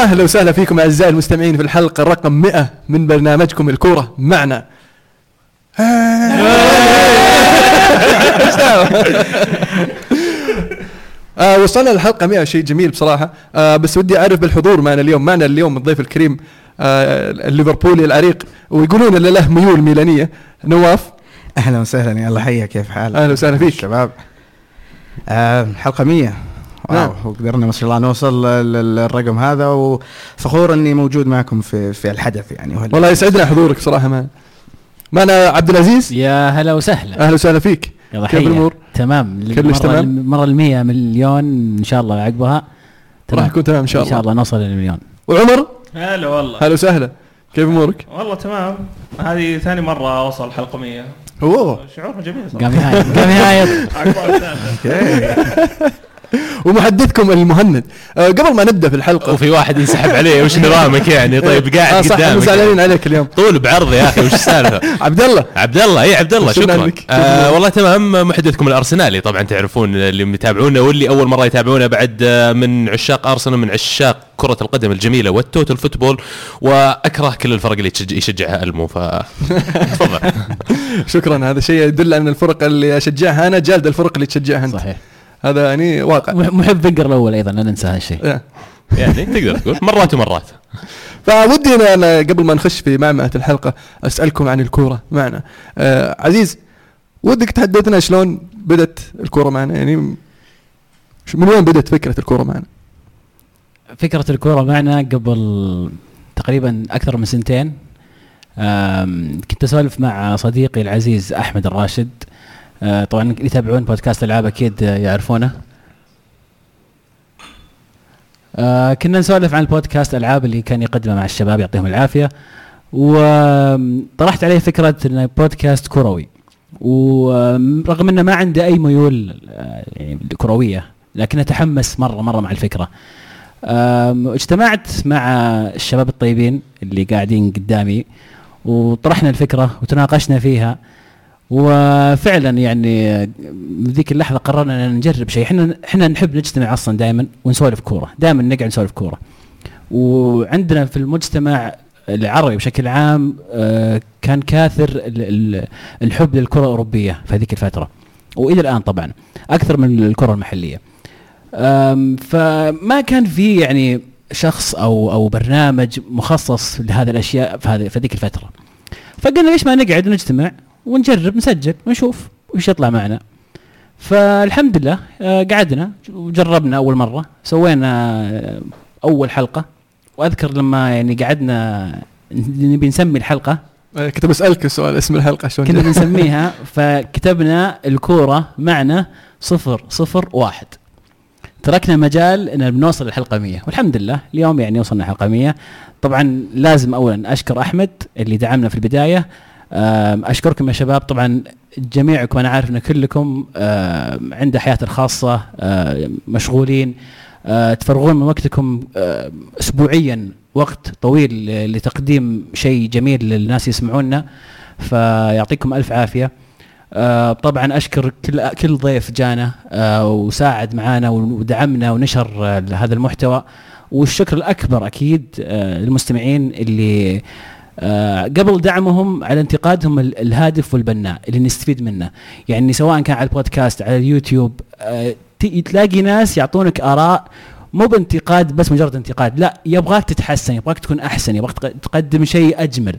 أهلا وسهلا فيكم أعزائي المستمعين في الحلقة رقم 100 من برنامجكم الكورة. معنا. آه وصلنا للحلقة 100 شيء جميل بصراحة. آه بس ودي أعرف بالحضور معنا اليوم معنا اليوم الضيف الكريم آه الليفربولي العريق ويقولون إن له ميول ميلانية. نواف؟ أهلا وسهلا يا الله حيا كيف حالك؟ أهلا وسهلا فيك. شباب. آه حلقة 100 نعم. واو وقدرنا ما شاء الله نوصل لل- للرقم هذا وفخور إني موجود معكم في في الحدث يعني. والله يسعدنا حضورك صراحة معنا معنا عبد العزيز. يا هلا وسهلا. أهلا وسهلا فيك. يلا كيف حيا. الأمور؟ تمام. كلش تمام؟ المرة المية مليون إن شاء الله عقبها. راح يكون تمام إن شاء إن شاء الله. الله نوصل للمليون. وعمر؟ هلا والله. هلا وسهلا. كيف أمورك؟ والله تمام. هذه ثاني مرة أوصل حلقة 100 اوه شعور جميل. قام يهايط قام يهايط. ومحدثكم المهند. آه قبل ما نبدأ في الحلقة. وفي واحد ينسحب عليه وش نظامك يعني؟ طيب قاعد صح إحنا قدامك. زعلانين عليك اليوم. طول بعرض يا أخي وش السالفة؟ عبد الله. عبد الله اي عبد الله شكراً. آه والله تمام محدثكم الأرسنالي طبعا تعرفون اللي يتابعونا واللي أول مرة يتابعونا بعد آه، من عشاق أرسنال من عشاق كرة القدم الجميلة وال total football وأكره كل الفرق اللي يشجعها ألمو ف تفضل. شكرا هذا شيء يدل أن الفرق اللي أشجعها أنا جالد الفرق اللي تشجعها أنت. صحيح. هذا يعني واقع. مح- محب فنجر الأول أيضا لا ننسى هالشيء آه. يعني تقدر تقول مرات ومرات. فودي أنا- أنا قبل ما نخش في معمعة الحلقة أسألكم عن الكورة معنا. آه عزيز ودك تحدثنا شلون بدت الكورة معنا؟ يعني من وين بدت فكرة الكورة معنا؟ فكرة الكورة معنا قبل تقريبا أكثر من سنتين. كنت أسولف مع صديقي العزيز أحمد الراشد. طبعا اللي يتابعون بودكاست الألعاب أكيد أه، يعرفونه. أه، كنا نسولف عن البودكاست الألعاب اللي كان يقدمه مع الشباب يعطيهم العافية. وطرحت عليه فكرة انه بودكاست كروي. ورغم إنه ما عنده أي ميول يعني كروية لكن أتحمس مرة مرة مع الفكرة. أم، اجتمعت مع الشباب الطيبين اللي قاعدين قدامي وطرحنا الفكرة وتناقشنا فيها. وفعلا يعني ذيك اللحظة قررنا أن نجرب شيء. إحنا إحنا نحب نجتمع أصلا دائما ونسولف كورة. دائما نقعد نسولف كورة. وعندنا في المجتمع العربي بشكل عام آه، كان كاثر ال- ال- الحب للكرة الأوروبية في هذيك الفترة. وإلى الآن طبعا أكثر من الكرة المحلية. أم، فما كان في يعني شخص أو أو برنامج مخصص لهذه الأشياء في هذه في هذيك الفترة. فقلنا ليش ما نقعد ونجتمع ونجرب نسجل ونشوف وش يطلع معنا. فالحمد لله آه، قعدنا وجربنا أول مرة. سوينا آه، أول حلقة. وأذكر لما يعني قعدنا نبي نسمي الحلقة. آه، كنت بسالك السؤال اسم الحلقة شلون؟ كنا؟ بنسميها فكتبنا الكورة معنا صفر صفر واحد. تركنا مجال إن بنوصل الحلقة 100 والحمد لله اليوم يعني وصلنا الحلقة 100 طبعا لازم اولا أشكر أحمد اللي دعمنا في البداية. أم، أشكركم يا شباب. طبعا جميعكم أنا عارف إن كلكم عنده حياة الخاصة أم، مشغولين. أه، تفرغون من وقتكم اسبوعيا وقت طويل لتقديم شيء جميل للناس يسمعونا فيعطيكم ألف عافية. آه طبعا أشكر كل كل ضيف جانا آه وساعد معنا ودعمنا ونشر آه هذا المحتوى. والشكر الأكبر أكيد آه للمستمعين اللي آه قبل دعمهم على انتقادهم ال- الهادف والبناء اللي نستفيد منه. يعني سواء كان على البودكاست على اليوتيوب آه تلاقي ناس يعطونك آراء مو بانتقاد بس مجرد انتقاد لا يبغاك تتحسن يبغاك تكون أحسن يبغاك تق- تقدم شيء أجمل.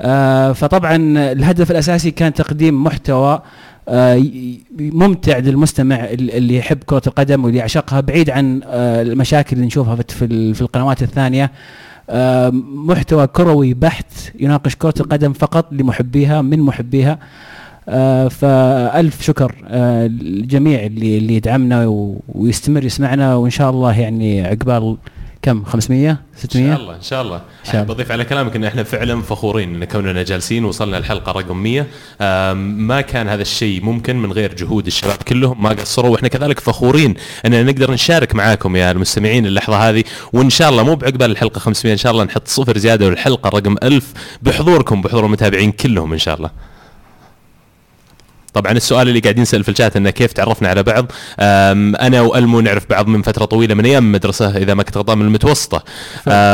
آه، فطبعا الهدف الأساسي كان تقديم محتوى آه، ممتع للمستمع ال- اللي يحب كرة القدم واللي يعشقها بعيد عن آه، المشاكل اللي نشوفها في- في ال- في القنوات الثانية. آه، محتوى كروي بحت يناقش كرة القدم فقط لمحبيها من محبيها. آه، فألف شكر آه، للجميع اللي اللي يدعمنا ويستمر يسمعنا وإن شاء الله يعني عقبال كم؟ 500 إن 600 شاء الله إن شاء الله. شاء الله. احب اضيف على كلامك إن إحنا فعلا فخورين إن كوننا جالسين وصلنا الحلقة رقم 100 آم، ما كان هذا الشيء ممكن من غير جهود الشباب كلهم ما قصروا وإحنا كذلك فخورين إننا نقدر نشارك معاكم يا المستمعين اللحظة هذه. وإن شاء الله مو بعقبال الحلقة 500 إن شاء الله نحط صفر زيادة للحلقه رقم 1000 بحضوركم بحضور المتابعين كلهم إن شاء الله. طبعا السؤال اللي قاعدين نسال في الشات إنه كيف تعرفنا على بعض؟ أنا وألمو نعرف بعض من فترة طويلة من أيام المدرسة إذا ما كنت غلطان من المتوسطة.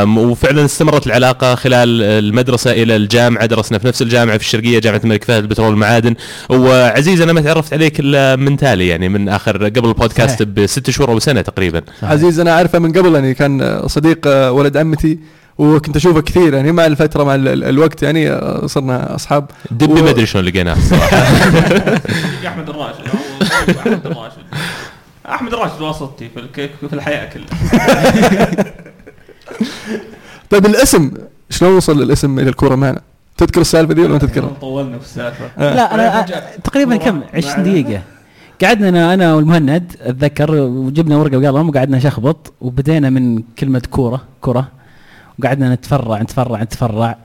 وفعلا استمرت العلاقة خلال المدرسة إلى الجامعة درسنا في نفس الجامعة في الشرقية جامعة الملك فهد البترول والمعادن. وعزيز أنا ما تعرفت عليك إلا من تالي يعني من آخر قبل البودكاست صحيح. بست شهور أو سنة تقريبا. عزيز أنا أعرفه من قبل يعني كان صديق آه، ولد عمتي. وكنت أشوفه كثير يعني مع الفترة مع ال- ال- الوقت يعني آه، صرنا أصحاب. دبي و- ما أدري شلون لقيناه الصراحة. أحمد الراشد. أحمد الراشد. أحمد الراشد واسطتي في الك- في الحياة كلها. طيب الاسم شلون وصل الاسم إلى الكورة معنا؟ تذكر السالفة دي ولا ما تذكرها؟ طولنا في السالفة. لا أنا تقريبا كم؟ 20 دقيقة. قعدنا أنا أنا والمهند أتذكر وجبنا ورقة وقلم وقعدنا نشخبط وبدينا من كلمة كورة كرة. وقعدنا نتفرع نتفرع نتفرع.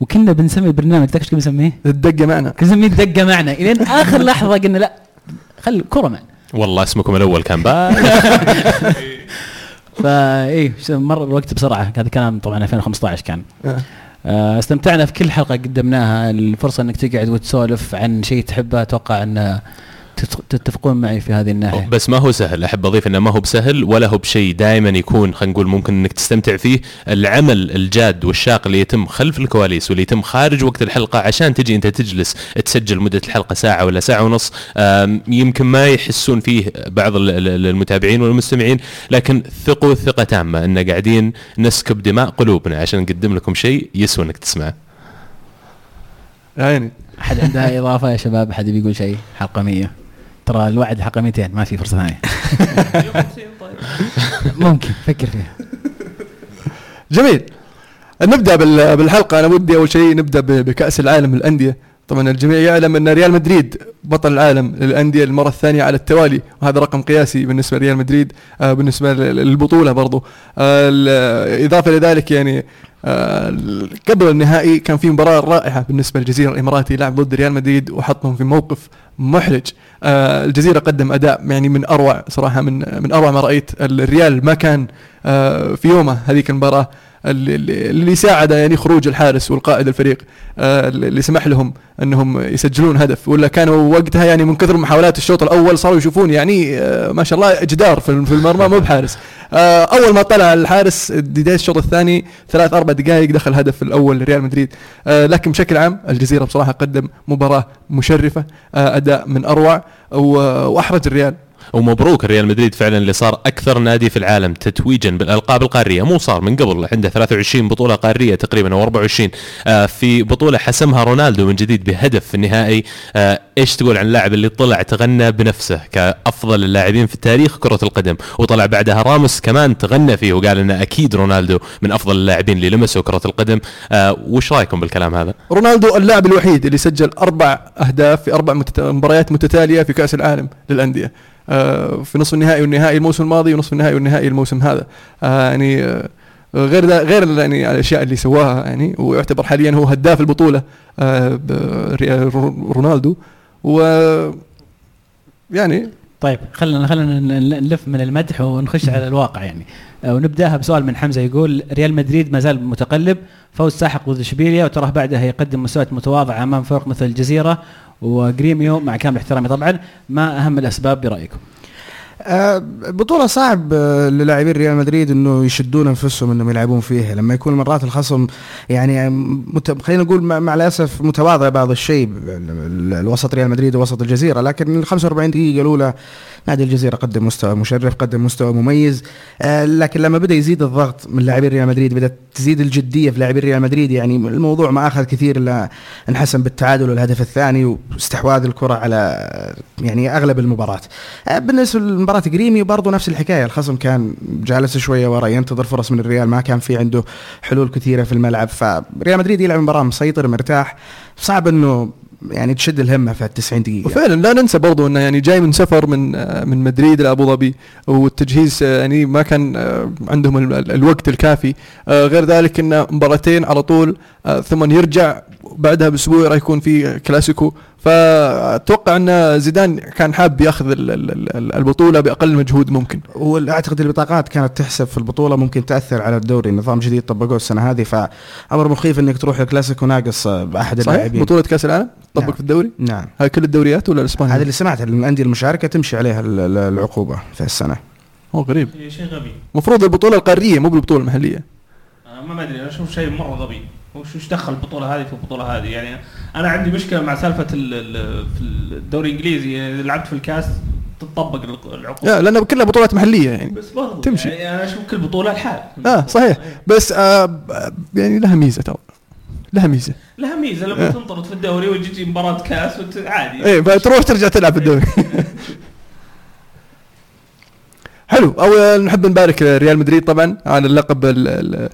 وكنا بنسمي البرنامج ذاك إيش كنا بنسميه؟ الدقة معنا. كنا بنسميه دقه معنا. إلين آخر لحظة قلنا لا خل كوره معنا. والله اسمكم الأول كان بال فايه إيه، مر الوقت بسرعة. هذا كلام طبعا 2015 كان. آه. آه، استمتعنا في كل حلقة قدمناها. الفرصة إنك تقعد وتسولف عن شيء تحبه أتوقع ان تت- تتفقون معي في هذه الناحية؟ بس ما هو سهل. أحب أضيف إنه ما هو بسهل ولا هو بشيء دائما يكون خلينا نقول ممكن إنك تستمتع فيه العمل الجاد والشاق اللي يتم خلف الكواليس واللي يتم خارج وقت الحلقة عشان تجي أنت تجلس تسجل مدة الحلقة ساعة ولا ساعة ونص. يمكن ما يحسون فيه بعض ال- ال- المتابعين والمستمعين لكن ثقوا ثقة تامة إن قاعدين نسكب دماء قلوبنا عشان نقدم لكم شيء يسوى إنك تسمعه. يعني. أحد عندها إضافة يا شباب؟ أحد يبي يقول شيء؟ حلقة 100 ترى الوعد حلقه 200 ما في فرصة ثانية. ممكن فكر فيها. جميل. نبدأ بال- بالحلقة. أنا ودي أول شيء نبدأ ب- بكأس العالم للأندية. طبعا الجميع يعلم أن ريال مدريد بطل العالم للأندية المرة الثانية على التوالي وهذا رقم قياسي بالنسبة لريال مدريد آه، بالنسبة لل- للبطولة برضو. آه، إضافة لذلك يعني آه، قبل النهائي كان في مباراة رائعة بالنسبة للجزيرة الإماراتي لعب ضد ريال مدريد وحطهم في موقف محرج. الجزيرة قدم أداء يعني من أروع صراحة من من أروع ما رأيت. الريال ما كان في يومه هذيك المباراة. اللي, ساعد يعني خروج الحارس والقائد الفريق آه، اللي سمح لهم أنهم يسجلون هدف ولا كانوا وقتها يعني من كثر محاولات الشوط الأول صاروا يشوفون يعني آه، ما شاء الله جدار في المرمى مو بحارس. آه، أول ما طلع الحارس بداية الشوط الثاني ثلاث أربع دقائق دخل هدف الأول لريال مدريد. لكن بشكل عام الجزيرة بصراحة قدم مباراة مشرفة أداء من أروع وأحرج الريال. ومبروك ريال مدريد فعلا اللي صار أكثر نادي في العالم تتويجا بالألقاب القارية. مو صار من قبل عنده 23 بطولة قارية تقريبا أو 24 آه في بطولة حسمها رونالدو من جديد بهدف في النهائي. آه إيش تقول عن اللاعب اللي طلع تغنى بنفسه كأفضل اللاعبين في تاريخ كرة القدم؟ وطلع بعدها راموس كمان تغنى فيه وقال إنه أكيد رونالدو من أفضل اللاعبين اللي لمسوا كرة القدم. آه وش رأيكم بالكلام هذا؟ رونالدو اللاعب الوحيد اللي سجل أربع أهداف في أربع. مباريات متتالية في كأس العالم للأندية. في نصف النهائي والنهائي الموسم الماضي ونصف النهائي والنهائي الموسم هذا. آه، يعني آه، غير غير يعني الأشياء اللي سواها يعني ويعتبر حاليا هو هداف البطولة آه، رونالدو. و يعني طيب خلينا خلينا نلف من المدح ونخش على الواقع يعني. آه، ونبدأها بسؤال من حمزة يقول ريال مدريد ما زال متقلب فوز ساحق ضد إشبيليا وتراه بعدها يقدم مستوى متواضع أمام فرق مثل الجزيرة وجريميو مع كامل احترامي طبعا ما أهم الأسباب برأيكم؟ آه، بطولة صعب آه، للاعبين ريال مدريد إنه يشدون أنفسهم إنهم يلعبون فيها. لما يكون مرات الخصم يعني مت... خلينا نقول مع, الأسف متواضع بعض الشيء ال- الوسط ريال مدريد ووسط الجزيرة لكن ال 45 دقيقة الأولى نادي الجزيرة قدم مستوى مشرف قدم مستوى مميز. آه، لكن لما بدأ يزيد الضغط من لاعبين ريال مدريد بدأت تزيد الجدية في لاعبين ريال مدريد يعني الموضوع ما أخذ كثير إلا انحسم بالتعادل والهدف الثاني واستحواذ الكرة على يعني أغلب المباراة. آه، بالنسبة لمباراه جريمي برضو نفس الحكاية. الخصم كان جالس شوية ورا ينتظر فرص من الريال ما كان في عنده حلول كثيرة في الملعب. فريال مدريد يلعب مباراة مسيطر مرتاح. صعب إنه يعني تشد الهمة في 90 دقيقة. وفعلا لا ننسى برضو إنه يعني جاي من سفر من من مدريد لابو ظبي والتجهيز يعني ما كان آه، عندهم ال- ال- الوقت الكافي. آه، غير ذلك إنه مباراتين على طول آه، ثم يرجع وبعدها بأسبوع راح يكون في كلاسيكو. فأتوقع أن زيدان كان حاب يأخذ ال- ال- ال- البطولة بأقل مجهود ممكن. واعتقد البطاقات كانت تحسب في البطولة ممكن تأثر على الدوري. نظام جديد طبقوه السنة هذه. فأمر مخيف إنك تروح الكلاسيكو ناقص بأحد صحيح؟ اللاعبين. بطولة كأس العالم؟ طبق نعم. في الدوري؟ نعم. هاي كل الدوريات ولا الاسباني هذا اللي سمعته الأندية المشاركة تمشي عليها ال- ال- العقوبة في السنة. هو غريب. شيء- غبي. المفروض البطولة القارية مو بالبطولة المحلية. أنا ما أدري أنا أشوف شيء مرة غبي. وش وش دخل البطولة هذه في البطولة هذه؟ يعني أنا عندي مشكلة مع سالفة ال- ال- في الدوري الإنجليزي. يعني اذا لعبت في الكاس تطبق العقوبه لا لأن كلها بطولات محلية يعني. بس برضو تمشي. يعني أنا أشوف كل بطولة لحال. آه صحيح. بس آه يعني لها ميزة ترى. لها ميزة. لها ميزة. لما آه. تنطرد في الدوري وتجي مباراة كاس وت- عادي. إيه فتروح ترجع تلعب في الدوري. حلو. اول نحب نبارك ريال مدريد طبعا على اللقب ال ال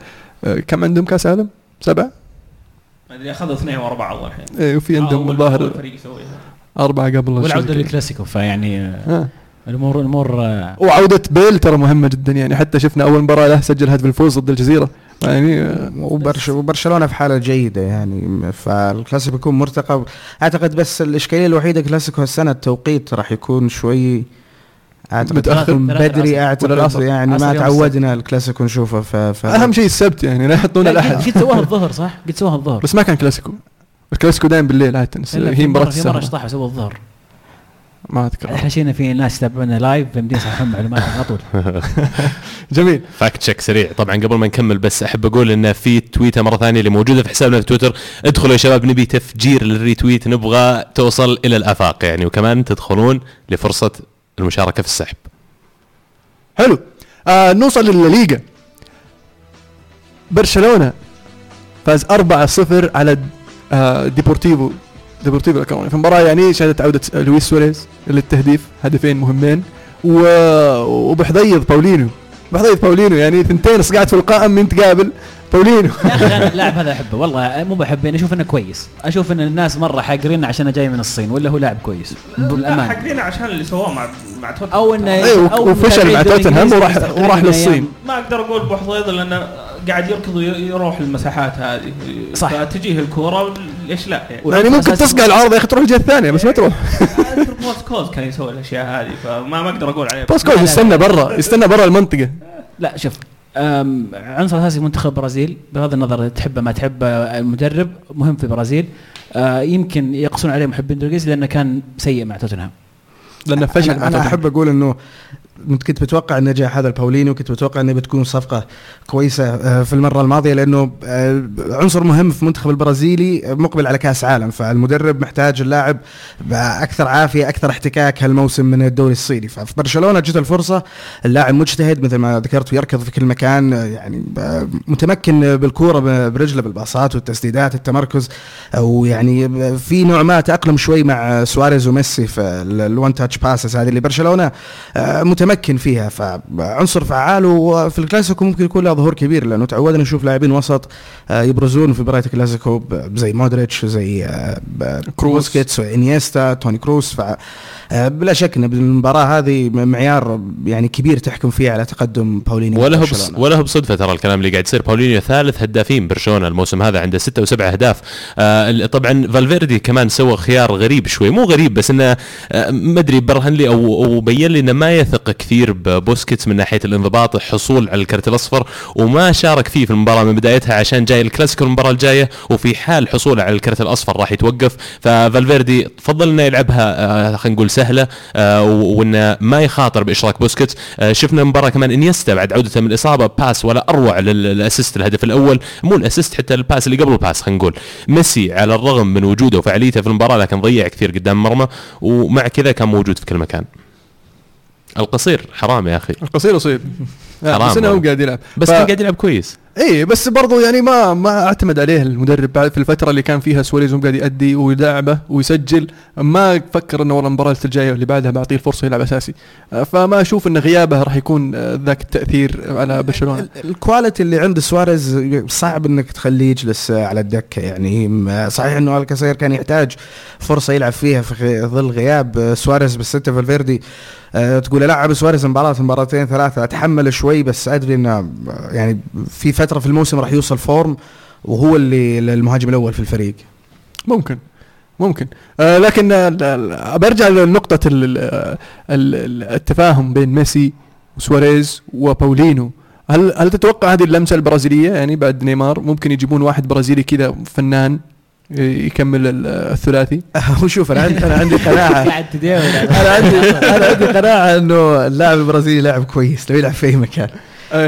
آه، كم عندهم كأس عالم؟ سبعه؟ ما أدري أخذوا اثنين ورا بعض الحين إيه وفي عندهم أول- الظاهر أربعة قبل والعودة. للكلاسيكو فيعني آه، آه. الأمور الأمور آه، وعودة بيل ترى مهمة جدا يعني حتى شفنا أول مباراة له سجل هدف الفوز ضد الجزيرة يعني آه، وبرش وبرشلونة في حالة جيدة يعني فالكلاسيكو بيكون مرتقب أعتقد بس الإشكالية الوحيدة كلاسيكو هالسنة التوقيت راح يكون شوي أعتقد متأخر. من بدري. أعتقد. يعني ما تعودنا الكلاسيكو نشوفه ف, ف... أهم شيء السبت يعني لا يحطون لا، الأحد قد سووها الظهر صح؟ قد سووها الظهر بس ما كان كلاسيكو. الكلاسيكو دائما بالليل إلا هي في مرة السهرة شطحوا سووا الظهر ما أذكر. أحسن شي إنا في ناس يتابعونا live فمدين يصححون معلومات على طول. جميل. fact check سريع. طبعا قبل ما نكمل بس أحب أقول إن في تويتة مرة ثانية اللي موجودة في حسابنا في تويتر. ادخلوا يا شباب نبي تفجير لل retweet نبغى توصل إلى الأفاق يعني. وكمان تدخلون لفرصة المشاركة في السحب. حلو. آه نوصل للليغا. برشلونة فاز 4-0 على آه ديبورتيفو ديبورتيفو لاكورونيا في مباراة يعني شهدت عودة لويس سواريز للتهديف هدفين مهمين. و... وحظيظ باولينيو حظيظ باولينيو يعني ثنتين صقعت في القائم من تقابل باولينيو يا أخي أنا اللاعب هذا أحبه. والله مو بحبه أنا أشوف إنه كويس. أشوف إن الناس مرة حاقرين عشان جاي من الصين ولا هو لاعب كويس؟ لا بالأمانة. حاقرين عشان اللي سواه مع مع توتنهام أو إنه أو وفشل مع توتنهام وراح- وراح من للصين. ما أقدر أقول حظيظ لأنه قاعد يركض ويروح المساحات هذه. صح. فتجيه الكورة ليش لا؟ يعني يعني ممكن تصقع العارضة يا أخي تروح الجهة الثانية بس ما تروح. بوست كوز كان يسوي الأشياء هذه فما ما أقدر أقول عليه. لا، لا، يستنى برا يستنى برا المنطقة. لا شوف عنصر أساسي منتخب البرازيل بغض النظر تحبه ما تحبه المدرب مهم في البرازيل آه، يمكن يقصون عليه محبين الدوريز لأنه كان سيء مع توتنهام لأنه فشل أنا. أحب أقول إنه كنت بتوقع النجاح هذا الباولينيو كنت بتوقع إنه بتكون صفقة كويسة آه، في المرة الماضية لأنه آه، عنصر مهم في المنتخب البرازيلي مقبل على كأس عالم. فالمدرب محتاج اللاعب بأكثر عافية أكثر احتكاك هالموسم من الدوري الصيني. ففي برشلونة جت الفرصة اللاعب مجتهد مثل ما ذكرت ويركض في كل مكان آه، يعني متمكن بالكورة برجله بالباصات والتسديدات التمركز ويعني في نوع ما تأقلم شوي مع سواريز وميسي في ال one touch passes هذه اللي برشلونه آه، متمكن فيها فعنصر فعال وفي الكلاسيكو ممكن يكون له ظهور كبير لأنه تعودنا نشوف لاعبين وسط آه، يبرزون في مباريات الكلاسيكو زي مودريتش زي آه، كروس. بوسكيتس وإنيستا توني كروس ف آه، بلا شك إن بالمباراة هذه معيار يعني كبير تحكم فيه على تقدم باولينيو ولا هو. ولا هو بصدفة ترى الكلام اللي قاعد يصير باولينيو ثالث هدافين برشلونة الموسم هذا عنده ستة وسبعة أهداف آه طبعا فالفيردي كمان سوى خيار غريب شوي مو غريب بس إنه آه ما أدري برهن لي أو أو بين لي إنه ما يثق كثير ببوسكيتس من ناحية الانضباط الحصول على الكرت الأصفر وما شارك فيه في المباراة من بدايتها عشان جاي الكلاسيكو المباراة الجاية وفي حال حصوله على الكرت الأصفر راح يتوقف. ففالفيردي فضل إنه يلعبها آه خلينا نقول سهلة آه وإنه ما يخاطر بإشراك بوسكيتس. آه شفنا المباراه كمان إنيستا بعد عودته من الاصابه pass ولا أروع لل- لل assist الهدف الأول. مو ال assist حتى ال pass اللي قبل ال pass خلينا نقول. ميسي على الرغم من وجوده وفعاليته في المباراة لكن ضيع كثير قدام المرمى ومع كذا كان موجود في كل مكان. الكاسير حرام يا أخي. الكاسير أصيب. حرام بس إنه هو. قاعد يلعب. بس ف- كان قاعد يلعب كويس. اي بس برضو يعني ما ما أعتمد عليه المدرب بعد في الفترة اللي كان فيها سواريز قاعد يأدي ويلعبه ويسجل. ما فكر إنه والله المباراة الجاية واللي بعدها بعطيه الفرصة يلعب أساسي. فما أشوف إن غيابه راح يكون ذاك التأثير على برشلونة. ال- ال quality اللي عند سواريز صعب إنك تخليه يجلس على الدكة يعني. صحيح إنه الكاسير كان يحتاج فرصة يلعب فيها في ظل غياب سواريز بالستة فالفيردي. أه تقول العب سواريز مباراة مباراتين ثلاثة. أتحمل شوي بس أدري إنه يعني في فترة في الموسم راح يوصل form وهو اللي المهاجم الأول في الفريق. ممكن ممكن. آه لكن آه، برجع لنقطة ال- التفاهم بين ميسي وسواريز وباولينيو. هل هل تتوقع هذه اللمسة البرازيلية؟ يعني بعد نيمار ممكن يجيبون واحد برازيلي كذا فنان يكمل ال- الثلاثي؟ وشوف أنا عندي أنا عندي قناعة. أنا عندي أنا عندي قناعة إنه اللاعب البرازيلي لاعب كويس لو يلعب في أي مكان.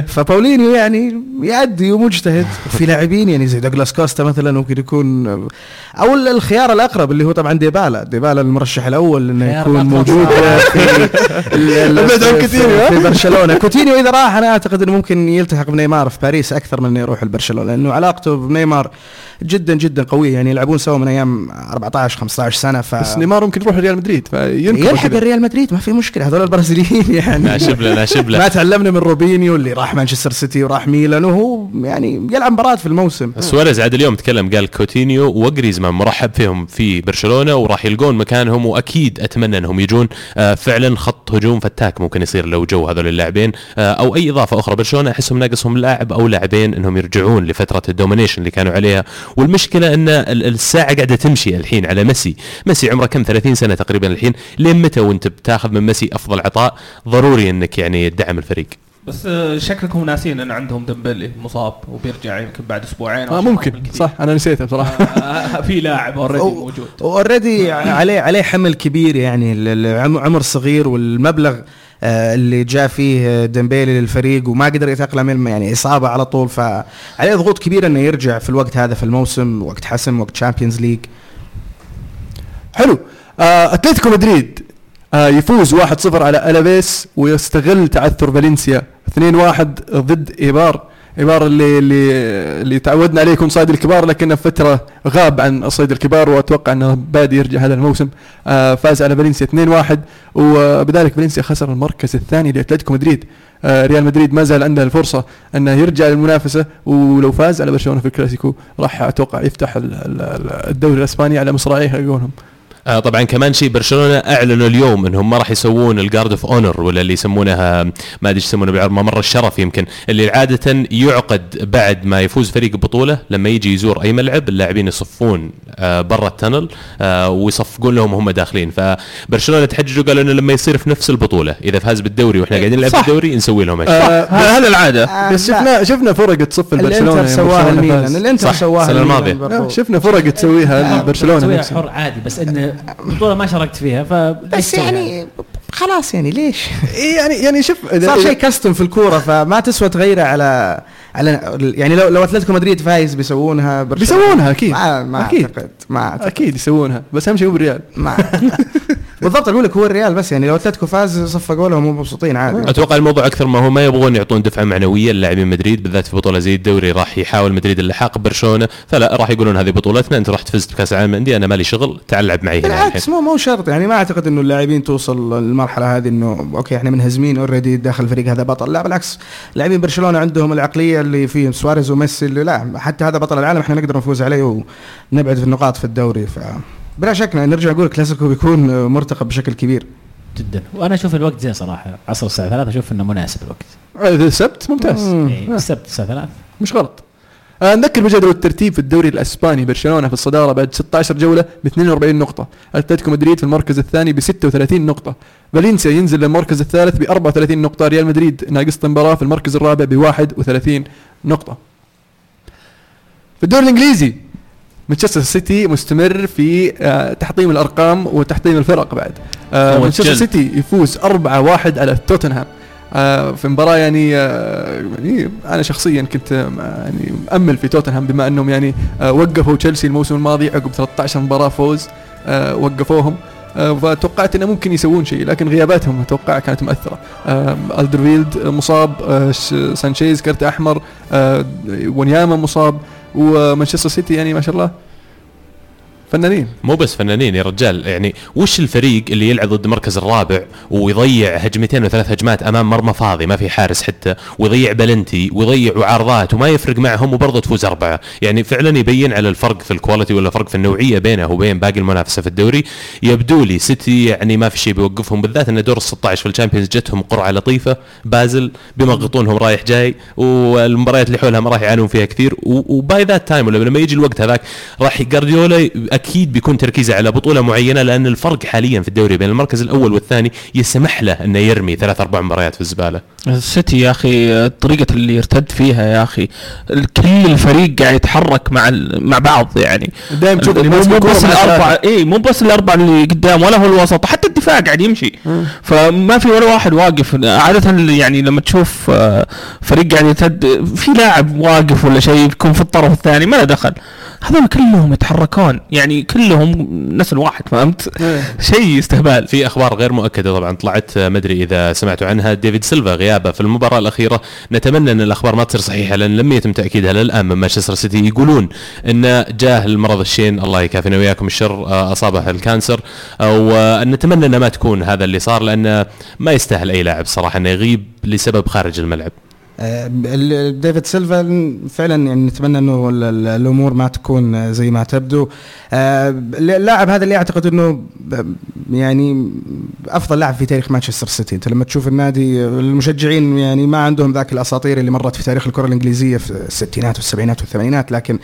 فباولينيو يعني يأدي ومجتهد. وفي لاعبين يعني زي دوغلاس كوستا مثلا ممكن يكون أو الخيار الأقرب اللي هو طبعا ديبالا. ديبالا المرشح الأول إنه يكون. موجود في عن في-؟ في برشلونة. كوتينيو إذا راح أنا أعتقد إنه ممكن يلتحق بنيمار في باريس أكثر من إنه يروح لبرشلونه لأنه علاقته بنيمار جدا جدا قوية. يعني يلعبون سوا من أيام 14 15 سنة ف بس نيمار ممكن يروح ريال مدريد فيمكن يلحق الريال مدريد؟ ما في مشكلة. هذول البرازيليين يعني. ما تعلمنا من روبينيو اللي راح مانشستر سيتي وراح ميلان وهو يعني يلعب مباراة في الموسم. سواريز عاد اليوم تكلم قال كوتينيو وجريزمان مرحب فيهم في برشلونة وراح يلقون مكانهم وأكيد أتمنى أنهم يجون. آه، فعلا خط هجوم فتاك ممكن يصير لو جو هذول اللاعبين. آه، أو أي إضافة أخرى برشلونة أحسهم ناقصهم لاعب أو لاعبين إنهم يرجعون لفترة ال domination اللي كانوا عليها. والمشكلة إن ال- الساعة قاعدة تمشي الحين على ميسي. ميسي عمره كم؟ 30 سنة تقريبا الحين. لين متى وأنت بتاخذ من ميسي أفضل عطاء؟ ضروري إنك يعني تدعم الفريق. بس آه، شكلكم ناسين إن عندهم ديمبلي مصاب وبيرجع يمكن بعد أسبوعين آه ممكن. صح أنا نسيته بصراحة. آه، في لاعب already موجود. already عليه عليه حمل كبير يعني ال- ال- عم- عمر صغير والمبلغ آه، اللي جاء فيه ديمبيلي للفريق وما قدر يتاقلم يعني إصابة على طول. فعليه ضغوط كبيرة إنه يرجع في الوقت هذا في الموسم وقت حسم وقت Champions League حلو. آه أتلتيكو مدريد آه يفوز 1-0 على ألافيس ويستغل تعثر فالنسيا. 2-1 ضد إيبار. إيبار اللي اللي اللي تعودنا عليه يكون صيد الكبار لكنه فترة غاب عن صيد الكبار وأتوقع إنه بادي يرجع هذا الموسم. آه فاز على فالنسيا 2-1 وبذلك فالنسيا خسر المركز الثاني لأتلتيكو مدريد. آه ريال مدريد ما زال عنده الفرصة إنه يرجع للمنافسة ولو فاز على برشلونة في الكلاسيكو راح أتوقع يفتح ال- ال- ال- الدوري الأسباني على مصراعيه يقولهم. آه طبعا كمان شيء برشلونة أعلنوا اليوم إنهم ما راح يسوون ال guard of honor ولا اللي يسمونها ما أدري إيش يسمونه بالعربي ممر الشرف يمكن اللي عادة يعقد بعد ما يفوز فريق ببطوله لما يجي يزور أي ملعب اللاعبين يصفون آه برا التنل آه ويصفقون لهم وهم داخلين فبرشلونة تحججوا قالوا إنه لما يصير في نفس البطولة إذا فاز بالدوري وإحنا قاعدين نلعب. بالدوري نسوي لهم هالشيء آه هذا العادة بس شفنا شفنا فرق تصف البرشلونة سواها الميلان. الإنتر سواها. برضو. آه، شفنا فرق تسويها برشلونه تسويها نفسها. حر عادي بس انه البطوله ما شاركت فيها ف بس يعني خلاص يعني ليش؟ إيه يعني يعني شوف صار شيء كاستم في الكورة فما تسوى تغيرة على على يعني لو لو أتلتيكو مدريد فايز بيسوونها. بيسوونها أكيد. ما ما أكيد. أعتقد ما أعتقد أكيد يسوونها بس أهم شيء هو بالريال ما بالضبط أقول لك هو الريال بس يعني لو أتلتيكو فاز صفقوا لهم مبسوطين عادي. أتوقع الموضوع أكثر ما هو ما يبغون يعطون دفعة معنوية للاعبين مدريد بالذات في بطولة زي الدوري راح يحاول مدريد اللحاق ببرشلونه فلا راح يقولون هذه بطولتنا أنت رحت فزت بكأس العالم عندي أنا مالي شغل تعال لعب معي هنا بالعكس مو مو شرط يعني ما أعتقد إنه اللاعبين توصل للمرحلة هذه إنه أوكي إحنا منهزمين already داخل الفريق هذا بطل. لا بالعكس لاعبين برشلونة عندهم العقلية اللي فيهم سواريز وميسي اللي لا حتى هذا بطل العالم إحنا نقدر نفوز عليه ونبعد في النقاط في الدوري ف بلا شك نرجع نقول كلاسيكو بيكون مرتقب بشكل كبير. جدا. وأنا أشوف الوقت زين صراحة. عصر الساعة 3 أشوف إنه مناسب الوقت. السبت ممتاز. مم. إيه، السبت الساعة 3 مش غلط. آه نذكر بجدول الترتيب في الدوري الأسباني برشلونة في الصدارة بعد 16 جولة ب 42 نقطة. أتلتيكو مدريد في المركز الثاني ب 36 نقطة. فالنسيا ينزل للمركز الثالث ب 34 نقطة. ريال مدريد ناقص مباراة في المركز الرابع ب 31 نقطة. في الدوري الإنجليزي مانشستر سيتي مستمر في آه تحطيم الأرقام وتحطيم الفرق بعد. آه مانشستر الجلد. سيتي يفوز 4-1 على توتنهام آه في مباراة يعني, آه يعني أنا شخصيا كنت آه يعني مأمل في توتنهام بما أنهم يعني آه وقفوا تشيلسي الموسم الماضي عقب 13 مباراة فوز آه وقفوهم. آه فتوقعت إنه ممكن يسوون شيء لكن غياباتهم أتوقع كانت مؤثرة. آه ألدرفيرلد مصاب آه سانشيز كرت أحمر آه ووانياما مصاب. ومانشستر سيتي يعني ما شاء الله. فنانين. مو بس فنانين يا رجال يعني وش الفريق اللي يلعب ضد المركز الرابع ويضيع هجمتين وثلاث هجمات أمام مرمى فاضي؟ ما في حارس حتى ويضيع بلنتي ويضيع وعارضات وما يفرق معهم وبرضه تفوز أربعة. يعني فعلا يبين على الفرق في ال quality ولا فرق في النوعية بينه وبين باقي المنافسة في الدوري. يبدو لي سيتي يعني ما في شيء بيوقفهم بالذات إن دور ال 16 في ال Champions جتهم قرعة لطيفة. بازل بيمغطونهم رايح جاي والمباريات اللي حولها ما راح يعانون فيها كثير. و by that time لما يجي الوقت هذاك راح جارديولا أكيد بيكون تركيزه على بطولة معينة لأن الفرق حاليا في الدوري بين المركز الأول والثاني يسمح له أنه يرمي ثلاث أربع مباريات في الزبالة. السيتي يا أخي طريقه اللي يرتد فيها يا أخي كل الفريق قاعد يتحرك مع ال- مع بعض يعني. دائما تشوف مو بس الأربعة. اي مو بس الأربعة اللي قدام ولا هو الوسط حتى الدفاع قاعد يمشي. فما في ولا واحد واقف. عادة يعني لما تشوف آه، فريق قاعد يرتد في لاعب واقف ولا شيء يكون في الطرف الثاني ما له دخل. هذول كلهم يتحركون. يعني كلهم نسل واحد فهمت؟ إيه. شيء استهبال في أخبار غير مؤكدة طبعا طلعت آه، ما ادري إذا سمعتوا عنها ديفيد سيلفا غيابه في المباراة الأخيرة نتمنى أن الأخبار ما تصير صحيحة لأن لم يتم تأكيدها للان من مانشستر سيتي. يقولون أن جاه المرض الشين الله يكافينا وياكم الشر آه، أصابه ال cancer ونتمنى ان ما تكون هذا اللي صار لأن ما يستاهل أي لاعب صراحة أنه يغيب لسبب خارج الملعب. آه، ال- ديفيد سيلفا فعلا يعني نتمنى إنه ال- ال- الأمور ما تكون آه، زي ما تبدو. آه، اللاعب هذا اللي أعتقد إنه يعني أفضل لاعب في تاريخ مانشستر سيتي. أنت لما تشوف النادي المشجعين يعني ما عندهم ذاك الأساطير اللي مرت في تاريخ الكرة الإنجليزية في الستينات والسبعينات والثمانينات لكن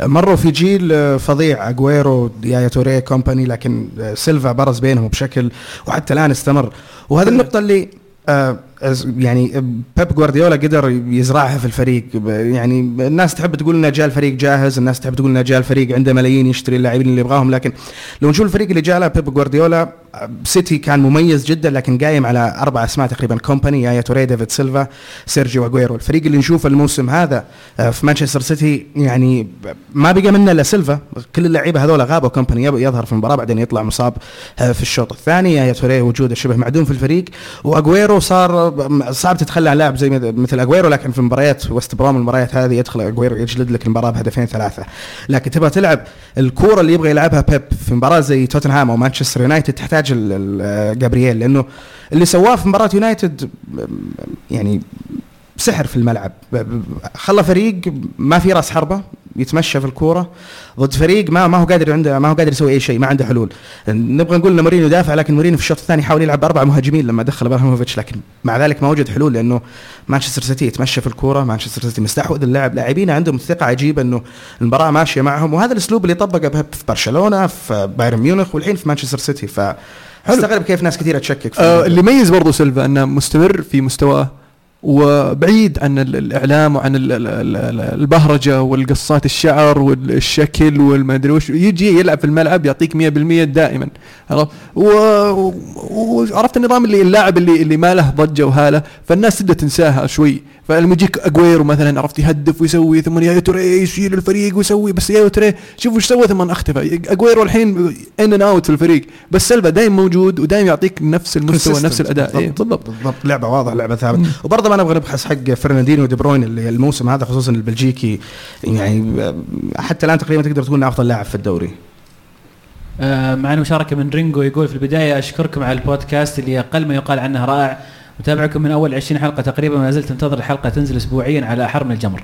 مروا في جيل آه، فظيع. اجويرو يايا توري كومباني لكن آه، سيلفا برز بينهم بشكل وحتى الآن استمر. وهذه النقطة اللي آه، يعني بيب جوارديولا قدر يزرعها في الفريق. يعني الناس تحب تقول إنه جاء الفريق جاهز الناس تحب تقول إنه جاء الفريق عنده ملايين يشتري اللاعبين اللي يبغاهم. لكن لو نشوف الفريق اللي جاء له بيب جوارديولا سيتي كان مميز جدا لكن قايم على أربع أسماء تقريبا. كومباني يايا توري ديفيد سيلفا سيرجيو اجويرو الفريق اللي نشوفه الموسم هذا آه، في مانشستر سيتي يعني ما بقى منه إلا سيلفا. كل اللعيبة هذول غابوا كومباني. يظهر في المباراة بعدين يطلع مصاب آه، في الشوط الثاني. يايا توري وجوده شبه معدوم في الفريق. واجويرو صار صعب تتخلى عن لاعب زي مثل- اجويرو لكن في المباريات وست بروم المباريات هذه يدخل اجويرو يجلد لك المباراة بهدفين ثلاثة. لكن تبغى تلعب الكورة اللي يبغى يلعبها بيب في مباراة زي توتنهام أو مانشستر يونايتد تحتاج ال- جابرييل لأنه اللي سواه في مباراة يونايتد يعني سحر في الملعب. خلى فريق ما في راس حربة يتمشى في الكورة. ضد فريق ما ما هو قادر عنده ما هو قادر يسوي أي شيء ما عنده حلول. نبغى نقول إن مورينيو دافع لكن مورينيو في الشوط الثاني حاول يلعب بأربع مهاجمين لما دخل إبراهيموفيتش لكن مع ذلك ما وجد حلول لأنه مانشستر سيتي يتمشى في الكورة. مانشستر سيتي مستحوذ اللعب لاعبين عندهم ثقة عجيبة إنه المباراة ماشية معهم وهذا الأسلوب اللي طبقه في برشلونة في بايرن ميونخ والحين في مانشستر سيتي. ف استغرب كيف ناس كثيرة تشكك آه. اللي يميز برضو سيلفا إنه مستمر في مستواه. وبعيد عن ال- الإعلام وعن ال- ال- ال- البهرجة والقصات الشعر والشكل والما ادري وش يجي يلعب في الملعب يعطيك 100% دائما عرفت؟ وعرفت النظام اللي اللاعب اللي اللي ما له ضجة وهالة فالناس تبدأ تنساها شوي. فلما يجيك أجويرو مثلا عرفت؟ يهدف ويسوي ثم يايا توري يشيل الفريق ويسوي بس يايا توري شوف وش سوى ثم اختفى أجويرو الحين in in out في الفريق بس سيلفا دائما موجود ودائما يعطيك نفس المستوى نفس الأداء. إيه، بالضبط بالضبط. لعبة واضحة لعبة ثابتة. وبرضه ما نبغى نبخس حق فرناندينو ودي بروين اللي الموسم هذا خصوصا البلجيكي. يعني حتى الآن تقريبا تقدر تقول إنه أفضل لاعب في الدوري. آه، معنا مشاركة من رينجو يقول في البداية أشكركم على البودكاست اللي أقل ما يقال عنه رائع. متابعكم من أول 20 حلقة تقريبا ما زلت انتظر الحلقة تنزل أسبوعيا على أحر من الجمر.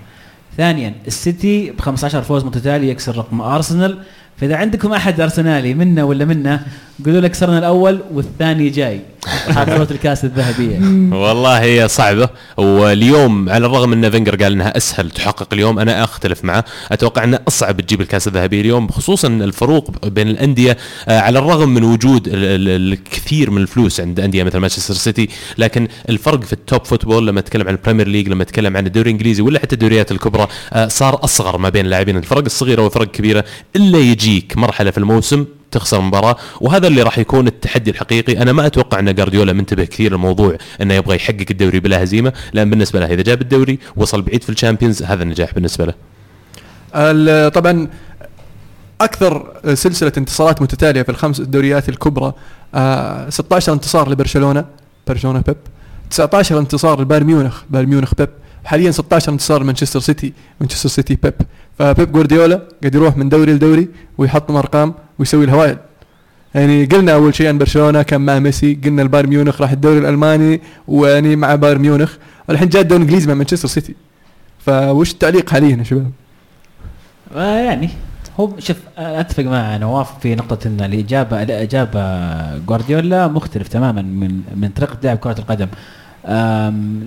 ثانيا السيتي ب 15 فوز متتالي يكسر رقم أرسنال. فإذا عندكم أحد أرسنالي منا ولا منا قولوا لك كسرنا الأول والثاني جاي. حافظة الكاس الذهبية. والله هي صعبة واليوم على الرغم إن فينجر قال إنها أسهل تحقق اليوم أنا أختلف معه. أتوقع إنه أصعب تجيب الكاس الذهبي اليوم خصوصا الفروق بين الأندية آه، على الرغم من وجود ال- ال- الكثير من الفلوس عند أندية مثل مانشستر سيتي لكن الفرق في ال top football لما نتكلم عن البريمير ليج لما نتكلم عن الدوري الإنجليزي ولا حتى الدوريات الكبرى آه، صار أصغر ما بين اللاعبين. الفرق الصغيرة والفرق الكبيرة إلا يجيك مرحلة في الموسم تخسر مباراة وهذا اللي راح يكون التحدي الحقيقي. أنا ما أتوقع أن جارديولا منتبه كثير الموضوع إنه يبغى يحقق الدوري بلا هزيمة لأن بالنسبة له إذا جاب الدوري وصل بعيد في الشامبيونز هذا النجاح بالنسبة له. طبعا أكثر سلسلة انتصارات متتالية في الخمس دوريات الكبرى آه 16 انتصار لبرشلونة برشلونة بيب. 19 انتصار لبايرن ميونخ بايرن ميونخ بيب. حاليا 16 انتصار لمانشستر سيتي مانشستر سيتي بيب. فبيب جوارديولا قاعد يروح من دوري لدوري ويحطم ارقام ويسوي الهوايل يعني قلنا أول شيء عن برشلونة كان مع ميسي قلنا البايرن ميونخ راح الدوري الألماني ويعني مع بايرن ميونخ. والحين جاء الدوري الإنجليزي مع مانشستر سيتي. فوش التعليق حاليا يا شباب؟ آه، يعني هو شوف آه، أتفق مع نواف في نقطة إن الاجابة الإجابة جوارديولا مختلف تماما من من طريقة لعب كرة القدم.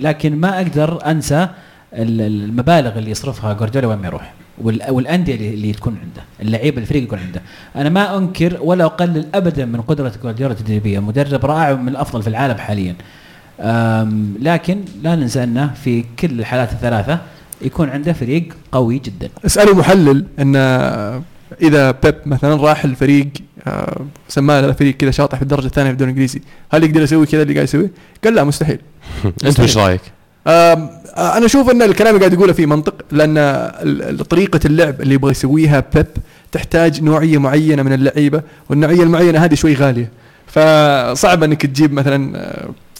لكن ما أقدر أنسى ال- المبالغ اللي يصرفها جوارديولا وين ما يروح. والأندية اللي اللي تكون عنده اللعيبة الفريق يكون عنده. أنا ما أنكر ولا أقلل ابدا من قدرة جوارديولا التدريبيه مدرب رائع ومن الأفضل في العالم حاليا. لكن لا ننسى أنه في كل الحالات الثلاثة يكون عنده فريق قوي جدا. اسالوا محلل أن إذا بيب مثلا راح الفريق آه، سماه له فريق كذا شاطح في الدرجة الثانية في الدوري الإنجليزي هل يقدر يسوي كذا اللي قاعد يسويه؟ قال لا مستحيل. أنت وش رايك؟ أنا أشوف أن الكلام اللي قاعد يقوله فيه منطق لأن طريقة اللعب اللي يبغى يسويها بيب تحتاج نوعية معينة من اللعيبة والنوعية المعينة هذه شوي غالية. فصعب أنك تجيب مثلا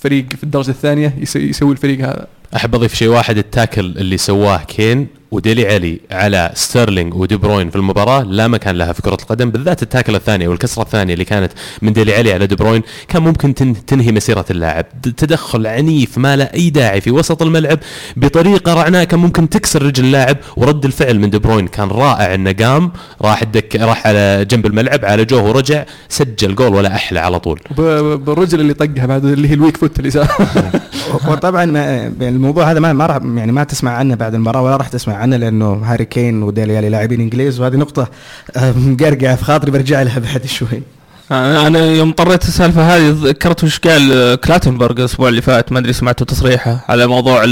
فريق في الدرجة الثانية يس- يسوي الفريق هذا. احب اضيف شيء واحد ال tackle اللي سواه كين وديلي علي على ستيرلينج ودي بروين في المباراة لا مكان لها في كرة القدم بالذات ال tackle الثانية والكسره الثانية اللي كانت من ديلي علي على دي بروين كان ممكن تن- تنهي مسيرة اللاعب. تدخل عنيف ما له أي داعي في وسط الملعب. بطريقة رعناء كان ممكن تكسر رجل اللاعب ورد الفعل من دي بروين. كان رائع انه قام راح الدكة راح على جنب الملعب عالجوه ورجع سجل جول ولا أحلى على طول. بالرجل اللي طقها بعد اللي هي ال weak foot اللي صار. وطبعا ما الموضوع هذا ما ما راح يعني ما تسمع عنه بعد المباراة ولا راح تسمع عنه لأنه هاري كين وديلي لاعبين إنجليز وهذه نقطة آه، مقرقعة في خاطري برجع لها بعد شوي. أنا أنا يوم طريت السالفة هذه ذكرت وش قال آه، كلاتنبرغ الأسبوع اللي فات ما أدري سمعتوا تصريحه على موضوع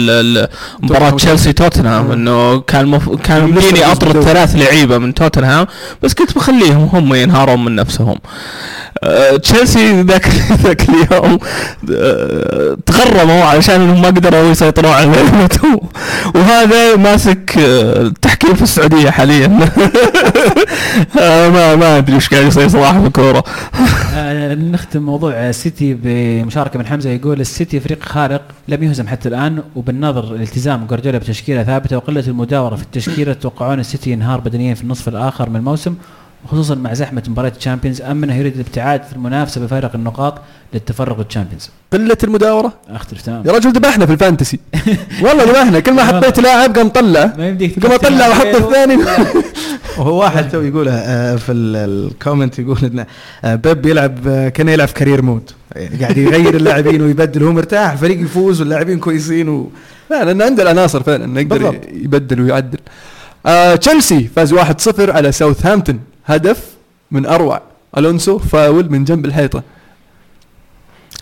مباراة. تشيلسي توتنهام. إنه كان مف... كان لسه أطرد. ثلاث لعيبة من توتنهام بس كنت بخليهم هم ينهارون من نفسهم آه، تشيلسي ذاك ذاك اليوم آه، تغرموا علشان إنهم ما قدروا يسيطرون على لعبتهم وهذا ماسك آه، التحكيم في السعودية حاليا آه، ما ما أدري إيش قاعد يصير صراحة في الكورة آه، نختم موضوع السيتي بمشاركة من حمزة. يقول السيتي فريق خارق لم يهزم حتى الآن وبالنظر الالتزام جوارديولا بتشكيلة ثابتة وقلة المداورة في التشكيلة تتوقعون السيتي ينهار بدنيا في النصف الآخر من الموسم. خصوصا مع زحمة مباريات الشامبيونز ام انه يريد الابتعاد في المنافسة بفارق النقاط للتفرغ للشامبيونز قلة المداورة؟ اختلف تمام يا رجل ذبحنا في الفانتسي. والله ذبحنا كل ما حطيت لاعب قام طلع. ما يمديك قام اطلع واحط الثاني. وهو واحد تو يقولها آه، في ال- ال comment يقول إن آه، بيب يلعب آه، كانه يلعب في career mode يعني قاعد يغير اللاعبين ويبدل وهو مرتاح الفريق يفوز واللاعبين كويسين و... لا لأن عنده العناصر فعلا إنه يقدر. يبدل ويعدل. آه تشيلسي فاز 1-0 على ساوثهامبتون هدف من أروع ألونسو فاول من جنب الحيطة.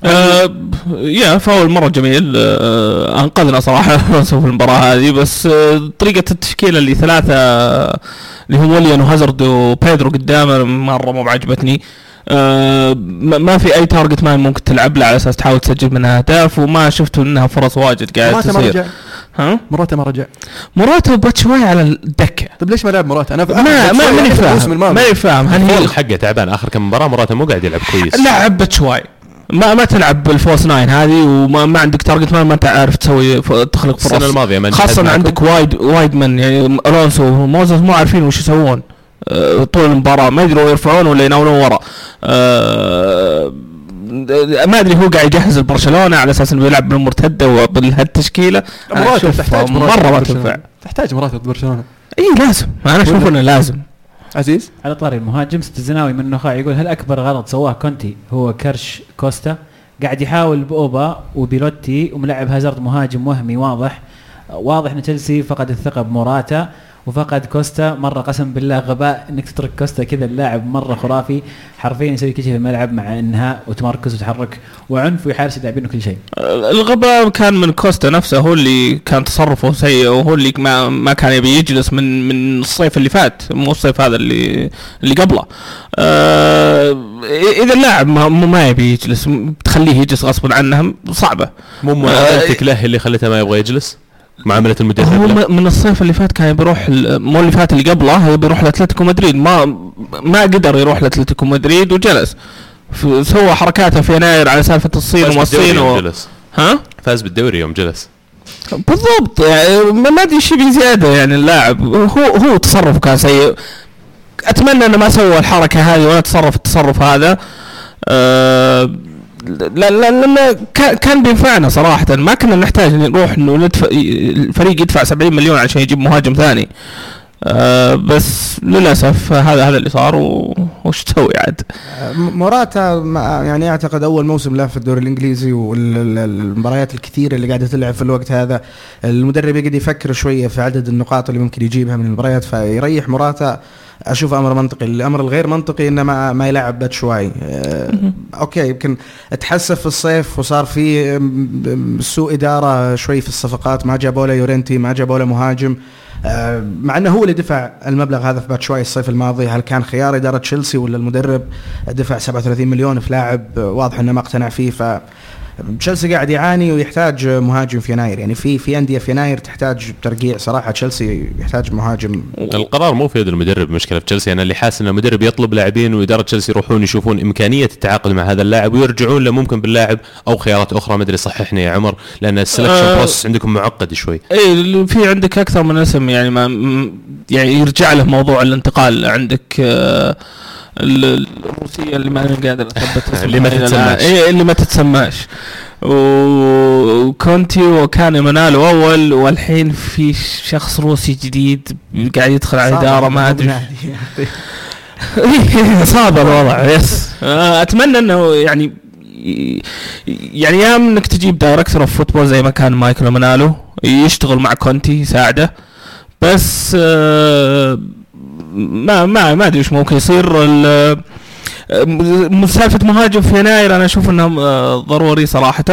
آه يا فاول مرة جميل. آه أنقذنا صراحة في المباراة هذه. بس آه طريقة التشكيلة اللي ثلاثة اللي هم وليان وهازارد وبيدرو قدامه مرة مو بعاجبتني. آه ما في أي target man ممكن تلعب له على أساس تحاول تسجل منها أهداف وما شفت إنها فرص واجد قاعد موراتا ما تصير. رجع. ها؟ موراتا ما رجع. موراتا باتشواي على الدكة. طيب ليش ما لعب موراتا؟ أنا ما ما ماني فاهم. ماني فاهم. هل حقه تعبان. آخر كم مباراة مراته مو قاعد يلعب كويس. لعب باتشواي ما ما تلعب بالفوس ناين هذه وما ما عندك تارجت مان ما انت عارف تسوي تخلق فرص. السنة الماضية ما خاصة انتهت عندك وايد وايد من يعني الونسو وموزس مو عارفين وش يسوون. آه، طول المباراة. ما يدروا يرفعون ولا يناولون ورا. آه، ما أدري هو قاعد يجهز البرشلونة على أساس إنه بيلعب أنا مراته أشوف تحتاج مرة ما. تنفع. تحتاج مراته برشلونه اي لازم. أنا أشوف إنه لازم. عزيز؟ على طاري المهاجم ست الزناوي من النخاع يقول هل أكبر غلط سواه كونتي؟ هو كرش كوستا. قاعد يحاول بأوبا وبيلوتي وملعب هازارد مهاجم وهمي واضح. واضح إن تشيلسي فقد الثقة بموراتا. وفقد كوستا مرة قسم بالله غباء إنك تترك كوستا كذا اللاعب مرة خرافي. حرفيا يسوي كل شيء في الملعب مع انهاء وتمركز وتحرك وعنف ويحارس اللاعبين وكل شيء. آه، الغباء كان من كوستا نفسه هو اللي كان تصرفه سيء وهو اللي ما ما كان يبي يجلس من من الصيف اللي فات. مو الصيف هذا اللي اللي قبله. آه إذا اللاعب ما, ما يبي يجلس تخليه يجلس غصبا عنه صعبة. مو آه، معاملتك له اللي خلته ما يبغى يجلس؟ معامله المدرب هو من الصيف اللي فات كان بيروح مو اللي فات اللي قبله يبي يروح لأتلتيكو مدريد. ما ما قدر يروح لأتلتيكو مدريد وجلس. سوى حركاته في يناير على سالفة الصين وما الصين و... جلس. ها؟ فاز بالدوري يوم جلس. بالضبط يعني ما أدري إيش زيادة يعني اللاعب. هو هو تصرفه كان سيء. أتمنى إنه ما سوى الحركة هذه ولا تصرف التصرف هذا. أه لا لا لأن كان- كان بينفعنا صراحة. ما كنا نحتاج نروح إنه ندفع الفريق يدفع 70 مليون عشان يجيب مهاجم ثاني. أه بس للأسف هذا هذا اللي صار وش تسوي عاد؟ م- موراتا يعني أعتقد أول موسم له في الدوري الإنجليزي والمباريات الكثيرة اللي قاعدة تلعب في الوقت هذا. المدرب يقعد يفكر شوية في عدد النقاط اللي ممكن يجيبها من المباريات فيريح موراتا أشوف أمر منطقي الأمر الغير منطقي إنه ما, ما يلعب باتشواي. آه، أوكي يمكن تحسف في الصيف وصار في سوء إدارة شوي في الصفقات. ما جابوا له يورنتي ما جابوا له مهاجم. آه، مع إنه هو اللي دفع المبلغ هذا في باتشواي الصيف الماضي هل كان خيار إدارة تشيلسي ولا المدرب؟ دفع 37 مليون في لاعب واضح إنه ما اقتنع فيه ف تشيلسي قاعد يعاني ويحتاج مهاجم في يناير. يعني في في أندية في يناير تحتاج ترقيع صراحة. تشيلسي يحتاج مهاجم. القرار مو في يد المدرب مشكلة في تشيلسي. أنا اللي حاسس إن المدرب يطلب لاعبين وإدارة تشيلسي يروحون يشوفون إمكانية التعاقد مع هذا اللاعب ويرجعون له ممكن باللاعب أو خيارات أخرى. ما أدري صححني يا عمر لأن السلكشن آه. بروسس عندكم معقد شوي. اي في عندك أكثر من اسم يعني ما يعني يرجع له موضوع الانتقال. عندك آه، الروسية اللي ما أنا قادر اثبت اللي ما. تتسماش. اي اللي ما تتسماش وكونتي وكان منالو أول والحين في شخص روسي جديد قاعد يدخل على الاداره ما أدري. صعب الوضع يس. آه، أتمنى إنه يعني يعني يا إنك تجيب director of football زي ما كان مايكل منالو يشتغل مع كونتي يساعده. بس آه، ما ما ما أدري إيش ممكن يصير. ال- سالفة مهاجم في يناير أنا أشوف انه آه، ضروري صراحة.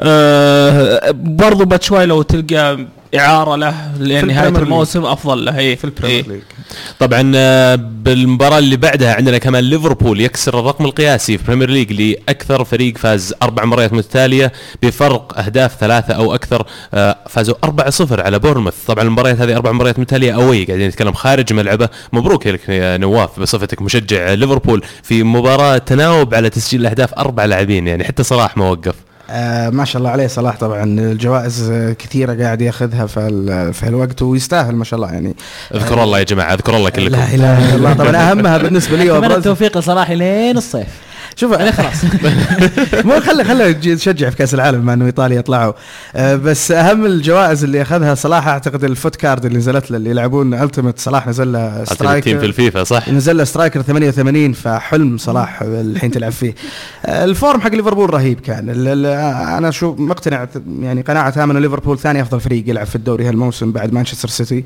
آه، برضو باتشواي لو تلقى إعارة له لنهاية ال Premier. الموسم أفضل له اي في ال Premier League. طبعا آه، بالمباراة اللي بعدها عندنا كمان ليفربول يكسر الرقم القياسي في Premier League لأكثر فريق فاز أربع مباريات متتالية بفرق أهداف ثلاثة أو أكثر آه، فازوا 4-0 على بورنموث. طبعا المباريات هذه أربع مباريات متتالية أوي قاعدين نتكلم خارج ملعبه. مبروك لك يا نواف بصفتك مشجع ليفربول في مباراة تناوب على تسجيل الأهداف أربع لاعبين يعني حتى صلاح ما وقف. آه ما شاء الله عليه صلاح. طبعا الجوائز آه، كثيرة قاعد ياخذها في في الوقت ويستاهل ما شاء الله يعني. اذكروا الله يا جماعة اذكروا الله كلكم. لا إله إلا الله. طبعا أهمها بالنسبة لي وابرز التوفيق لصلاح لين الصيف. شوف يعني خلاص. مو خلي خلي تجي تشجع في كأس العالم مع إنه إيطاليا يطلعوا آه، بس أهم الجوائز اللي أخذها صلاح أعتقد الفوت كارد اللي نزلت له اللي يلعبون التيمت صلاح نزل له التيم في سترايكر الفيفا صح؟ نزل له سترايكر 88 فحلم صلاح الحين تلعب فيه. آه، الفورم حق ليفربول رهيب كان. ال- ال- أنا شو مقتنع يعني قناعة تامه ان ليفربول ثاني أفضل فريق يلعب في الدوري هالموسم بعد مانشستر سيتي.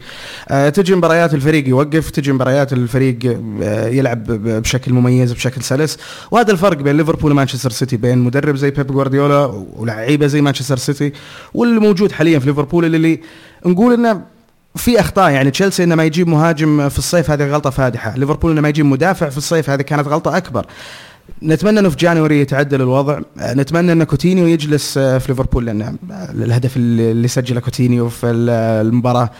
آه، تجي مباريات الفريق يوقف تجي مباريات الفريق آه، يلعب بشكل مميز بشكل سلس. وهذا الفرق بين ليفربول ومانشستر سيتي بين مدرب زي بيب جوارديولا ولعيبه زي مانشستر سيتي واللي موجود حاليا في ليفربول اللي, نقول إنه في أخطاء. يعني تشيلسي إنه ما يجيب مهاجم في الصيف هذه غلطة فادحة. ليفربول إنه ما يجيب مدافع في الصيف هذه كانت غلطة أكبر. نتمنى إنه في January يتعدل الوضع. نتمنى إن كوتينيو يجلس في ليفربول لأن الهدف اللي سجله كوتينيو في ال- المباراة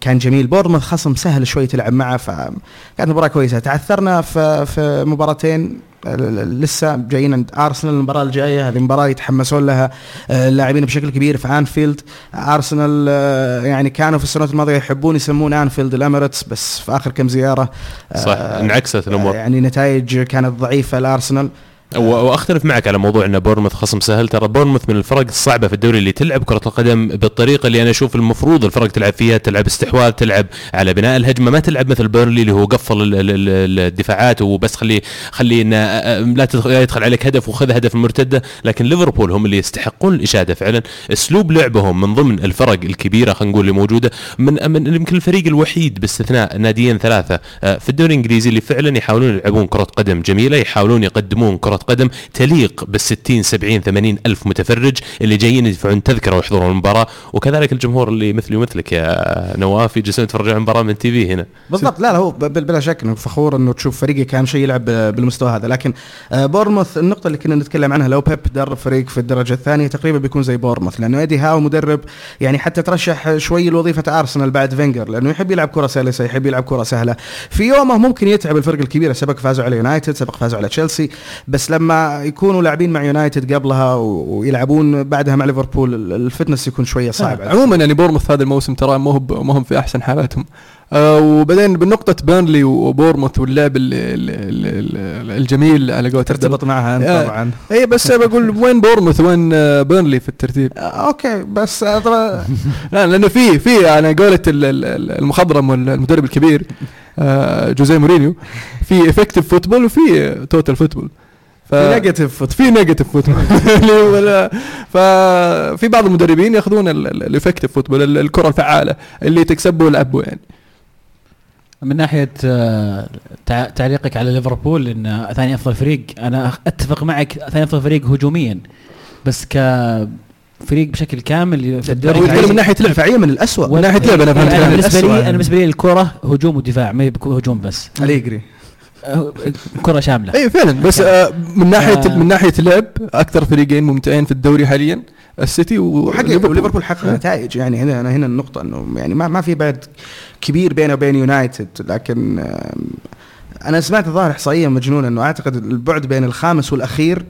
كان جميل. بورنموث خصم سهل شوي تلعب معه فكانت مباراة كويسة. تعثرنا في في مباراتين آه، لسه جايين عند أرسنال المباراة الجاية. هذه مباراة يتحمسون لها آه، اللاعبين بشكل كبير في أنفيلد. أرسنال آه، يعني كانوا في السنوات الماضية يحبون يسمون أنفيلد الأميريتس بس في آخر كم زيارة آه، صح انعكست الأمور. يعني نتائج كانت ضعيفة لأرسنال. وأختلف معك على موضوع إن بورنموث خصم سهل. ترى بورنموث من الفرق الصعبة في الدوري اللي تلعب كرة القدم بالطريقة اللي أنا أشوف المفروض الفرق تلعب فيها. تلعب استحواذ تلعب على بناء الهجمة. ما تلعب مثل بيرنلي اللي هو قفل ال- ال- ال- الدفاعات وبس. خلي خلي لا يدخل عليك هدف وخذ هدف المرتده لكن ليفربول هم اللي يستحقون الإشادة فعلا. أسلوب لعبهم من ضمن الفرق الكبيرة خلينا نقول اللي موجودة من من يمكن الفريق الوحيد باستثناء ناديين ثلاثة في الدوري الإنجليزي اللي فعلا يحاولون يلعبون كرة قدم جميلة يحاولون يقدمون كرة قدم تليق بال 60 70 80 ألف متفرج اللي جايين يدفعون تذكرة ويحضرون المباراة. وكذلك الجمهور اللي مثلي ومثلك يا نواف يجلسون يتفرجون على المباراه من TV هنا. بالضبط. لا لا هو بلا شك إنه فخور إنه تشوف فريقك اهم شيء يلعب بالمستوى هذا. لكن آه، بورنموث النقطة اللي كنا نتكلم عنها لو بيب درب فريق في الدرجة الثانية تقريبا بيكون زي بورنموث لأنه إيدي هاو مدرب يعني حتى ترشح شوي لوظيفة أرسنال بعد فينجر لأنه يحب يلعب كرة سلسه يحب يلعب كرة سهلة. في يومه ممكن يتعب الفرق الكبيرة سبق فازوا على يونايتد سبق فازوا على تشيلسي بس لما يكونوا لاعبين مع يونايتد قبلها ويلعبون بعدها مع ليفربول ال- ال fitness يكون شوية صعب على عموما يعني بورموث هذا الموسم ترى ما ب- ما هم في أحسن حالاتهم. آه وبعدين بنقطة بيرنلي وبورموث واللعب ال- ال- ال- ال- الجميل على قولة الله. ترتبط معها أنت آه. طبعا. اي بس بقول وين بورموث وين آه، بيرنلي في الترتيب؟ آه، أوكي بس آه، طبعا لا لأنه في في على قولة ال- ال- ال- المخضرم والمدرب الكبير آه، جوزيه مورينيو. في effective football وفي total football ف... negative foot في negative football ففي بعض المدربين ياخذون ال effective football ال- الكرة الفعالة اللي تكسبه والعبه يعني. من ناحية آه، تع- تعليقك على ليفربول إن ثاني أفضل فريق أنا أتفق معك ثاني أفضل فريق هجوميا بس كفريق بشكل كامل في من ناحية لعب دفاعيا من الاسوء من ناحية لعب أنا فهمت. كلامك. بالنسبة الأسوأ لي يعني. أنا بالنسبة لي الكرة هجوم ودفاع ما هي هجوم بس. أليجري. كرة شاملة. اي فعلا. بس آه، من ناحية آه. من ناحية اللعب أكثر فريقين ممتعين في الدوري حاليا السيتي وحقق وليفربول ليفربول. حقق نتائج. يعني هنا أنا هنا النقطة إنه يعني ما ما في بعد كبير بينه وبين يونايتد. لكن أنا سمعت ظاهر إحصائية مجنونة إنه أعتقد البعد بين الخامس والأخير آه،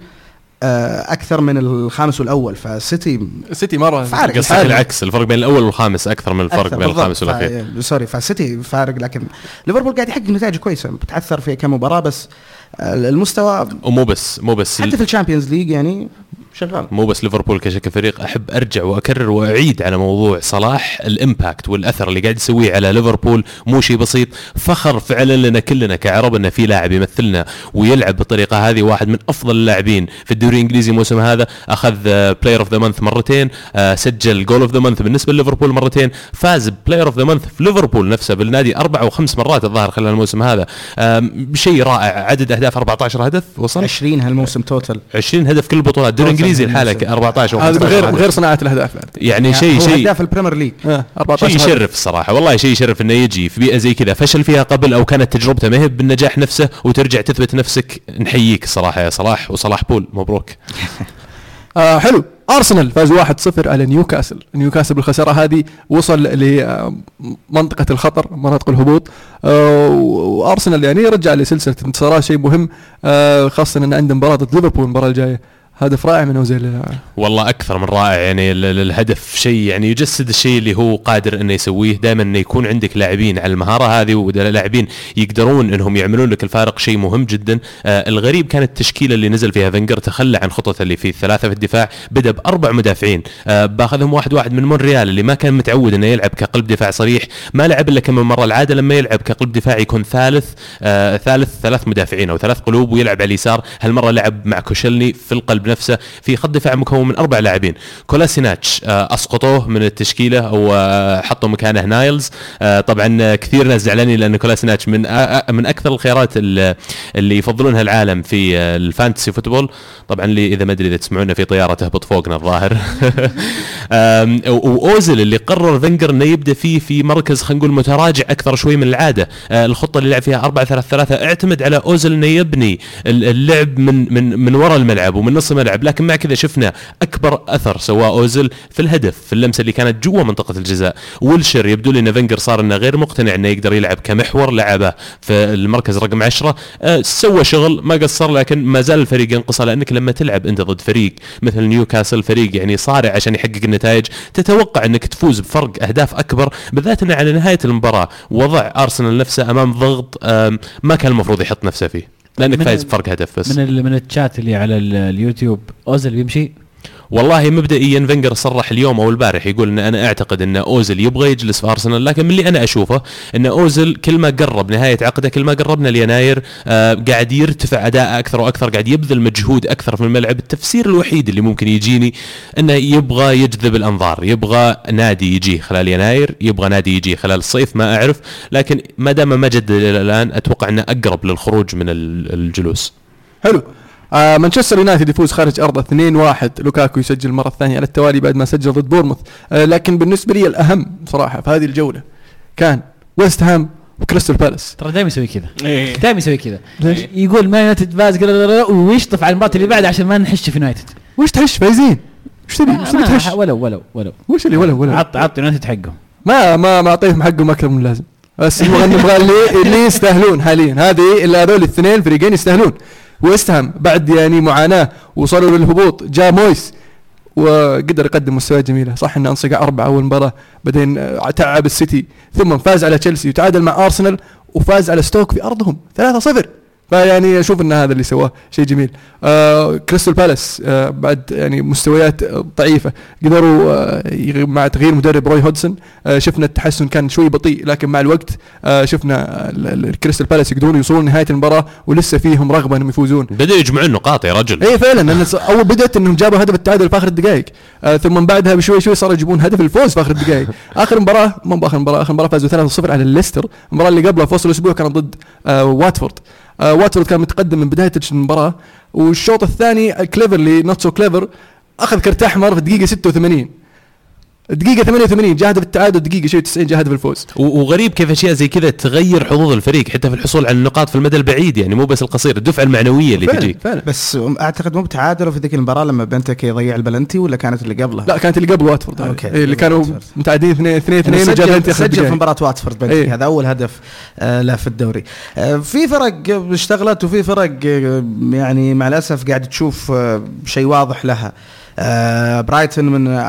أكثر من الخامس والأول فالسيتي السيتي مرة فارق. قصدك. العكس الفرق بين الأول والخامس أكثر من الفرق أكثر بين. الخامس والأخير ف- sorry فالسيتي فارق لكن ليفربول قاعد يحقق نتائج كويسة بتعثر في كم مباراة بس آه، المستوى ومو بس مو بس حتى في ال Champions League يعني شغال. مو بس ليفربول كشكل فريق أحب أرجع وأكرر وأعيد على موضوع صلاح ال impact والأثر اللي قاعد يسويه على ليفربول مو شيء بسيط. فخر فعلا لنا كلنا كعرب انه في لاعب يمثلنا ويلعب بالطريقة هذه واحد من أفضل اللاعبين في الدوري الإنجليزي الموسم هذا. أخذ player of the month مرتين آه، سجل goal of the month بالنسبة لليفربول مرتين فاز player of the month في ليفربول نفسه بالنادي أربع أو خمس مرات الظاهر خلال الموسم هذا. شيء رائع عدد أهداف 14 هدف وصل؟ 20 هالموسم total 20 هدف كل البطولات الدوري الانجليزي. لحاله 14 هذا 15 غير. غير صناعة الأهداف بعد. يعني شيء هو شيء هداف ال Premier League آه، 14 شيء. يشرف الصراحة. والله شيء يشرف إنه يجي في بيئة زي كذا. فشل فيها قبل أو كانت تجربته ما هي بالنجاح نفسه وترجع تثبت نفسك نحييك صراحة يا صلاح. وصلاح بول مبروك. آه حلو. أرسنال فاز 1-0 على نيوكاسل. نيوكاسل بالخسارة هذه وصل لمنطقه الخطر مناطق الهبوط. آه وأرسنال يعني رجع لسلسلة انتصارات شيء مهم. آه خاصة إن عنده مباراة ضد ليفربول المباراة الجاية. هدف رائع من أوزيل. والله أكثر من رائع يعني ال- ال- الهدف شيء يعني يجسد الشيء اللي هو قادر إنه يسويه. دائما إنه يكون عندك لاعبين على المهارة هذه ولاعبين يقدرون إنهم يعملون لك الفارق شيء مهم جدا. آه الغريب كانت التشكيلة اللي نزل فيها فنجر تخلى عن خطته اللي في ثلاثة في الدفاع بدأ بأربع مدافعين. آه بأخذهم واحد واحد من مونريال اللي ما كان متعود إنه يلعب كقلب دفاع صريح. ما لعب إلا كم مرة العادة لما يلعب كقلب دفاع يكون ثالث آه ثالث ثلاث مدافعين أو ثلاث قلوب ويلعب على اليسار. هالمرة لعب مع كوشلني في القلب نفسه في خط دفاع مكون من أربع لاعبين. كولاسيناتش آه أسقطوه من التشكيلة أو آه مكانه نايلز. آه طبعا كثير ناس زعلانين لأن كولاسيناتش من من أكثر الخيارات اللي يفضلونها العالم في ال fantasy football. طبعا اللي إذا ما أدري إذا تسمعونا في طيارة تهبط فوقنا الظاهر. واوزل اللي قرر فينجر إنه يبدأ فيه في مركز خلينا نقول متراجع أكثر شوي من العادة. الخطة اللي لعب فيها 4 3 3 اعتمد على اوزل إنه يبني ال- اللعب من من من وراء الملعب ومن نص الملعب لكن مع كذا شفنا أكبر أثر سواه اوزل في الهدف في اللمسة اللي كانت جوا منطقة الجزاء. ويلشير يبدو لي إن فينجر صار إنه غير مقتنع إنه يقدر يلعب كمحور لعبه في المركز رقم 10 آه، سوى شغل ما قصر لكن ما زال الفريق ينقصه لأنك لما تلعب أنت ضد فريق مثل نيوكاسل فريق يعني صارع عشان يحقق النتائج تتوقع إنك تفوز بفرق أهداف أكبر بالذات انه على نهاية المباراة وضع أرسنال نفسه أمام ضغط آم، ما كان المفروض يحط نفسه فيه. لأنك فايز بفرق هدف بس. من ال- من الشات اللي على ال- اليوتيوب. أوزل بيمشي. والله مبدئيا فينجر صرح اليوم أو البارح يقول إن أنا أعتقد إن اوزل يبغى يجلس في أرسنال لكن من اللي أنا أشوفه إن اوزل كل ما قرب نهاية عقده كل ما قربنا ليناير آه قاعد يرتفع اداءه أكثر وأكثر قاعد يبذل مجهود أكثر في الملعب. التفسير الوحيد اللي ممكن يجيني إنه يبغى يجذب الأنظار يبغى نادي يجي خلال يناير يبغى نادي يجي خلال الصيف ما أعرف لكن ما دام ما جدد إلى الآن أتوقع إنه أقرب للخروج من ال- الجلوس. حلو. آه مانشستر يونايتد يفوز خارج أرضه 2-1 لوكاكو يسجل المره الثانية على التوالي بعد ما سجل ضد بورنموث. آه لكن بالنسبة لي الأهم صراحة في هذه الجولة كان ويست هام وكريستال بالاس. ترى دائما يسوي كذا. إيه. دائما يسوي كذا. ليش؟ يقول مان يونايتد فاز ويشطح على المباراة اللي بعدها عشان ما نحش في يونايتد. وش تحش فايزين؟ وش تبي؟ وش تبي ما- تحش ولو ولو ولو. وش اللي ولا ولا عط عط يونايتد حقهم ما ما ما أعطيهم حقهم أكثر من اللازم. بس نبغى نبغى اللي اللي يستاهلون حاليا. هذه اللي هذول الاثنين فريقين يستاهلون. ويست هام بعد يعني معاناة وصلوا للهبوط. جاء مويس وقدر يقدم مستويات جميلة. صح إنه انصقع أربعة أول مباراة بعدين تعب السيتي ثم فاز على تشيلسي وتعادل مع أرسنال وفاز على ستوك في أرضهم 3-0 فيعني أشوف إن هذا اللي سواه شيء جميل. آه كريستال بالاس آه بعد يعني مستويات ضعيفة. قدروا آه مع تغيير مدرب روي هودسون آه شفنا التحسن كان شوي بطيء لكن مع الوقت آه شفنا ال- ال- الكريستال بالاس يقدرون يوصلون نهايه المباراة ولسه فيهم رغبة إنهم يفوزون. بدأوا يجمعون نقاط يا رجل. اي فعلا. لأن ص- أول بدأت إنهم جابوا هدف التعادل في آخر الدقائق. آه ثم بعدها بشوي شوي صاروا يجيبون هدف الفوز في آخر الدقائق. آخر مباراة مو باخر مباراة آخر مباراة فازوا 3-0 على الليستر المباراة اللي قبلها في وسط الأسبوع كانت ضد آه واتفورد. آه واتفورد كان متقدم من بداية المباراة والشوط الثاني كليفرلي not so clever أخذ كرت احمر في الدقيقة 86 الدقيقة 88 جاء هدف التعادل الدقيقة شيء 90 جاء هدف الفوز وغريب كيف أشياء زي كذا تغير حظوظ الفريق حتى في الحصول على النقاط في المدى البعيد يعني مو بس القصير الدفعة المعنوية اللي فعلا تجيك فعلا بس أعتقد مو بتعادلوا في ذيك المباراة لما بنتيكي يضيع البلنتي ولا كانت اللي قبلها؟ لا كانت اللي قبل واتفورد. أوكي. إيه اللي كانوا. متعادلين 2 2 2 يعني وجاب بلنتي سجل, في. مباراة واتفورد بنتي إيه. هذا أول هدف آه له في الدوري آه في فرق اشتغلت وفي فرق آه يعني مع الأسف قاعد تشوف شيء واضح لها برايتون من آه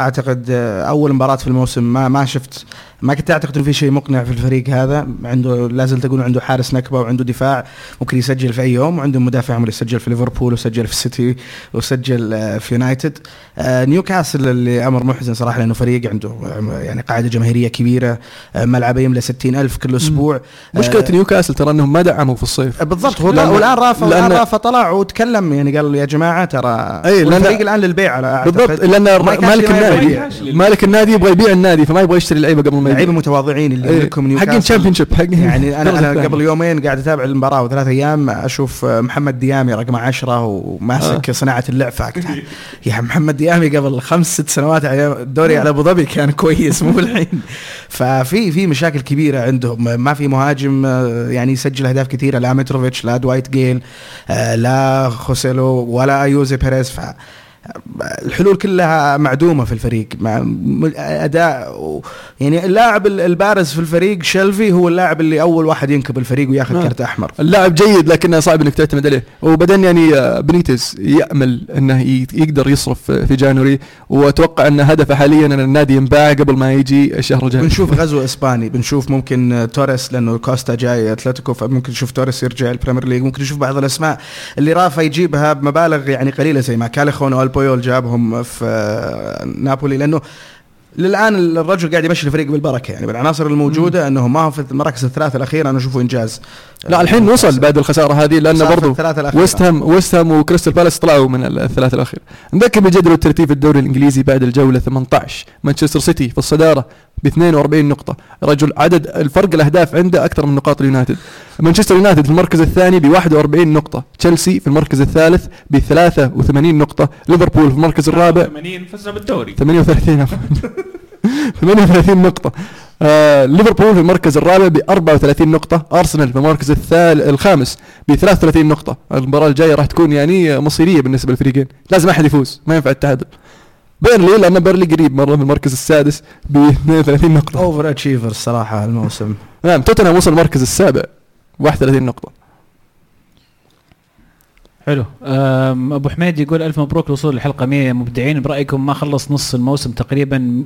أعتقد آه أول مباراة في الموسم. ما ما شفت ما كنت أعتقد إنه في شيء مقنع في الفريق هذا. عنده لا زلت أقول عنده حارس نكبة وعنده دفاع ممكن يسجل في أي يوم وعنده مدافع عمره يسجل في ليفربول وسجل في السيتي وسجل آه، في يونايتد. آه، نيوكاسل اللي أمر محزن صراحة لأنه فريق عنده آه، يعني قاعدة جماهيرية كبيرة ملعبه يملى 60 ألف كل أسبوع. مشكلة آه، نيوكاسل ترى إنهم ما دعموا في الصيف. بالضبط. هو والآن رافا والآن لأن- رافا طلع وتكلم يعني قال يا جماعة ترى لأن- الفريق الآن للبيع على. بالضبط. لأن ما مالك ما النادي. مالك النادي يبغى يبيع النادي فما يبغى يشتري لعيبة قبل ما لعيبة يبيع متواضعين اللي إيه، يملكهم نيوكاسل حقين Championship حقين يعني أنا أنا. قبل يومين قاعد أتابع المباراة وثلاث أيام أشوف محمد ديامي رقم عشرة وماسك آه. صناعة اللعب يا محمد ديامي قبل خمس ست سنوات الدوري على أبو ظبي كان كويس مو الحين ففي في مشاكل كبيرة عندهم. ما في مهاجم آه، يعني يسجل أهداف كثيرة لا متروفيتش لا دوايت جيل آه، لا خوسيلو ولا أيوزي بيريز. الحلول كلها معدومة في الفريق. مع أداء و يعني اللاعب ال- البارز في الفريق شلفي هو اللاعب اللي أول واحد ينكب الفريق وياخذ آه. كرت أحمر. اللاعب جيد لكنه صعب إنك تعتمد عليه. وبعدين يعني آه، بنيتز يأمل إنه يقدر يصرف في January وأتوقع إن هدفه حاليا إن النادي ينباع قبل ما يجي الشهر الجاي. بنشوف غزو إسباني بنشوف ممكن توريس لأنه كوستا جاي أتلتيكو فممكن نشوف توريس يرجع ال Premier League ممكن نشوف بعض الأسماء اللي رافا يجيبها بمبالغ يعني قليلة زي ما كاليخون والبيول جابهم في آه، نابولي لأنه للآن الرجل قاعد يمشي الفريق بالبركة يعني بالعناصر الموجودة انه ما هو في المراكز الثلاثه الاخيره أنا أشوفه إنجاز. لا الحين وصل بعد الخسارة هذه لأنه برضو. ويست هام ويست هام وكريستال بالاس طلعوا من ال- الثلاثه الأخير. نذكر بجدول الترتيب الدوري الإنجليزي بعد الجولة 18 مانشستر سيتي في الصدارة ب 42 نقطة. رجل عدد الفرق الأهداف عنده أكثر من نقاط اليونايتد مانشستر يونايتد في المركز الثاني ب 41 نقطة. تشيلسي في المركز الثالث ب 83 نقطة. ليفربول في المركز الرابع 80 فزنا بالدوري. 38 عفوا. 38 نقطة. آه ليفربول في المركز الرابع ب 34 نقطة، أرسنال في المركز الثالث الخامس ب 33 نقطة، المباراة الجاية راح تكون يعني مصيرية بالنسبة للفريقين، لازم أحد يفوز، ما ينفع التعادل. بيرنلي لأن بيرنلي قريب مرة في المركز السادس ب 32 نقطة. overachiever الصراحه الموسم. نعم توتنهام وصل المركز السابع 31 نقطة. حلو. أبو حميد يقول ألف مبروك الوصول للحلقه 100 مبدعين برأيكم ما خلص نص الموسم تقريبا؟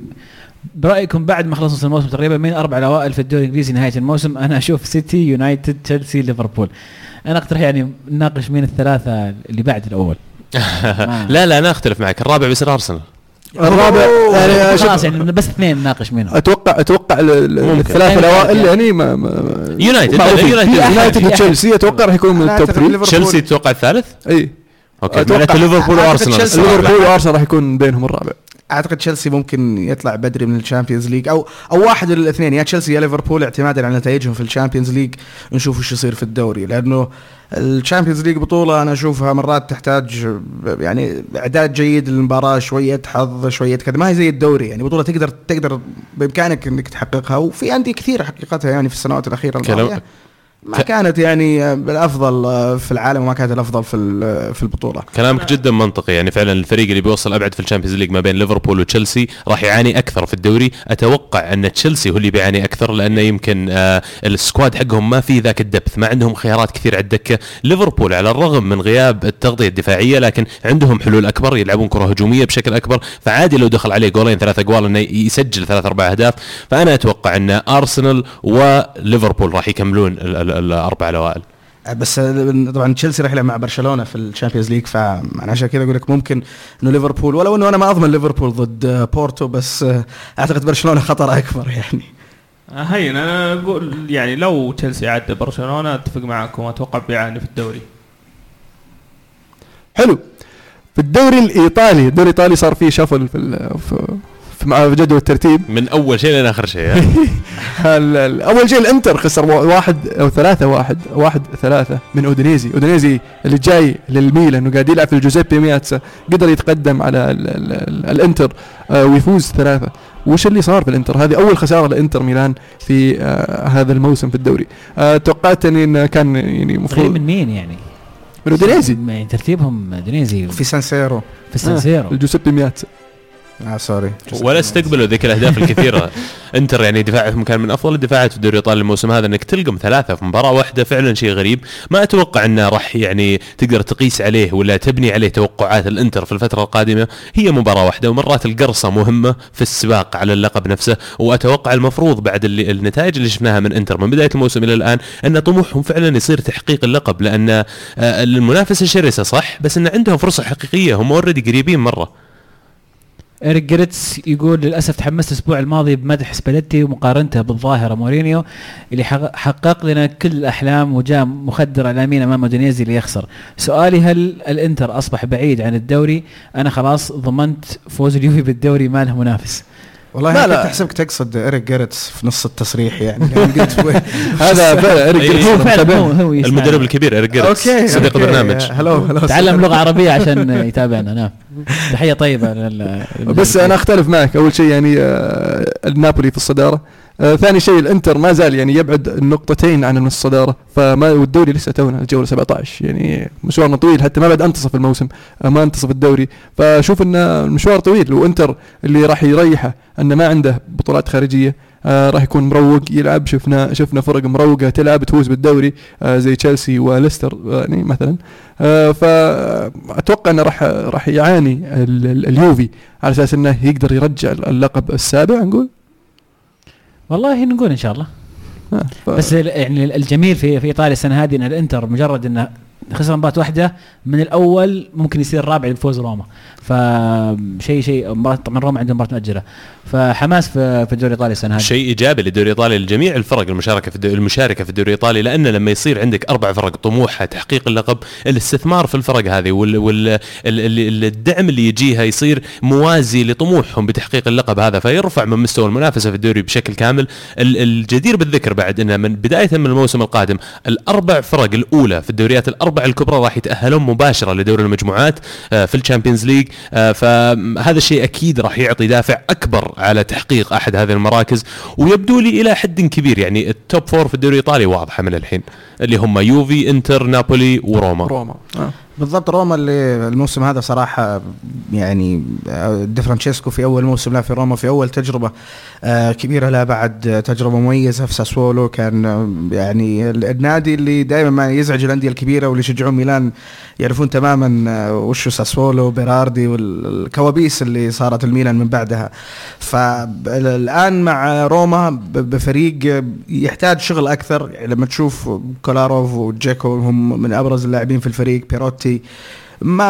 برأيكم بعد ما خلص نص الموسم تقريبا مين أربع الاوائل في الدوري الإنجليزي نهاية الموسم؟ أنا أشوف سيتي يونايتد تشيلسي ليفربول. أنا أقترح يعني نناقش مين الثلاثة اللي بعد الأول. لا لا أنا أختلف معك. الرابع بيصير أرسنال. الرابع يعني خلاص يعني بس اثنين نناقش منهم أتوقع أتوقع ال- ال- ممكن. الثلاثة يعني الأوائل يعني- يعني ما, ما يونايتد،. يونايتد. أحد. وتشيلسي أتوقع راح يكون من ال top أعتقد 3 ليفربول- تشيلسي تتوقع الثالث؟ إي أوكي أتوقع- معناته ليفربول وأرسنال. ليفربول وأرسنال راح يكون بينهم الرابع أعتقد تشيلسي ممكن يطلع بدري من ال Champions League أو أو واحد من الاثنين. يا تشيلسي يا ليفربول اعتمادا على نتائجهم في ال Champions League. نشوف إيش يصير في الدوري لأنه الـ Champions League بطولة أنا أشوفها مرات تحتاج يعني إعداد جيد للمباراة شوية حظ شوية كذا. ما هي زي الدوري يعني بطولة تقدر تقدر بإمكانك إنك تحققها وفي أندية كثيرة حققتها يعني في السنوات الأخيرة الماضيه ما كانت يعني الأفضل في العالم وما كانت الأفضل في في البطولة. كلامك جدا منطقي. يعني فعلا الفريق اللي بيوصل أبعد في الـ Champions League ما بين ليفربول وتشيلسي راح يعاني أكثر في الدوري. أتوقع أن تشيلسي هو اللي بيعاني أكثر لأنه يمكن آه ال squad حقهم ما في ذاك ال depth. ما عندهم خيارات كثير على الدكة. ليفربول على الرغم من غياب التغطية الدفاعية لكن عندهم حلول أكبر يلعبون كرة هجومية بشكل أكبر. فعادي لو دخل عليه قولين ثلاثة اقوال إنه يسجل ثلاث أربع أهداف. فأنا أتوقع أن أرسنال وليفربول راح يكملون الأربع الاوائل بس آه، طبعا تشيلسي راح يلعب مع برشلونة في ال Champions League فانا عشان كذا أقول لك ممكن إنه ليفربول ولو إنه أنا ما أضمن ليفربول ضد آه، بورتو بس أعتقد برشلونة خطر أكبر يعني. هين أنا أقول يعني لو تشيلسي عدى برشلونة أتفق معكم أتوقع بيعاني في الدوري. حلو. في الدوري الإيطالي الدوري الإيطالي صار فيه shuffle في ال- في في مع جدول الترتيب. من أول شيء لين آخر شيء ال- أول شيء الانتر خسر وا- واحد أو ثلاثة واحد واحد ثلاثة من أودينيزي. أودينيزي اللي جاي للميلان وقاعد يلعب في الجوزيبي مياتزا قدر يتقدم على ال ال ال الإنتر آه ويفوز ثلاثة. وش اللي صار في الإنتر؟ هذه أول خسارة لإنتر ميلان في آه هذا الموسم في الدوري. آه توقعت اني إنه كان يعني المفروض من مين يعني؟ من أودينيزي. يعني ترتيبهم أودينيزي في سان سيرو. في السانسيرو الجوزيبي مياتسا. آه sorry ولا استقبلوا ذيك الأهداف الكثيرة. انتر يعني دفاعهم كان من أفضل الدفاعات في الدوري الإيطالي الموسم هذا إنك تلقم ثلاثة في مباراة واحدة فعلا شيء غريب. ما أتوقع أنه راح يعني تقدر تقيس عليه ولا تبني عليه توقعات الإنتر في الفترة القادمة. هي مباراة واحدة ومرات القرصة مهمة في السباق على اللقب نفسه. وأتوقع المفروض بعد اللي النتائج اللي شفناها من إنتر من بداية الموسم إلى الآن أن طموحهم فعلا يصير تحقيق اللقب. لأن آه، المنافسه شرسه صح بس أن عندهم فرصة حقيقية. هم already قريبين مرة. إيريك جيرتس يقول للأسف تحمست الأسبوع الماضي بمدح سباليتي ومقارنته بالظاهرة مورينيو اللي حقق- لنا كل الأحلام وجاء مخدر اعلاميا أمام أودينيزي ليخسر. سؤالي هل الإنتر أصبح بعيد عن الدوري؟ أنا خلاص ضمنت فوز اليوفي بالدوري ما له منافس. والله لا،. كنت احسبك تقصد اريك جيرتس في نص التصريح يعني هذا فعلا إيريك إيه، جيرتس هو فعلا هو. المدرب الكبير إيريك جيرتس أوكي صديق. البرنامج hello hello تعلم لغة عربية عشان يتابعنا نعم. تحية طيبة لل- بس أنا أختلف معك أول شيء يعني آه، النابولي في الصدارة آه، ثاني شيء الإنتر ما زال يعني يبعد النقطتين عن الصداره فما والدوري لسه تونا الجولة 17 يعني مشوارنا طويل حتى ما بعد انتصف الموسم آه، ما انتصف الدوري. فأشوف ان المشوار طويل وإنتر اللي راح يريحه انه ما عنده بطولات خارجية آه راح يكون مروق يلعب شفنا شفنا فرق مروقة تلعب تفوز بالدوري آه زي تشيلسي وليستر آه، يعني مثلا. آه فأتوقع إنه راح راح يعاني ال- ال- اليوفي على أساس إنه يقدر يرجع اللقب السابع نقول. والله نقول إن شاء الله. آه ف... بس يعني الجميل في في إيطاليا السنة هذه إن الإنتر مجرد إنه خسر مباراة واحدة من الأول ممكن يصير رابع بفوز روما. فشيء شيء مباراة- طبعا روما عندهم مباراة مؤجلة. فحماس في الدوري الإيطالي السنة هذه. شيء إيجابي للدوري الإيطالي لجميع الفرق المشاركة في المشاركة في الدوري الإيطالي لأن لما يصير عندك أربع فرق طموحها تحقيق اللقب الاستثمار في الفرق هذه وال وال ال- ال- الدعم اللي يجيها يصير موازي لطموحهم بتحقيق اللقب هذا فيرفع من مستوى المنافسة في الدوري بشكل كامل. ال- الجدير بالذكر بعد ان من بداية من الموسم القادم الأربع فرق الأولى في الدوريات الأربع الكبرى راح يتأهلون مباشرة لدوري المجموعات آه، في ال Champions League آه، فهذا الشيء أكيد راح يعطي دافع أكبر على تحقيق أحد هذه المراكز ويبدو لي إلى حد كبير يعني ال top four في الدوري الإيطالي واضحة من الحين اللي هم يوفي إنتر نابولي وروما روما آه. بالضبط روما اللي الموسم هذا صراحة يعني آه، دي فرانشيسكو في أول موسم له في روما في أول تجربة آه، كبيرة له بعد تجربة مميزة في ساسولو. كان آه، يعني ال- النادي اللي دائما ما يزعج الأندية الكبيرة واللي يشجعون ميلان يعرفون تماما وشو ساسولو بيراردي والكوابيس اللي صارت لميلان من بعدها. فالآن مع روما بفريق يحتاج شغل أكثر. يعني لما تشوف كولاروف وجيكو هم من أبرز اللاعبين في الفريق. بيروتي ما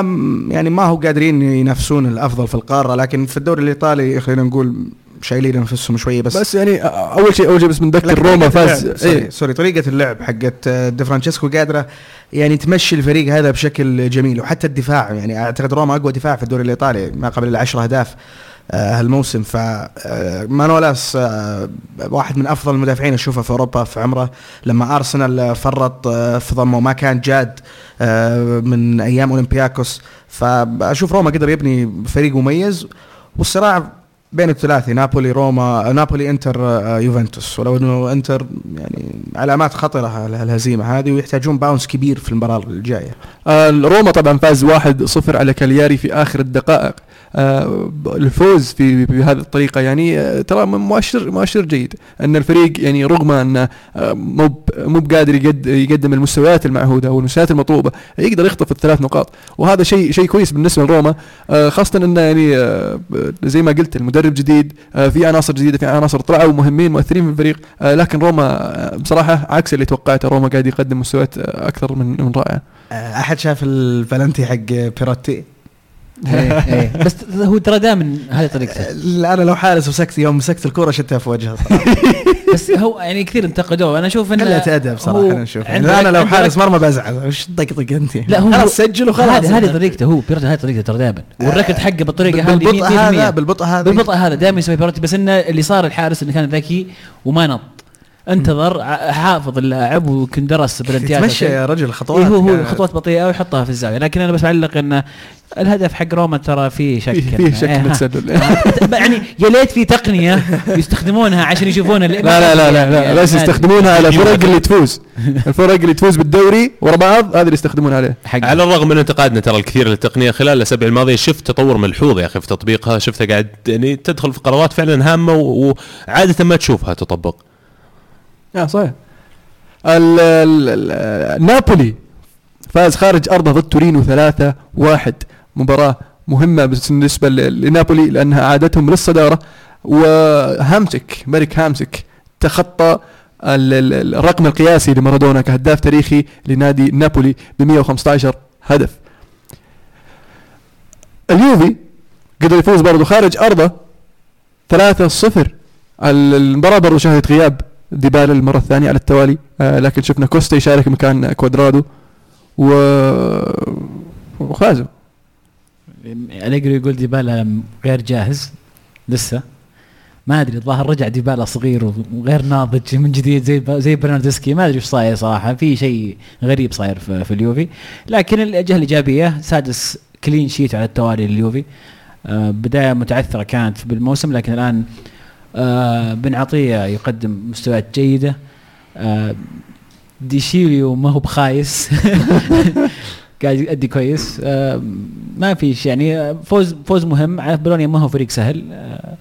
يعني ما هو قادرين ينافسون الأفضل في القارة لكن في الدوري الإيطالي خلينا نقول شايلين أنفسهم شوية بس, بس يعني أول شيء أول شيء بس بنذكر روما فاز. اللعب- sorry, sorry طريقة اللعب حقت آه، دي فرانشيسكو قادرة يعني تمشي الفريق هذا بشكل جميل وحتى الدفاع يعني أعتقد روما أقوى دفاع في الدوري الإيطالي ما قبل العشر أهداف. هالموسم. ف آه، آه، واحد من أفضل المدافعين أشوفه في أوروبا في عمره. لما أرسنال فرط آه، في ضمه ما كان جاد آه، من أيام أولمبياكوس. فأشوف روما قدر يبني فريق مميز. والصراع بين الثلاثي نابولي روما نابولي إنتر آه، يوفنتوس. ولو إنه إنتر يعني علامات خطرة الهزيمة هذه ويحتاجون bounce كبير في المباراة الجاية. آه، روما طبعا فاز 1-0 على كالياري في آخر الدقائق. آه، الفوز في بهذه الطريقة يعني ترى مؤشر مؤشر جيد. إن الفريق يعني رغم إنه مو مو بقادر يقد- يقدم المستويات المعهودة أو المستويات المطلوبة يقدر يخطف الثلاث نقاط. وهذا شيء شيء كويس بالنسبة لروما خاصة إنه يعني زي ما قلت المدرب جديد آه، في عناصر جديدة في عناصر طلعوا مهمين مؤثرين في الفريق. آه، لكن روما آه، بصراحة عكس اللي توقعته روما قاعد يقدم مستويات أكثر من من رائعه أحد شاف الفالنتي حق بيروتي إيه، إيه. بس هو ترى دائما هذه طريقته أنا لو حارس مسكت يوم مسكت الكورة شتتها في وجهه صراحة. بس هو يعني كثير انتقدوه. أنا أشوف إنه قلة ادب صراحة أنا أشوف يعني أنا لو حارس مرمى بزعل. وش تطقطق أنت؟ لا هو خلاص سجل وخلاص. هذه هذه طريقته. هو بيروتي هذه طريقته ترى دائما. والركض حقه بالطريقة هذه بالبطء 100% هذا بالبطء هذا. بالبطء هذا. دائما يسوي بيروتي بس إنه اللي صار الحارس انه كان ذكي وما نط انتظر حافظ اللاعب وكان درس بلنتيات تمشى يا رجل خطوات إيه هو هو يعني. خطوات بطيئة ويحطها في الزاوية لكن أنا بس أعلق انه الهدف حق روما ترى فيه شك فيه فيه شك إيه، من ها. التسلل يعني يا ليت في تقنية يستخدمونها عشان يشوفون لا لا لا لا, لا يعني بس هذه. يستخدمونها على الفرق اللي تفوز الفرق اللي تفوز بالدوري ورا بعض هذا اللي يستخدمون عليه حق على الرغم من انتقادنا ترى الكثير للتقنية خلال الأسابيع الماضية شفت تطور ملحوظ يا أخي في تطبيقها شفتها قاعد يعني تدخل في قرارات فعلا هامة وعادة ما تشوفها تطبق آه صحيح. ال- ال- ال- نابولي فاز خارج أرضه ضد تورينو ثلاثة واحد. مباراة مهمة بالنسبة لنابولي لأنها عادتهم للصدارة. وهامسك ملك هامسك تخطى ال- ال- الرقم القياسي لمارادونا كهداف تاريخي لنادي نابولي ب 115 هدف. اليوفي قدر يفوز برضه خارج أرضه 3-0 ال- المباراة برضه شهدت غياب ديبالا المرة الثانية على التوالي. آه لكن شفنا كوستا يشارك مكان كوادرادو. و وفازوا أليجري يقول ديبالا غير جاهز لسه. ما أدري الظاهر رجع ديبالا صغير وغير ناضج من جديد زي زي برناردسكي. ما أدري إيش صاير صراحة. في شيء غريب صاير في, في اليوفي. لكن الجهه الإيجابية سادس clean sheet على التوالي لليوفي. آه بداية متعثرة كانت بالموسم لكن الآن بن عطية يقدم مستويات جيدة. آه ديشيليو ما هو بخايس. قاعد يؤدي كويس. آه، ما في شيء يعني آه، فوز فوز مهم. على بولونيا ما هو فريق سهل. آه،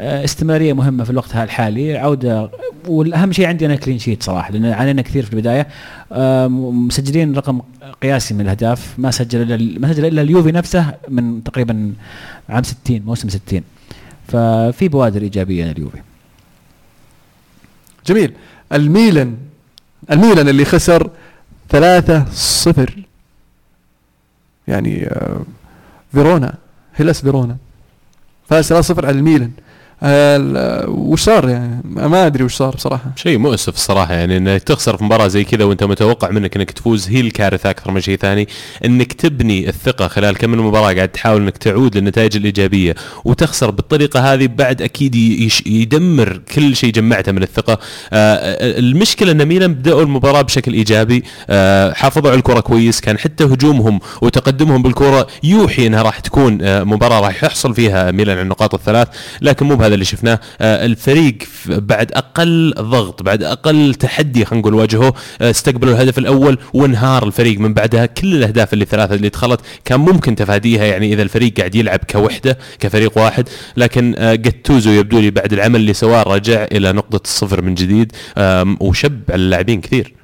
آه، استمرارية مهمة في الوقت الحالي. عودة والأهم شيء عندي أنا clean sheet صراحة لأن علينا كثير في البداية. آه، مسجلين رقم قياسي من الاهداف ما سجل إلا ما سجل إلا اليوفي نفسه من تقريبا عام 60 موسم 60 ففي بوادر إيجابية لليوفي جميل. الميلان الميلان اللي خسر 3-0 يعني آه فيرونا هيلاس فيرونا. فاز 3-0 على الميلان. ال- وش صار يعني؟ ما أدري وش صار بصراحة. شيء مؤسف الصراحة يعني إنك تخسر في مباراة زي كذا وأنت متوقع منك إنك تفوز هي الكارثة أكثر من شيء ثاني. إنك تبني الثقة خلال كم من مباراة قاعد تحاول إنك تعود للنتائج الإيجابية وتخسر بالطريقة هذه بعد أكيد يدمر كل شيء جمعته من الثقة. آه المشكلة إن ميلان بدأوا المباراة بشكل إيجابي. آه حافظوا على الكرة كويس كان حتى هجومهم وتقدمهم بالكرة يوحي إنها راح تكون آه مباراة راح يحصل فيها ميلان على النقاط الثلاث لكن مو بهذا اللي شفناه. آه الفريق بعد أقل ضغط بعد أقل تحدي خلينا نقول واجهه آه استقبلوا الهدف الأول وانهار الفريق من بعدها. كل الأهداف اللي ثلاثة اللي دخلت كان ممكن تفاديها يعني إذا الفريق قاعد يلعب كوحدة كفريق واحد. لكن آه جاتوزو يبدو لي بعد العمل اللي سواه رجع إلى نقطة الصفر من جديد وشب على اللاعبين كثير.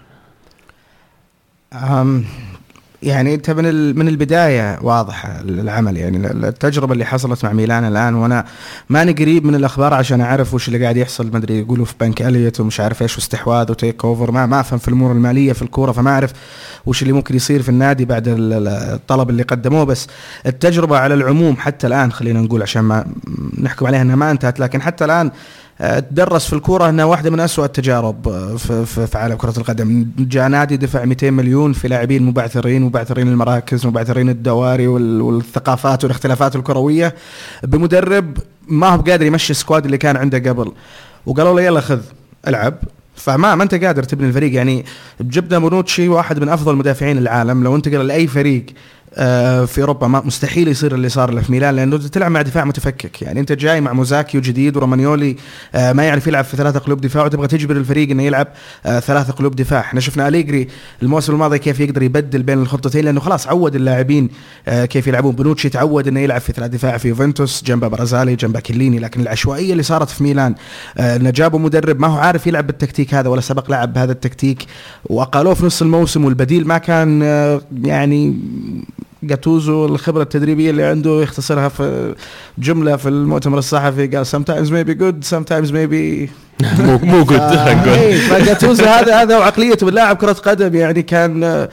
يعني انت من من البداية واضح العمل يعني ال- التجربة اللي حصلت مع ميلان الآن وأنا ماني قريب من الأخبار عشان أعرف وش اللي قاعد يحصل. ما أدري يقولوا في بنك إليوت ومش عارف إيش واستحواذ وتيك أوفر. ما ما أفهم في الأمور المالية في الكورة فما أعرف وش اللي ممكن يصير في النادي بعد ال- ال- الطلب اللي قدموه. بس التجربة على العموم حتى الآن خلينا نقول عشان ما نحكم عليها إنها ما انتهت لكن حتى الآن تدرس في الكورة إنها واحدة من أسوأ التجارب آه، في, في, عالم كرة القدم. جاء نادي دفع 200 مليون في لاعبين مبعثرين مبعثرين المراكز مبعثرين الدواري وال- والثقافات والاختلافات الكروية بمدرب ما هو قادر يمشي ال squad اللي كان عنده قبل. وقالوا له يلا خذ العب. فما ما أنت قادر تبني الفريق. يعني جبنا بونوتشي واحد من أفضل مدافعين العالم. لو انتقل لأي فريق آه، في أوروبا ما مستحيل يصير اللي صار له في ميلان لأنه تلعب مع دفاع متفكك. يعني أنت جاي مع موساكيو جديد ورومانيولي آه، ما يعرف يلعب في ثلاثة قلوب دفاع وتبغى تجبر الفريق إنه يلعب آه، ثلاثة قلوب دفاع. إحنا شفنا أليجري الموسم الماضي كيف يقدر يبدل بين الخطتين لأنه خلاص عود اللاعبين آه، كيف يلعبون. بنوتشي تعود إنه يلعب في ثلاث دفاع في يوفنتوس جنبه برازالي جنبه كليني لكن العشوائية اللي صارت في ميلان آه، إنه جابوا مدرب ما هو عارف يلعب بالتكتيك هذا ولا سبق لعب بهذا التكتيك وأقالوه في نص الموسم والبديل ما كان آه، يعني جاتوزو الخبرة التدريبية اللي عنده يختصرها في جملة في المؤتمر الصحفي. قال sometimes maybe good sometimes maybe مو مو جود نقول إيه، فجاتوزو هذا هذا وعقليته باللاعب كرة قدم يعني كان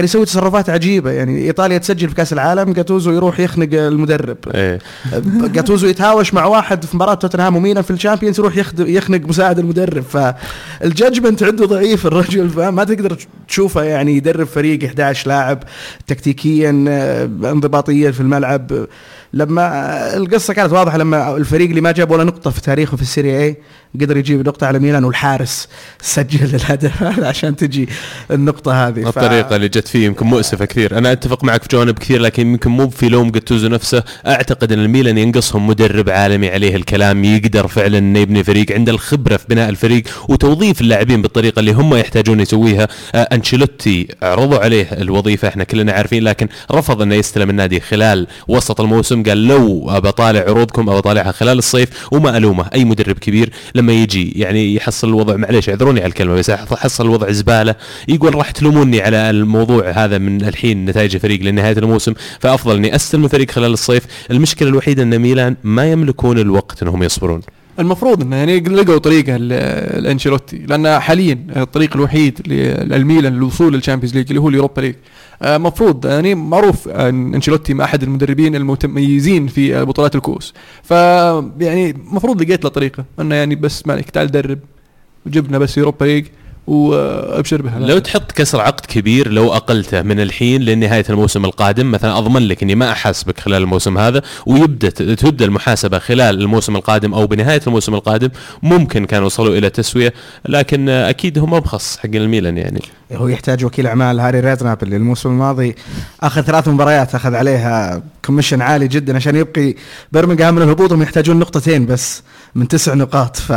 كان يسوي تصرفات عجيبة. يعني إيطاليا تسجل في كأس العالم جاتوزو يروح يخنق المدرب. إيه. جاتوزو يتهاوش مع واحد في مباراة توتنهام وميلان في ال Champions يروح يخنق مساعد المدرب. فال judgment عنده ضعيف الرجل فما تقدر تشوفه يعني يدرب فريق 11 لاعب تكتيكيا آه، انضباطيا في الملعب. لما آه، القصة كانت واضحة لما الفريق اللي ما جاب ولا نقطة في تاريخه في السيريا A قدر يجيب نقطة على ميلان والحارس سجل الهدف عشان تجي النقطة هذه. ف- الطريقة اللي جت فيه يمكن مؤسفة كثير، أنا أتفق معك في جوانب كثير لكن يمكن مو في لوم جاتوزو نفسه، أعتقد أن الميلان ينقصهم مدرب عالمي عليه الكلام يقدر فعلا إنه يبني فريق، عنده الخبرة في بناء الفريق وتوظيف اللاعبين بالطريقة اللي هم يحتاجون يسويها، آه، أنشيلوتي عرضوا عليه الوظيفة إحنا كلنا عارفين لكن رفض أنه يستلم النادي خلال وسط الموسم، قال لو أبطالع عروضكم أو أطالعها خلال الصيف وما ألومه، أي مدرب كبير. لما يجي يعني يحصل الوضع معليش اعذروني على الكلمة بس يحصل الوضع زبالة يقول راح تلوموني على الموضوع هذا من الحين نتائج الفريق لنهاية الموسم. فأفضل إني أستلم الفريق خلال الصيف. المشكلة الوحيدة إن ميلان ما يملكون الوقت إنهم يصبرون. المفروض إنه يعني لقوا طريقة لانشيلوتي لأن حاليا الطريق الوحيد للميلان للوصول لل Champions League اللي هو ال Europa League. آه، مفروض يعني معروف إن أنشيلوتي مع أحد المدربين المتميزين في بطولات الكؤوس. ف يعني المفروض لقيت له طريقة إنه يعني بس مالك تعال درب وجبنا بس Europa League. وأبشر بها. لو تحط كسر عقد كبير لو أقلته من الحين لنهاية الموسم القادم مثلا أضمن لك إني ما أحاسبك خلال الموسم هذا ويبدأ تبدا المحاسبة خلال الموسم القادم أو بنهاية الموسم القادم ممكن كانوا وصلوا إلى تسوية لكن أكيد هم أبخص حق الميلان يعني. هو يحتاج وكيل أعمال. هاري ريدناب اللي الموسم الماضي أخذ ثلاث مباريات أخذ عليها commission عالي جدا عشان يبقي برمنغهام من الهبوط هم يحتاجون نقطتين بس من تسع نقاط. ف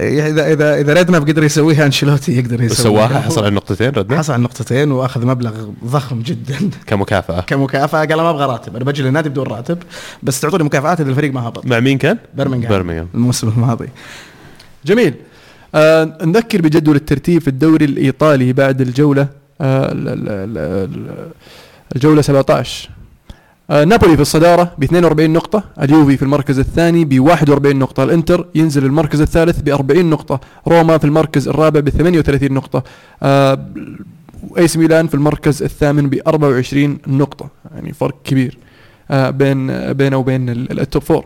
اذا اذا إذا ريدناب قدر يسويها أنشيلوتي يقدر يسويها. وسواها حصل على النقطتين ريدناب حصل على نقطتين وأخذ مبلغ ضخم جدا. كمكافأة. كمكافأة. قال ما أبغى راتب أنا بجي للنادي بدون راتب بس تعطوني مكافآت إذا الفريق ما هبط. مع مين كان؟ برمنغهام. برمنغهام. الموسم الماضي. جميل. آه نذكر بجدول الترتيب في الدوري الإيطالي بعد الجولة آه ال- ال- ال- ال- الجولة 17 آه نابولي في الصدارة ب 42 نقطة اليوفي في المركز الثاني ب 41 نقطة الإنتر ينزل المركز الثالث ب 40 نقطة روما في المركز الرابع ب 38 نقطة آه ايس ميلان في المركز الثامن ب 24 نقطة يعني فرق كبير آه بين بينه وبين ال- ال- ال top four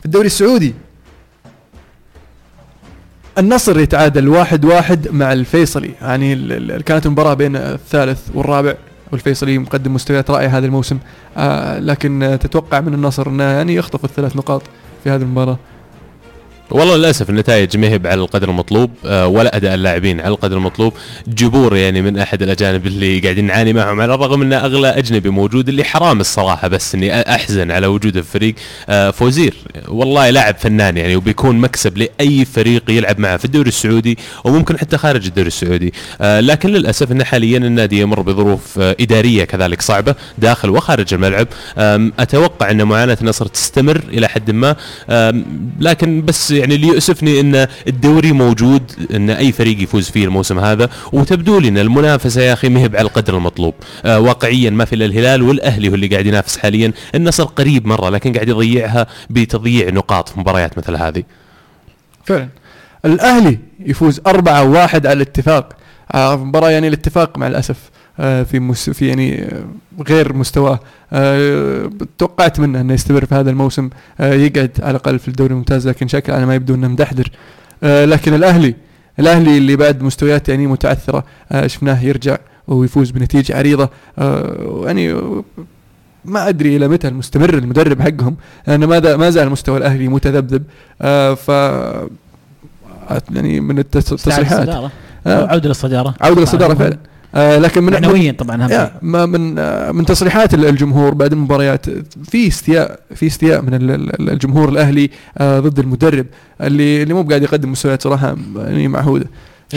في الدوري السعودي النصر يتعادل واحد واحد مع الفيصلي يعني كانت مباراة بين الثالث والرابع. والفيصلي مقدم مستويات رائعة هذا الموسم. آه لكن تتوقع من النصر أنه يعني يخطف الثلاث نقاط في هذه المباراة. والله للأسف النتائج ما على القدر المطلوب آه، ولا أداء اللاعبين على القدر المطلوب. جبور يعني من أحد الأجانب اللي قاعدين نعاني معهم على الرغم أن أغلى أجنبي موجود اللي حرام الصراحة بس إني أحزن على وجوده في الفريق آه، فوزير. والله لاعب فنان يعني وبيكون مكسب لأي فريق يلعب معه في الدوري السعودي وممكن حتى خارج الدوري السعودي. آه، لكن للأسف إن حاليا النادي يمر بظروف إدارية كذلك صعبة داخل وخارج الملعب. أتوقع إن معاناة النصر تستمر إلى حد ما. لكن بس يعني اللي يؤسفني إن الدوري موجود إن أي فريق يفوز فيه الموسم هذا. وتبدو لي ان المنافسة يا أخي ما هي على القدر المطلوب. آه واقعيا ما في إلا الهلال والأهلي هو اللي قاعد ينافس حاليا. النصر قريب مرة لكن قاعد يضيعها بتضييع نقاط في مباريات مثل هذه. فعلا. الأهلي يفوز 4 1 على الاتفاق. آه مباراة يعني الاتفاق مع الأسف. في مس في يعني آه غير مستواه آه توقعت منه إنه يستمر في هذا الموسم. آه يقعد على الأقل في الدوري الممتاز لكن شكل على ما يبدو إنه مدحدر. آه لكن الأهلي الأهلي اللي بعد مستويات يعني متعثرة آه شفناه يرجع ويفوز بنتيجة عريضة. آه يعني ما أدري إلى متى المستمر المدرب حقهم. لأن ماذا ما زال مستوى الأهلي متذبذب. آه ف يعني من التصريحات. الصدارة. آه. عودة للصدارة. عودة للصدارة فعلا. آه لكن من معنويا طبعا شيء يا ما من آه، من تصريحات ال- الجمهور بعد المباريات في استياء في استياء من ال- ال- الجمهور الأهلي آه ضد المدرب اللي اللي مو قاعد يقدم مستويات صراحة يعني معهوده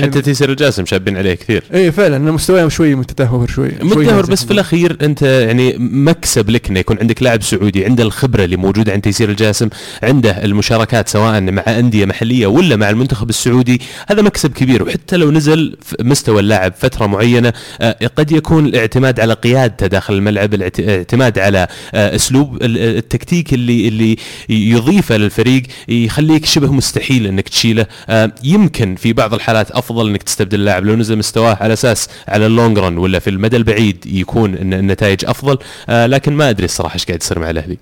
حتى تيسير الجاسم شابين عليه كثير. اي فعلا انه مستواه شوي متدهور شوي متدهور. بس في الأخير أنت يعني مكسب لك إنه يكون عندك لاعب سعودي عنده الخبرة اللي موجودة عند تيسير الجاسم عنده المشاركات سواء مع أندية محلية ولا مع المنتخب السعودي هذا مكسب كبير. وحتى لو نزل مستوى اللاعب فترة معينة آه، قد يكون الاعتماد على قيادته داخل الملعب الاعت- الاعتماد على آه، أسلوب ال- التكتيك اللي اللي يضيفه للفريق يخليك شبه مستحيل إنك تشيله. آه، يمكن في بعض الحالات أفضل إنك تستبدل اللاعب لو نزل مستواه على أساس على اللونج رن ولا في المدى البعيد يكون النتائج أفضل. آه، لكن ما أدري الصراحة إيش قاعد يصير مع الأهلي.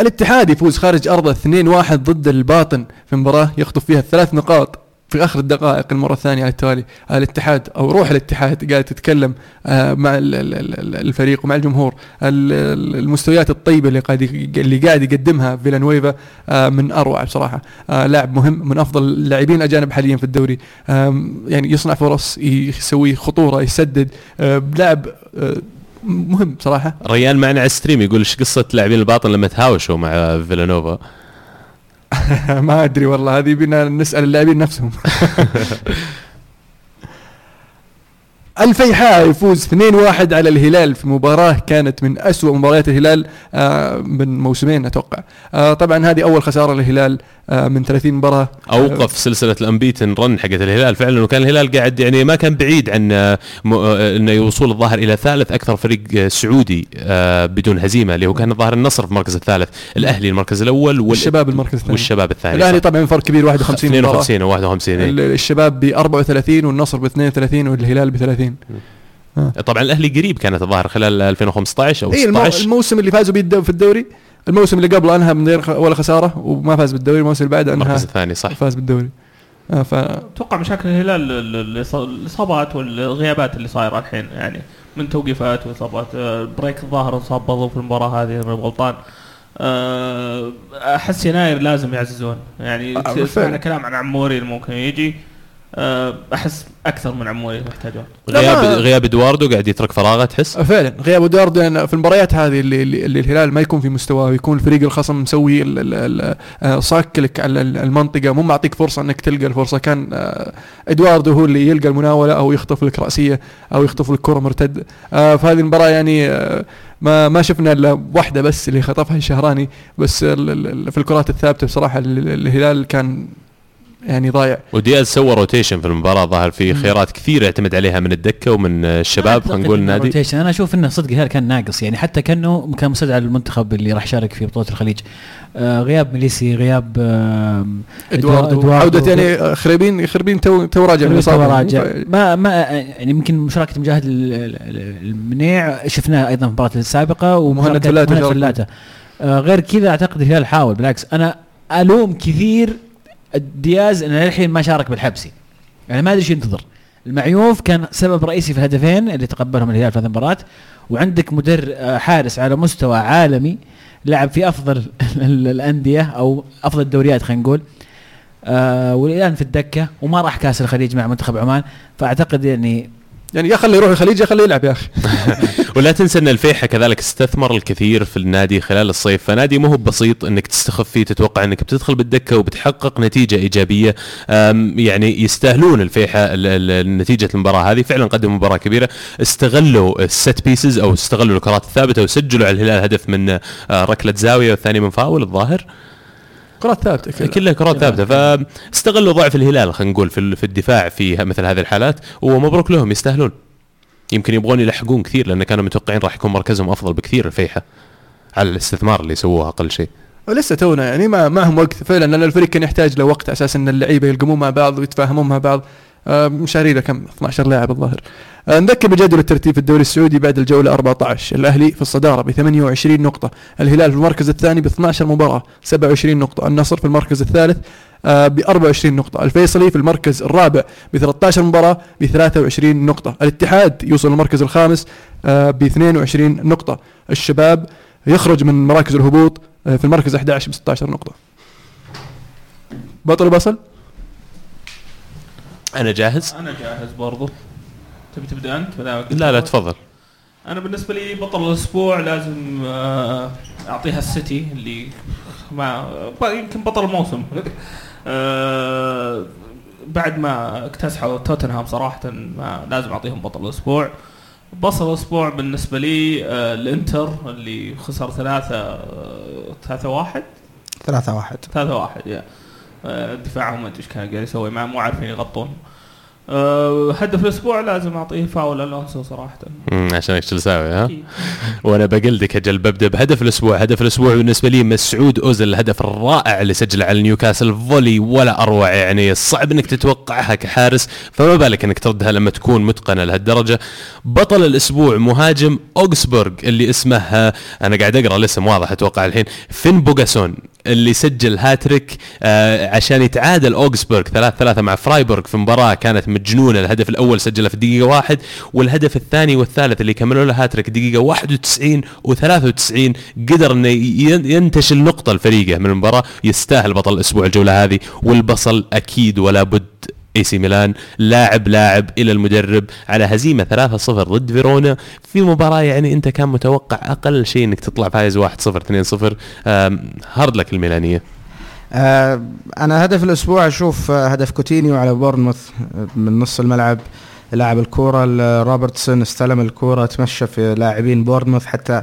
الاتحاد يفوز خارج أرضه 2-1 ضد الباطن في مباراة يخطف فيها الثلاث نقاط. في آخر الدقائق المرة الثانية على التوالي الاتحاد أو روح الاتحاد قاعد تتكلم آه، مع ال- ال- ال- الفريق ومع الجمهور. ال- ال- المستويات الطيبة اللي قاعد اللي قاعد يقدمها فيلانويفا آه، من أروع بصراحة. آه، لاعب مهم من أفضل اللاعبين الأجانب حاليا في الدوري. يعني يصنع فرص يسوي خطورة يسدد. لاعب مهم صراحة ريان معنا على ال stream يقول إيش قصة لاعبين الباطن لما تهاوشوا مع فيلانويفا؟ ما أدري والله هذه بينا نسأل اللاعبين نفسهم. الفيحاء يفوز 2-1 على الهلال في مباراة كانت من أسوأ مباريات الهلال آه، من موسمين أتوقع. آه، طبعا هذه أول خسارة للهلال من 30 مباراة. أوقف سلسلة الأنبيتن رن حقت الهلال. فعلا وكان الهلال قاعد يعني ما كان بعيد عن آه، آه، إنه يوصل الظاهر إلى ثالث أكثر فريق آه، سعودي آه، بدون هزيمة اللي هو كان الظاهر النصر في المركز الثالث الأهلي المركز الأول وال- والشباب المركز الثاني. والشباب الثاني. الأهلي صح. طبعا فرق كبير 51 مباراة. 52 و 51 إيه. ال- الشباب ب 34 والنصر ب 32 والهلال ب 30 طبعا الأهلي قريب كانت الظاهر خلال 2015 أو اي المو... 16 الموسم اللي فازوا بيه في الدوري. الموسم اللي قبله أنهى من غير خ- ولا خسارة وما فاز بالدوري الموسم اللي بعده أنهى المركز الثاني صح. فاز بالدوري. آه ف أتوقع مشاكل الهلال ال- ال- الإص- الإصابات والغيابات اللي صايرة الحين يعني من توقيفات وإصابات آه، بريك الظاهر انصاب برضو في المباراة هذه اذا ماني غلطان. آه، أحس يناير لازم يعززون. يعني سمعنا. كلام عن عموري اللي ممكن يجي. أحس أكثر من عموري يحتاجون. لا، غياب غياب إدواردو قاعد يترك فراغه تحس؟ فعلا. غياب إدواردو يعني في المباريات هذه اللي, اللي, الهلال ما يكون في مستواه ويكون الفريق الخصم مسوي ال- ال- ال- آه، صاك لك على ال- المنطقة مو معطيك فرصة إنك تلقى الفرصة. كان آه، إدواردو هو اللي يلقى المناولة أو يخطف لك رأسية أو يخطف لك كرة مرتد. آه، في هذه المباراة يعني آه، ما ما شفنا إلا واحدة بس اللي خطفها الشهراني. بس ال- ال- ال- في الكرات الثابتة بصراحة ال- ال- الهلال كان يعني ضايع. ودياز سوى rotation في المباراة ظهر في خيارات كثير يعتمد عليها من الدكة ومن الشباب خلينا نقول النادي rotation. أنا أشوف إنه صدق الهلال كان ناقص يعني حتى كأنه كان مستدعى للمنتخب اللي راح يشارك في بطولة الخليج. آه غياب ميليسي غياب آه إدواردو. عودة يعني آه، خريبين خريبين توه توه راجع من الاصابه راجع. ما ما يعني يمكن مشاركة مجاهد ال- ال- المنيع شفناها أيضا في المباراة السابقة ومهند. فلاتة آه غير كذا أعتقد الهلال حاول بالعكس. أنا ألوم كثير دياز انه للحين ما شارك بالحبسي. يعني ما أدري إيش ينتظر. المعيوف كان سبب رئيسي في الهدفين اللي تقبلهم الهلال في هذه المباراة. وعندك مدر آه، حارس على مستوى عالمي لعب في أفضل ال- الأندية أو أفضل الدوريات خلينا نقول. آه والان في الدكة وما راح كأس الخليج مع منتخب عمان. فأعتقد يعني يعني يا خليه يروح الخليج يا خليه يلعب يا أخي. ولا تنسى أن الفيحة كذلك استثمر الكثير في النادي خلال الصيف. فنادي مو بسيط إنك تستخف فيه تتوقع إنك بتدخل بالدكة وبتحقق نتيجة إيجابية. يعني يستاهلون الفيحة ال- ال- نتيجة المباراة هذه. فعلا قدموا مباراة كبيرة. استغلوا الست بيسز أو استغلوا الكرات الثابتة وسجلوا على الهلال هدف من آه، ركلة زاوية والثاني من فاول. الظاهر كرات ثابتة كلها. كلها كرات ثابتة. فاستغلوا ضعف الهلال خلينا نقول في ال- في الدفاع في مثل هذه الحالات. ومبروك لهم يستاهلون. يمكن يبغون يلحقون كثير لأن كانوا متوقعين راح يكون مركزهم أفضل بكثير الفيحة على الاستثمار اللي سووه أقل شيء. ولسه تونا يعني ما ما هم وقت فعلا لأن الفريق كان يحتاج له وقت أساس إن اللعيبة يلقمون مع بعض ويتفاهمون مع بعض. آه، مشاريع كم؟ 12 لاعب الظاهر. آه، نذكر بجدول الترتيب في الدوري السعودي بعد الجولة 14 الأهلي في الصدارة ب 28 نقطة. الهلال في المركز الثاني ب 12 مباراة 27 نقطة. النصر في المركز الثالث ب 24 نقطة، الفيصلي في المركز الرابع ب 13 مباراة ب 23 نقطة، الاتحاد يوصل المركز الخامس ب 22 نقطة، الشباب يخرج من مراكز الهبوط آه، في المركز 11 ب 16 نقطة. بطل بصل؟ أنا جاهز. أنا جاهز برضو. تبي تبدأ أنت؟ دامك لا لا تفضل. أنا بالنسبة لي بطل الأسبوع لازم آه، أعطيها السيتي اللي ما يمكن بطل الموسم. آه، بعد ما اكتسحوا توتنهام صراحة ما لازم أعطيهم بطل الأسبوع. بطل الأسبوع بالنسبة لي آه، الإنتر اللي خسر ثلاثة آه، ثلاثة واحد. ثلاثة واحد. ثلاثة واحد يا دفاعهم ما أدري إيش كان قاعد يسوي مع مو عارفين يغطون. آه، هدف الأسبوع لازم أعطيه فاول ألونسو صراحة. مم، عشان إيش تساوي ها. وأنا بقلدك أجل ببدأ بهدف الأسبوع. هدف الأسبوع بالنسبة لي مسعود أوزيل الهدف الرائع اللي سجله على نيوكاسل. volley ولا أروع يعني صعب إنك تتوقعها كحارس. فما بالك إنك تردها لما تكون متقنة لهالدرجة. بطل الأسبوع مهاجم اوغسبورغ اللي اسمه أنا قاعد أقرأ الاسم واضح أتوقع الحين فينبوغاسون. اللي سجل هاتريك آه عشان يتعادل اوغسبورغ ثلاث ثلاثة مع فرايبورغ في مباراة كانت مجنونة. الهدف الأول سجله في دقيقة واحد والهدف الثاني والثالث اللي كملوا له هاتريك دقيقة 91 و93 قدر إنه ين- ينتشل نقطة لفريقه من المباراة يستاهل بطل الأسبوع الجولة هذه والبصل أكيد ولا بد اي سي ميلان لاعب لاعب إلى المدرب على هزيمة 3-0 ضد فيرونا. في مباراة يعني أنت كان متوقع أقل شيء إنك تطلع فايز 1-0 2-0 آم، hard luck الميلانية. آه أنا هدف الأسبوع أشوف آه، هدف كوتينيو على بورنموث آه، من نص الملعب لاعب الكورة ال- روبرتسون استلم الكورة تمشى في لاعبين بورنموث حتى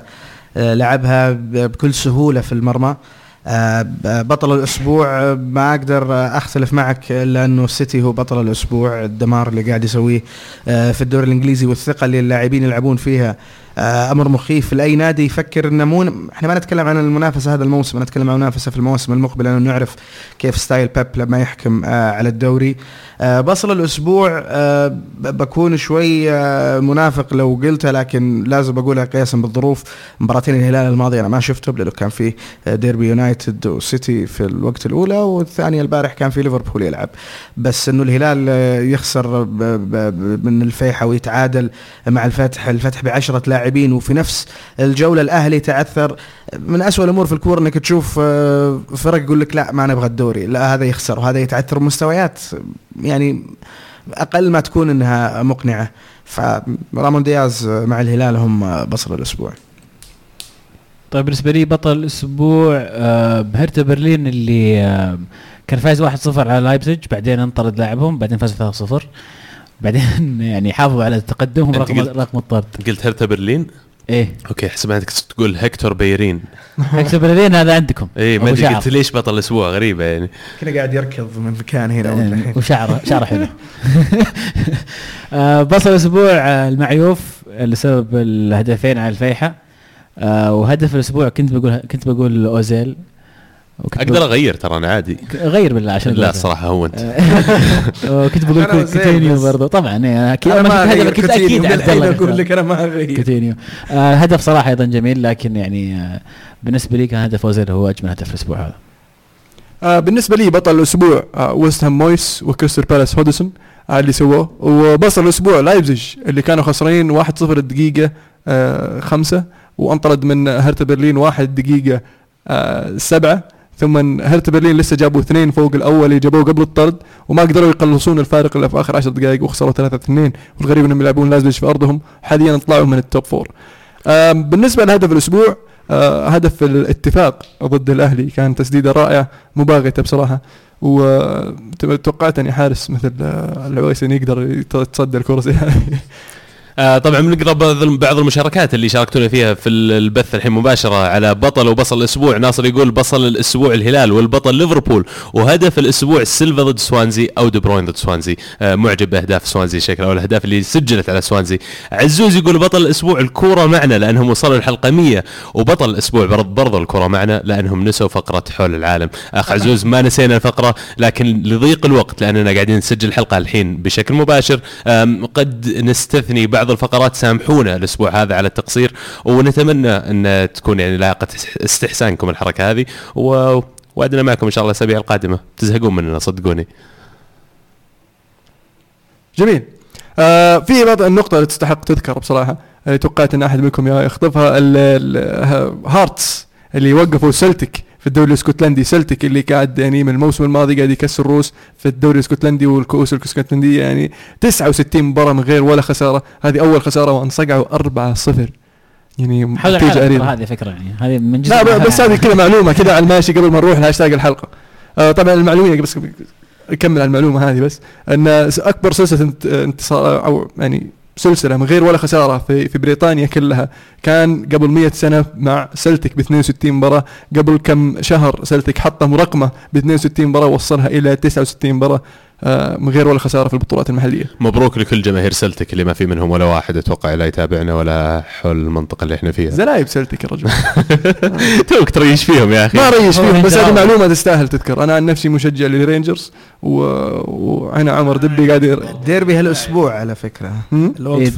لعبها بكل سهولة في المرمى. آه، بطل الأسبوع آه، ما أقدر آه، أختلف معك الا انه السيتي هو بطل الأسبوع الدمار اللي قاعد يسويه آه، في الدوري الإنجليزي والثقة اللي اللاعبين يلعبون فيها. آه، أمر مخيف. لأي نادي يفكر إنه مو إحنا ما نتكلم عن المنافسة هذا الموسم نتكلم عن المنافسة في المواسم المقبله لأنه نعرف كيف style بيب لما يحكم آه، على الدوري. آه، بصل الأسبوع آه، بكون شوي آه، منافق لو قلتها لكن لازم اقولها قياسا بالظروف. مباراتين الهلال الماضي أنا ما شفتهم لأنه كان في آه، ديربي يونايتد وسيتي في الوقت الأولى والثانيه البارح كان في ليفربول يلعب. بس إنه الهلال آه، يخسر من الفيحة ويتعادل مع الفتح. الفتح بعشرة لاعبين وفي نفس الجولة الأهلي تعثر من أسوأ الأمور في الكورة أنك تشوف آه، فرق يقول لك لا ما نبغى الدوري لا هذا يخسر وهذا يتعثر مستويات. يعني أقل ما تكون أنها مقنعة. فرامون دياز مع الهلال هم بصر الأسبوع. طيب بالنسبة لي بطل الأسبوع آه، بهرتا برلين اللي آه، كان فايز 1-0 على لايبزيج بعدين انطرد لاعبهم بعدين فاز 3-0 بعدين يعني حافظوا على تقدمهم قلت- رغم الطرد. قلت هرتا برلين؟ إيه. أوكي حسب انك تقول هكتور بيرين. هكتور برلين هذا عندكم. اي ما أدري. قلت ليش بطل الأسبوع غريبة يعني. كنا قاعد يركض من مكان هنا آه، وشعره شعره حلو. آه، بصل الأسبوع آه، المعيوف لسبب الهدفين على الفيحة. آه، وهدف الأسبوع كنت بقول كنت بقول أوزيل. أقدر أغير ترى أنا عادي. غير بالله عشان لا. الصراحه هو أنت. كنت بقول كوتينيو. برضه طبعا إيه، أكيد أنا ما كنت أغير. كنت أكيد الحين الله أقول. لك أنا ما أغير. كوتينيو. آه هدف صراحة أيضا جميل لكن يعني آه بالنسبة لي كان هدف اوزيل هو أجمل هدف الأسبوع هذا. آه بالنسبة لي بطل الأسبوع آه ويست هام مويس وكريستال بالاس هودسون آه اللي سووه. وبطل الأسبوع لايبزيج اللي كانوا خسرانين 1-0 الدقيقه آه خمسة وأنطرد من هرتا برلين واحد دقيقة آه سبعة. ثم هرتا برلين لسه جابوا اثنين فوق الأول اللي جابوه قبل الطرد وما قدروا يقلصون الفارق إلا في آخر 10 دقائق وخسروا 3-2 والغريب إنهم يلعبون لايبزيج في أرضهم حاليا طلعوا من ال top four آه بالنسبة لهدف الأسبوع آه هدف الاتفاق ضد الأهلي كان تسديدة رائعة مباغتة بصراحة. وتوقعت أني حارس مثل آه، العويسي إنه يقدر يت- يتصدى الكرة زي هذه. آه طبعا بنقرا بعض بعض المشاركات اللي شاركتونا فيها في ال- البث الحين مباشرة على بطل وبصل الأسبوع. ناصر يقول بصل الأسبوع الهلال والبطل ليفربول وهدف الأسبوع السيلفا ضد سوانزي أو دي بروين ضد سوانزي. آه معجب بأهداف سوانزي شكله أو الأهداف اللي سجلت على سوانزي. عزوز يقول بطل الأسبوع الكورة معنا لأنهم وصلوا الحلقة 100 وبطل الأسبوع برض- برضو الكورة معنا لأنهم نسوا فقرة حول العالم. أخ عزوز ما نسينا الفقرة لكن لضيق الوقت لأننا قاعدين نسجل الحلقة الحين بشكل مباشر. قد نستثني بعض الفقرات سامحونا الأسبوع هذا على التقصير ونتمنى أن تكون يعني لاقه استحسانكم الحركة هذه و وعدنا معكم إن شاء الله الأسابيع القادمة. تزهقون مننا صدقوني. جميل. آه في بعض النقطة اللي تستحق تذكر بصراحة. اللي توقعت أن أحد منكم يخطفها هارتس اللي وقفوا سلتك. في الدوري الاسكتلندي. سلتك اللي قاعد يعني من الموسم الماضي قاعد يكسر روس في الدوري الاسكتلندي والكؤوس الاسكتلنديه يعني 69 مباراة من غير ولا خسارة. هذه أول خسارة وأنصقعوا 4-0 يعني نتيجة الحلقة قريبة. هذه فكرة يعني. هذه من جزء لا بس. هذه كذا معلومة كذا على الماشي قبل ما نروح لهاشتاج الحلقة. آه طبعا المعلومة بس أكمل على المعلومة هذه بس. أن أكبر سلسلة انت- انتصار أو يعني سلسلة من غير ولا خسارة في في بريطانيا كلها. كان قبل 100 سنة مع سلتك ب 62 مباراه قبل كم شهر سلتك حطم رقمه ب 62 مباراه وصلها إلى 69 مباراه من غير ولا خسارة في البطولات المحلية. مبروك لكل جماهير سلتك اللي ما في منهم ولا واحد أتوقع لا يتابعنا ولا حول المنطقة اللي إحنا فيها. زلايب سلتك يا رجل. توك تريش فيهم يا أخي. ما ريش فيهم بس هذه. معلومة تستاهل تذكر. أنا عن نفسي مشجع للرينجرز و... وأنا عمر دبي قاعد ير... ديربي هالأسبوع على فكرة. هم؟ ال Old إيه،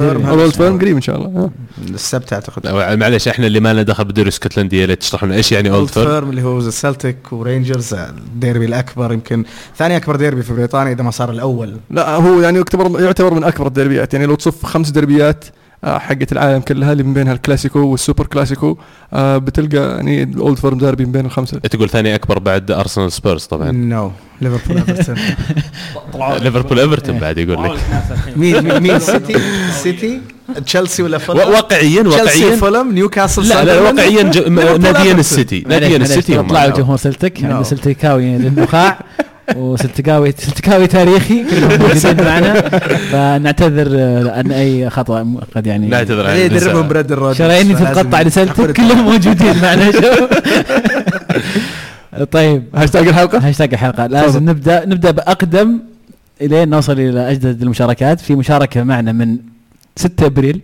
Firm قريب إن شاء الله. ها. السبت أعتقد. معلش إحنا اللي ما لنا دخل بالدوري الاسكتلندي يا ليت تشرح لنا إيش يعني Old Firm اللي هو السلتيك ورينجرز الديربي الأكبر يمكن ثاني أكبر ديربي في بريطانيا. إذا ما صار الأول. لا هو يعني يعتبر يعتبر من أكبر الدربيات. يعني لو تصف خمس دربيات آه، حقت العالم كلها اللي من بينها الكلاسيكو والسوبر كلاسيكو آه، بتلقى يعني ال Old Firm ديربي من بين الخمسة. تقول ثاني أكبر بعد أرسنال سبيرز طبعا. no ليفربول ايفرتون ليفربول ايفرتون بعد يقول لك. مين مين مين؟ سيتي سيتي تشيلسي ولا فولم واقعيا تشيلسي واقعيا. فولم نيوكاسل لا لا. واقعيا ناديين. السيتي ناديين السيتي هم. طلعوا. جمهور سلتك No. عنده سلتكاوي للنخاع وسلتكاوي سلتكاوي تاريخي كلهم موجودين معنا. فنعتذر آه، لأن أي خطأ قد يعني نعتذر عن بعدين يدربهم. براد الرود شراييني تتقطع لسلتك كلهم موجودين معنا شوف. طيب. هاشتاج الحلقة؟ هاشتاج الحلقة. لازم. نبدا نبدأ بأقدم إلين نوصل إلى أجدد المشاركات. في مشاركة معنا من 6 أبريل.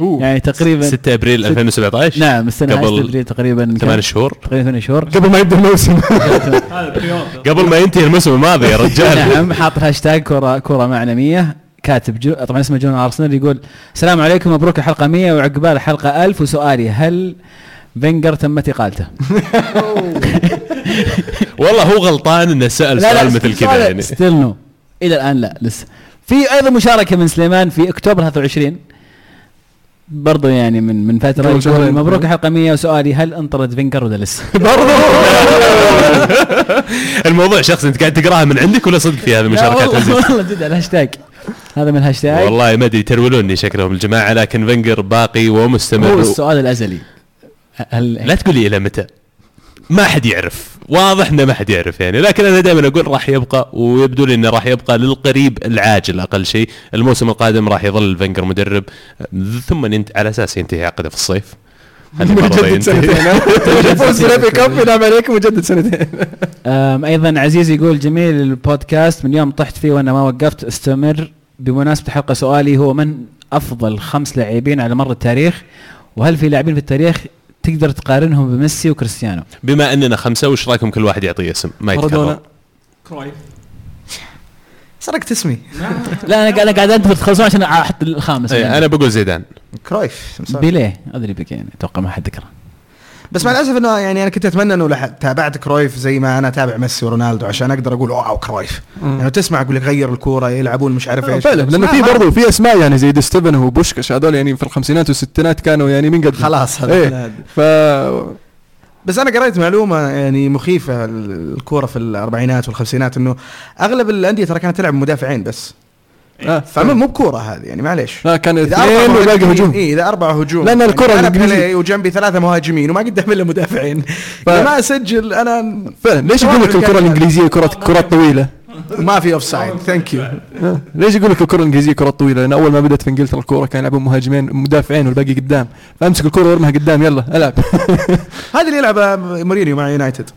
أوه. يعني تقريبا 6 أبريل ست- 2017 نعم السنة قبل 6 أبريل تقريبا كان- ثمان شهور. تقريبا ثمان شهور. قبل ما يبدأ الموسم. قبل ما ينتهي الموسم الماضي يا رجال. نعم حاط هاشتاج كوره كوره معنا 100 كاتب جو طبعا اسمه جون أرسنال يقول السلام عليكم مبروك الحلقة 100 وعقبال الحلقة 1000 وسؤالي هل فينجر تمت إقالته؟ والله هو غلطان إنه سأل سؤال مثل كذا يعني. still no إلى الآن لا لسه. في أيضا مشاركة من سليمان في أكتوبر 23 برضو يعني من من فتره يقول. مبروك. الحلقة 100 وسؤالي هل انطرد فينجر ولا لسه؟ الموضوع شخصي انت قاعد تقراها من عندك ولا صدق في هذه المشاركات والله, جد الهاشتاج هذا من الهاشتاج والله ما أدري يترولوني شكلهم الجماعة لكن فينجر باقي هو ومستمر السؤال الأزلي. هل لا تقول لي إلى متى. ما حد يعرف. واضح إنه ما حد يعرف يعني. لكن أنا دائما أقول راح يبقى ويبدو لي إنه راح يبقى للقريب العاجل أقل شيء. الموسم القادم راح يظل فينجر مدرب ثم ينت... على أساس ينتهي عقده في الصيف. مجدد. سنتين. فوز بال FA Cup ينعم عليك مجدد سنتين. أيضا عزيز يقول جميل البودكاست من يوم طحت فيه وأنا ما وقفت استمر. بمناسبة الحلقة سؤالي هو من أفضل خمس لاعبين على مر التاريخ؟ وهل في لاعبين في التاريخ تقدر تقارنهم بميسي وكريستيانو. بما أننا خمسة وش رأيكم كل واحد يعطي اسم؟ ما مارادونا. يتكرر كرويف. سرقت اسمي. لا أنا قاعد أنا قاعد انتظر تخلصون عشان أحط الخامس. إيه أنا بقول زيدان. كرويف. بيليه؟ أدري بك يعني أتوقع ما حد ذكره. بس مع الأسف إنه يعني أنا كنت أتمنى إنه لح- تابعت كرويف زي ما أنا أتابع ميسي ورونالدو عشان أقدر أقول wow كرويف. يعني تسمع أقول لك غير الكورة يلعبون مش عارف إيش. فعلا لأنه في برضه في أسماء يعني زي ستيفن وبوشكاش هذول يعني في الخمسينات والستينات كانوا يعني من قد خلاص هذا إيه ف بس أنا قريت معلومة يعني مخيفة ال- الكورة في الأربعينات والخمسينات إنه أغلب الأندية ترى كانت تلعب مدافعين بس. آه فما مو بكورة هذه يعني معليش. لا كان إذا اثنين مهاجمين هجوم. اي إذا أربع هجوم. لأن الكرة يعني بيلي وجنبي ثلاثة مهاجمين وما قدام إلا مدافعين. ف- ما أسجل أنا فعلا ليش يقول لك الكرة الإنجليزية كره كرات طويلة؟ ما في offside thank you ليش يقول لك الكرة الإنجليزية كرات طويلة؟ لأن أول ما بدأت في إنجلترا الكورة كان يلعبون مهاجمين مدافعين والباقي قدام فأمسك الكوره وارمها قدام يلا ألعب هذا اللي يلعب مورينيو مع يونايتد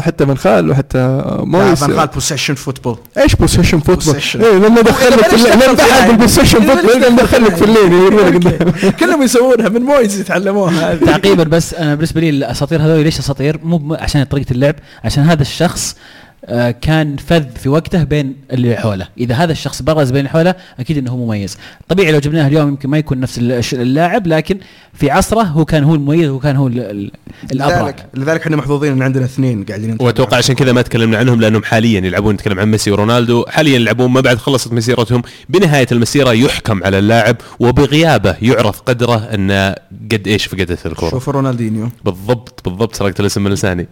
حتى من خال وحتى مويس فان خال possession football إيش possession football؟ Possession. إيه لما دخل لك في. بال possession إذا football لما دخل دخل لك فيلايني كلهم يسوونها من مويز يتعلموها تعقيبا بس أنا بالنسبة لي الأساطير هذول ليش أساطير؟ مو عشان طريقة اللعب عشان هذا الشخص كان فذ في وقته بين اللي حوله، إذا هذا الشخص برز بين اللي حوله أكيد إنه هو مميز، طبيعي لو جبناه اليوم يمكن ما يكون نفس اللاعب لكن في عصره هو كان هو المميز وكان هو ال- ال- الأبرع. لذلك لذلك إحنا محظوظين إن عندنا اثنين قاعدين. وأتوقع عشان كذا ما تكلمنا عنهم لأنهم حاليا يلعبون نتكلم عن ميسي ورونالدو. حاليا يلعبون ما بعد خلصت مسيرتهم. بنهاية المسيرة يحكم على اللاعب وبغيابه يعرف قدره انه قد إيش فقدت الكرة. شوف رونالدينيو. بالضبط بالضبط سرقت الاسم من لساني.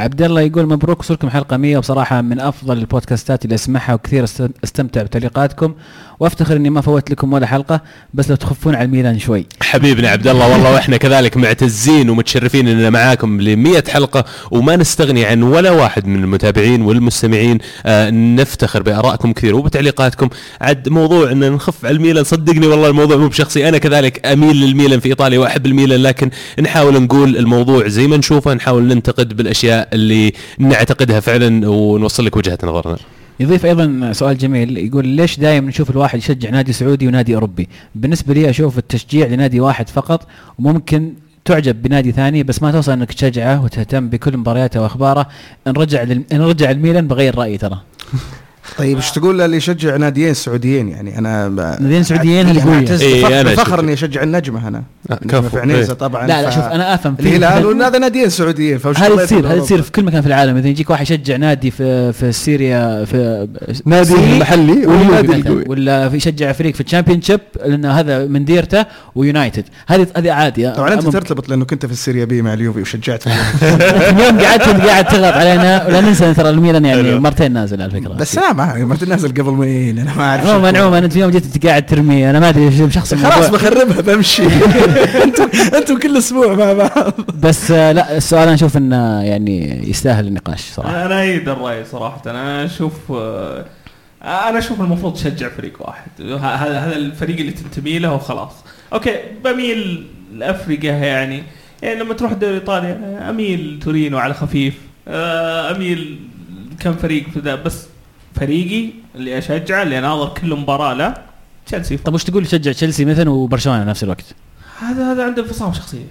عبد الله يقول مبروك وصلكم حلقة 100 وبصراحة من أفضل البودكاستات اللي أسمعها وكثير أست- أستمتع بتعليقاتكم وافتخر إني ما فوت لكم ولا حلقة بس لو تخفون على الميلان شوي. حبيبنا عبد الله والله وإحنا كذلك معتزين ومتشرفين إننا معاكم ل 100 حلقة وما نستغني عن ولا واحد من المتابعين والمستمعين. آه نفتخر بآرائكم كثير وبتعليقاتكم. عد موضوع إن نخف على الميلان صدقني والله الموضوع مو بشخصي. أنا كذلك أميل للميلان في إيطاليا وأحب الميلان لكن نحاول نقول الموضوع زي ما نشوفه نحاول ننتقد بالأشياء اللي نعتقدها فعلا ونوصل لك وجهة نظرنا. يضيف أيضا سؤال جميل يقول ليش دائما نشوف الواحد يشجع نادي سعودي ونادي أوروبي؟ بالنسبة لي أشوف التشجيع لنادي واحد فقط وممكن تعجب بنادي ثاني بس ما توصل إنك تشجعه وتهتم بكل مبارياته وأخباره إن رجع لل... إن رجع الميلان بغير رأيي ترى طيب إيش تقول اللي يشجع ناديين سعوديين يعني أنا ناديين سعوديين إيه، أنا بفخر أشوف. إني أشجع النجمة أنا آه، كفو. في عنيزة إيه. طبعا لا لا شوف أنا أفهم في- الهلال وهذا ناديين سعوديين هذه طلعت تصير هذه تصير؟ في كل مكان في العالم إذا يجيك واحد يشجع نادي في في سوريا في نادي والنادي واليوفي مثلاً، القوي ولا يشجع فريق في الشامبيون شيب لأن هذا من ديرته ويونايتد هذه هذه عادي طبعا أنت ممكن. ترتبط لأنه كنت في السيريا بي مع اليوفي وشجعت اليوم قاعد قاعد تضغط علينا ولا ننسى ترى الميلان يعني. مرتين نازل على فكره بس أنا ما ما تنازل قبل ما يين أنا ما أعرف عموما. عموما أنت اليوم جيت أنت قاعد ترمي أنا ما أدري إيش شخص خلاص. بخربها بمشي. أنتم أنتم كل أسبوع مع بعض. بس آه، لا السؤال أنا أشوف إنه يعني يستاهل النقاش صراحة. أنا أيد الرأي صراحة. أنا أشوف آه، أنا أشوف المفروض تشجع فريق واحد. هذا هذا الفريق اللي تنتمي له وخلاص. أوكي بميل لأفريقيا يعني. يعني لما تروح الدوري الايطالي أنا أميل تورينو على خفيف. آه، أميل كم فريق في ذا بس فريقي اللي أشجعه اللي اناظر كل مباراة له. تشيلسي طب وش تقول تشجع تشيلسي مثلا وبرشلونة في نفس الوقت؟ هذا هذا عنده انفصام شخصيه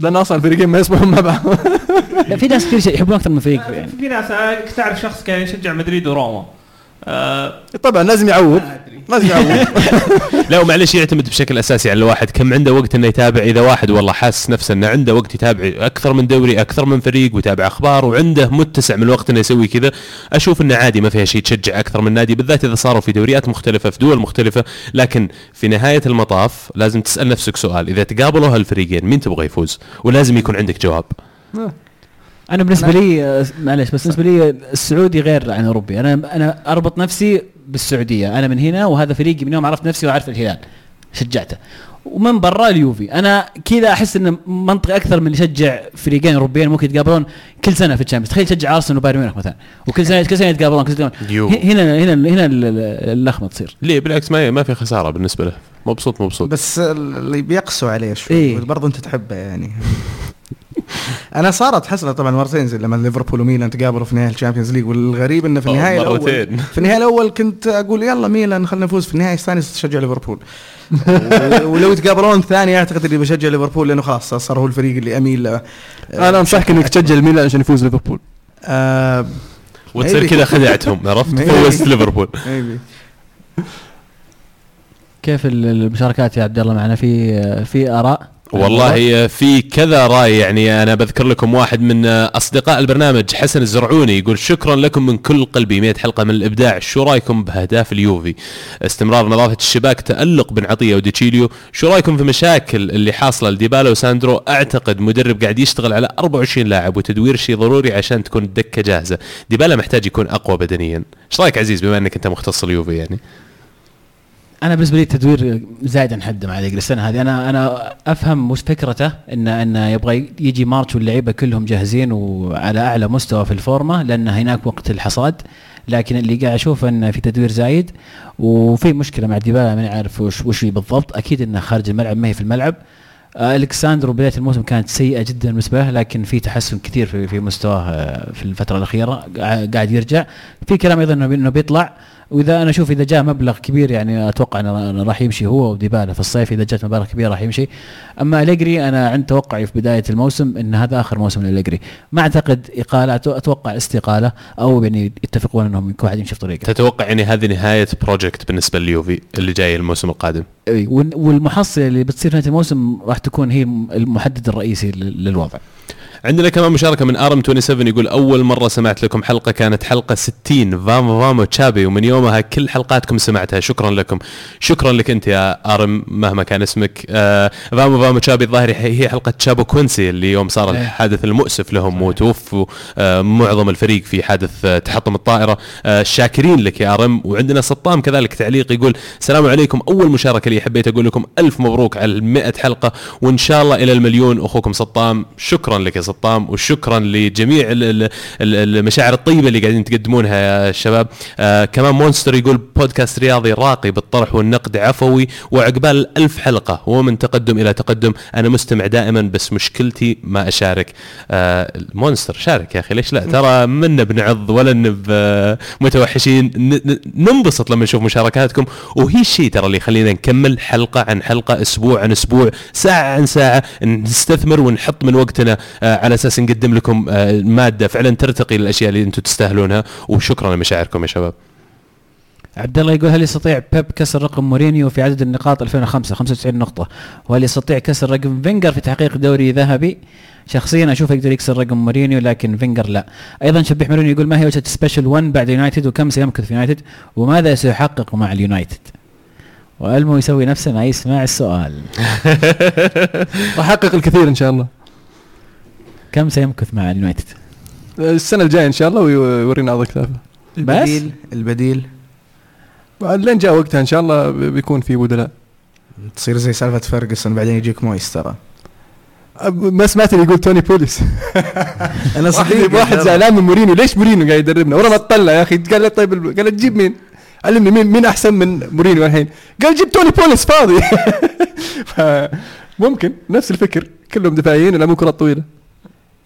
لأن أصلا الفريقين ما يصبحون مع بعض. لا في ناس كثير يحبون أكثر من فريق يعني. في ناس أنا كنت اعرف شخص كان يشجع مدريد وروما. آه، طبعا لازم يعود. لا ومعلش يعتمد بشكل أساسي على الواحد. كم عنده وقت إنه يتابع؟ إذا واحد والله حاسس نفسه إنه عنده وقت يتابع أكثر من دوري أكثر من فريق ويتابع أخبار وعنده متسع من الوقت إنه يسوي كذا أشوف إنه عادي ما فيها شيء تشجع أكثر من نادي. بالذات إذا صاروا في دوريات مختلفة في دول مختلفة. لكن في نهاية المطاف لازم تسأل نفسك سؤال. إذا تقابلوا هالفريقين مين تبغى يفوز؟ ولازم يكون عندك جواب. أنا بالنسبة لي معلش بس بالنسبة لي السعودي غير عن الاوروبي أنا أنا أربط نفسي بالسعودية. أنا من هنا وهذا فريقي من يوم عرفت نفسي وعرفت الهلال. شجعته. ومن برا اليوفي. أنا كذا أحس انه منطقي أكثر من اللي يشجع فريقين أوروبيين ممكن يتقابلون كل سنة في ال Champions. تخيل تشجع أرسنال وبايرن ميونخ مثلا. وكل سنه كل سنة يتقابلون كل سنة. هنا هنا هنا ال- ال- اللخمه تصير. ليه؟ بالعكس ما ما في خسارة بالنسبة له. مبسوط مبسوط. بس اللي بيقسوا عليه شوي إيه. برضه أنت تحبه يعني. أنا صارت حصلت طبعا مرتين زي لما ليفربول وميلان تقابلوا في نهائي ال Champions League والغريب إنه في النهائي الأول مرتين. في النهائي الأول كنت أقول يلا ميلان خلينا نفوز في النهائي الثاني تشجع ليفربول ولو يتقابلون الثاني أعتقد اللي بشجع ليفربول لأنه خلاص صار هو الفريق اللي أميل له أنا أنصحك إنك تشجع الميلان عشان يفوز ليفربول آه وتصير. كذا خدعتهم عرفت. فوزت ليفربول. كيف ال- المشاركات يا عبد الله معنا في في آراء والله في كذا رأي يعني أنا بذكر لكم واحد من أصدقاء البرنامج حسن الزرعوني يقول شكرا لكم من كل قلبي 100 حلقة من الإبداع شو رأيكم بأهداف اليوفي؟ استمرار نظافة الشباك تألق بن عطية وديتشيليو شو رأيكم في مشاكل اللي حاصلة لديبالا وساندرو؟ أعتقد مدرب قاعد يشتغل على 24 لاعب وتدوير شيء ضروري عشان تكون الدكه جاهزة. ديبالا محتاج يكون أقوى بدنيا. إيش رأيك عزيز بما إنك أنت مختص اليوفي يعني؟ أنا بالنسبة لي التدوير زايد عن حده مع أليجري السنة هذه. أنا أنا أفهم وش فكرته انه انه يبغى يجي March واللعيبة كلهم جاهزين وعلى أعلى مستوى في الفورمة لأن هناك وقت الحصاد. لكن اللي قاعد اشوفه انه في تدوير زايد وفي مشكلة مع ديبالا ما نعرف وش وش بالضبط. أكيد إنه خارج الملعب ما هي في الملعب. الكساندرو بداية الموسم كانت سيئة جدا بالنسبة له لكن في تحسن كثير في في مستواه آه، في الفترة الأخيرة. قاع- قاعد يرجع. في كلام أيضا إنه بي- إنه بيطلع. وإذا أنا أشوف إذا جاء مبلغ كبير يعني أتوقع إنه راح يمشي هو وديبالا في الصيف. إذا جات مبالغ كبيرة راح يمشي. أما أليجري أنا عند توقعي في بداية الموسم إن هذا آخر موسم لليجري ما أعتقد إقالة أتوقع استقاله أو يعني يتفقون إنهم كل واحد يمشي في طريقه. تتوقع يعني هذه نهاية project بالنسبة لليوفي اللي جاي الموسم القادم؟ وال- والمحصلة اللي بتصير في نهاية الموسم راح تكون هي المحدد الرئيسي لل- للوضع. عندنا كمان مشاركة من ارم 27 يقول أول مرة سمعت لكم حلقة كانت حلقة 60 Vamo Vamo Chape ومن يومها كل حلقاتكم سمعتها. شكرا لكم. شكرا لك أنت يا آرم مهما كان اسمك. آه Vamo Vamo Chape الظاهر هي حلقة تشابيكوينسي اللي يوم صار إيه. الحادث المؤسف لهم وتوفوا. آه معظم الفريق في حادث آه تحطم الطائرة. آه شاكرين لك يا آرم. وعندنا سطام كذلك تعليق يقول السلام عليكم. أول مشاركة لي حبيت أقول لكم ألف مبروك على ال 100 حلقة وإن شاء الله إلى المليون. أخوكم سطام شكرا لك يا سطام. وشكرا لجميع ال- ال- ال- المشاعر الطيبة اللي قاعدين تقدمونها يا شباب. آه كمان مونستر يقول بودكاست رياضي راقي بالطرح والنقد عفوي وعقبال ألف حلقة ومن تقدم إلى تقدم أنا مستمع دائما بس مشكلتي ما أشارك. آه مونستر شارك يا أخي ليش لا؟ ترى منا بنعض ولا آه، متوحشين. ننبسط لما نشوف مشاركاتكم. وهي الشيء ترى اللي يخلينا نكمل حلقة عن حلقة أسبوع عن أسبوع ساعة عن ساعة نستثمر ونحط من وقتنا. آه، على أساس نقدم لكم آه، مادة فعلا ترتقي للأشياء اللي أنتم تستاهلونها. وشكرا لمشاعركم يا شباب. عبد الله يقول هل يستطيع بيب كسر رقم مورينيو في عدد النقاط 2005 95 نقطة. وهل يستطيع كسر رقم فينجر في تحقيق دوري ذهبي؟ شخصيا أشوف يقدر يكسر رقم مورينيو لكن فينجر لا. أيضا شبيح مورينيو يقول ما هي وجهة special 1 بعد يونايتد وكم سيمكث في يونايتد وماذا سيحقق مع اليونايتد؟ وألمو يسوي نفسه ما يسمع السؤال. أحقق الكثير إن شاء الله. كم سيمكث مع اليونايتد؟ السنة الجاية إن شاء الله ويورينا عرض كتافه البديل البديل. بعد لين جاء وقتها إن شاء الله بيكون في بدلاء. تصير زي سالفة فيرجسون بعدين يجيك مويس ترى. ما سمعت اللي يقول توني بوليس. أنا واحد, واحد زعلان من مورينيو. ليش مورينيو قاعد يدربنا؟ ورا ما تطلع يا أخي. قال له طيب ال- قال له تجيب مين؟ علمني مين مين أحسن من مورينيو الحين؟ قال جيب توني بوليس فاضي. ممكن. نفس الفكر. كلهم دفاعيين يلعبون كرات طويلة.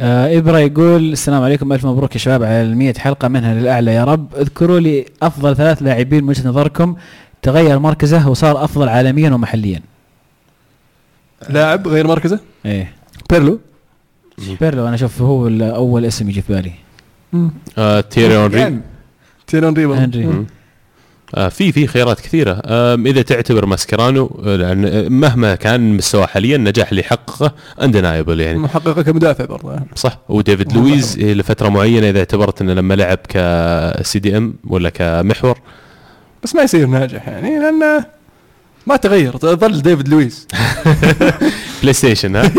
آه إبرة يقول السلام عليكم ألف مبروك يا شباب على المية حلقة منها للأعلى يا رب. اذكروا لي أفضل ثلاث لاعبين من وجهة نظركم. تغير مركزه وصار أفضل عالميا ومحليا. لاعب غير مركزه؟ إيه. بيرلو. بيرلو أنا أشوف هو أول اسم يجي في بالي. آه تييري هنري هنري مم. آه في في خيارات كثيرة. آه إذا تعتبر ماسكرانو آه، لأن آه، مهما كان مستواه حاليا النجاح اللي حققه undeniable يعني. محققه كمدافع برضه صح. وديفيد لويز آه، لفتره معينة إذا اعتبرت إنه لما لعب ك CDM ولا كمحور. بس ما يصير ناجح يعني لأنه ما تغير ظل ديفيد لويس بلاي ستيشن ها؟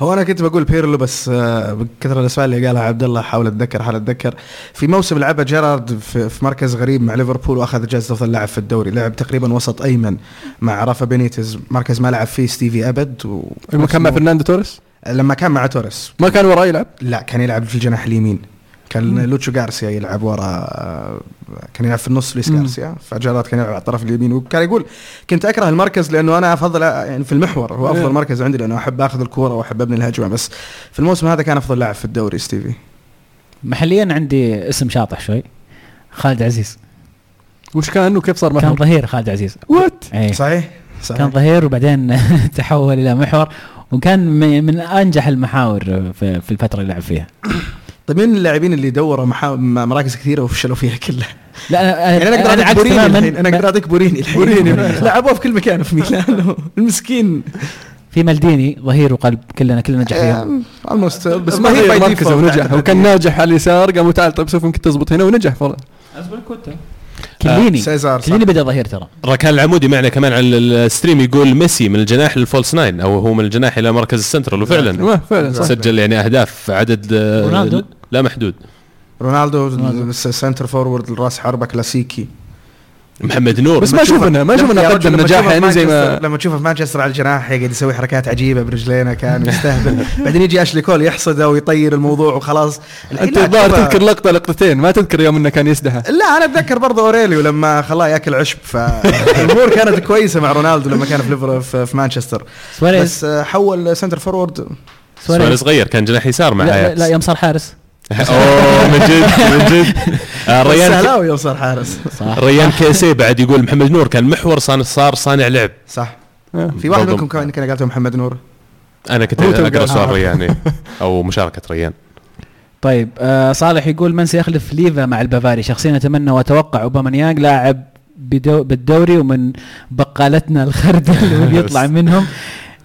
هو أنا كنت بقول بيرلو بس آه، بكثر الأسماء اللي قالها عبد الله حاول أتذكر حاول أتذكر. في موسم لعبه جيرارد في, مركز غريب مع ليفربول وأخذ جائزة أفضل لاعب في الدوري. لعب تقريبا وسط أيمن مع رافا بينيتز مركز ما لعب فيه ستيفي أبد و... لما كان مع فرناندو توريس؟ لما كان مع توريس. ما كان وراه يلعب؟ لا كان يلعب في الجناح اليمين. كان لوتشو غارسيا يلعب ورا آه، كان يلعب في النص لويس مم. غارسيا فجيرارد كان يلعب على الطرف اليمين وكان يقول كنت أكره المركز لأنه أنا أفضل يعني في المحور هو أفضل إيه. مركز عندي لأنه أحب آخذ الكورة وأحب أبني الهجمة بس في الموسم هذا كان أفضل لاعب في الدوري ستيفي. محليا عندي اسم شاطح شوي خالد عزيز. وش كان وكيف صار كان محور؟ ظهير خالد عزيز. what إيه. صحيح صحيح. كان ظهير وبعدين تحول إلى محور وكان من أنجح المحاور في, في الفترة اللي لعب فيها. طيب مين اللاعبين اللي دوروا محا... م- مراكز كثيرة وفشلوا فيها كلها؟ لا أنا يعني أنا أقدر أعطيك بوريني. الحين أنا أقدر أعطيك بوريني الحين. بوريني. لعبوه في كل مكان في ميلان المسكين. في مالديني ظهير وقلب كلنا كلنا نجح فيهم. الموست بس ما غير مركزه ونجح. هو كان ناجح على اليسار قاموا تعال طيب شوف يمكن تزبط هنا ونجح والله ازبلكوتا كليني. سيزار صح. كليني بدأ ظهير ترى. راكان العمودي معنا كمان على ال stream يقول ميسي من الجناح لل false nine أو هو من الجناح إلى مركز السنترال وفعلا فعلا سجل يعني أهداف عدد آه، رونالدو؟ لا محدود. رونالدو center forward الراس حربة كلاسيكي. محمد نور. بس لما ما تشوفه- شفنا ما يا رجل قدم نجاح يعني زي مانشستر- ما لما تشوفه في مانشستر على الجناح يقعد يسوي حركات عجيبة برجلينه كان يستهبل. بعدين يجي أشلي كول يحصده ويطير الموضوع وخلاص. أنت الظاهر تذكر لقطة لقطتين. ما تذكر يوم إنه كان يسدحه لا أنا أتذكر برضه أوريليو لما خلاه يأكل عشب. فالامور كانت كويسة مع رونالدو لما كان في ليفر في مانشستر. سواريز. بس آه، حول center forward. سواريز. صغير كان جناح يسار مع لا, لا, لا يوم صار حارس. اوه من جد من جد آه، ريان سهلاوي يوم صار حارس صح ريان كيسي بعد يقول محمد نور كان محور صار صار صانع لعب صح آه. في واحد. منكم كان كان قالته محمد نور أنا كنت اقرا. سؤال. ريان. أو مشاركة ريان طيب آه صالح يقول من سيخلف ليفا مع البافاري شخصيا أتمنى وأتوقع اوباميانج لاعب بالدوري ومن بقالتنا الخردل واللي يطلع منهم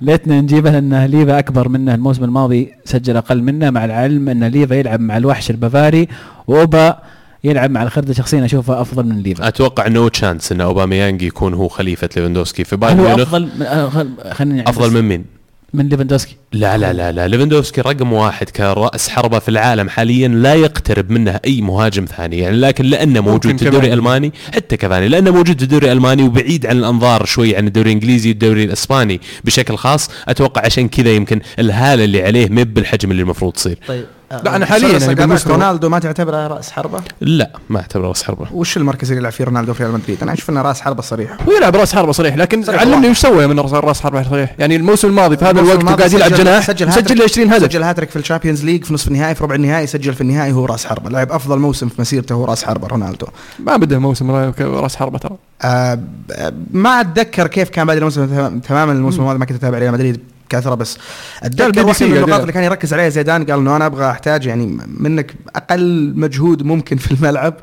ليتنا نجيبه لأن ليفا أكبر منه الموسم الماضي سجل أقل منه مع العلم إن ليفا يلعب مع الوحش البافاري وأوبا يلعب مع الخردة شخصيا أشوفه أفضل من ليفا أتوقع no chance إن أوباميانج يكون هو خليفة ليفاندوفسكي في بايرن ميونخ أفضل من آه، خل- خليني أعكس. أفضل من مين؟ من ليفاندوسكي لا لا لا لا. ليفاندوفسكي رقم واحد كرأس حربة في العالم حاليا لا يقترب منه أي مهاجم ثاني. يعني لكن لأنه موجود في الدوري. الألماني حتى كفاني لأنه موجود في الدوري الألماني وبعيد عن الأنظار شوي عن الدوري الإنجليزي والدوري الإسباني بشكل خاص. أتوقع عشان كذا يمكن الهالة اللي عليه مب بالحجم اللي المفروض تصير. طيب. لا، أنا حالياً يعني بالمستوى- رونالدو ما تعتبره رأس حربة؟ لا ما اعتبره رأس حربة. وش المركز اللي يلعب فيه رونالدو في ريال مدريد؟ أنا أشوف إنه رأس حربة صريح. هو يلعب رأس حربة صريح لكن صريح علمني. وش سوى من راس حربة صريح؟ يعني الموسم الماضي في هذا الوقت وقاعد يلعب سجل- جناح سجل لي 20 هدف. سجل هاتريك في ال Champions League في نصف النهائي في ربع النهائي سجل في النهائي هو رأس حربة. لعب أفضل موسم في مسيرته هو رأس حربة رونالدو. ما بدا موسم را- رأس حربة ترى. آه ب- ما أتذكر كيف كان بادئ الموسم تمام- تماما الموسم الماضي ما كنت أتابع ريال مدريد. كثرة بس واحدة سي من النقاط. اللي كان يركز عليها زيدان قال إنه أنا أبغى أحتاج يعني منك أقل مجهود ممكن في الملعب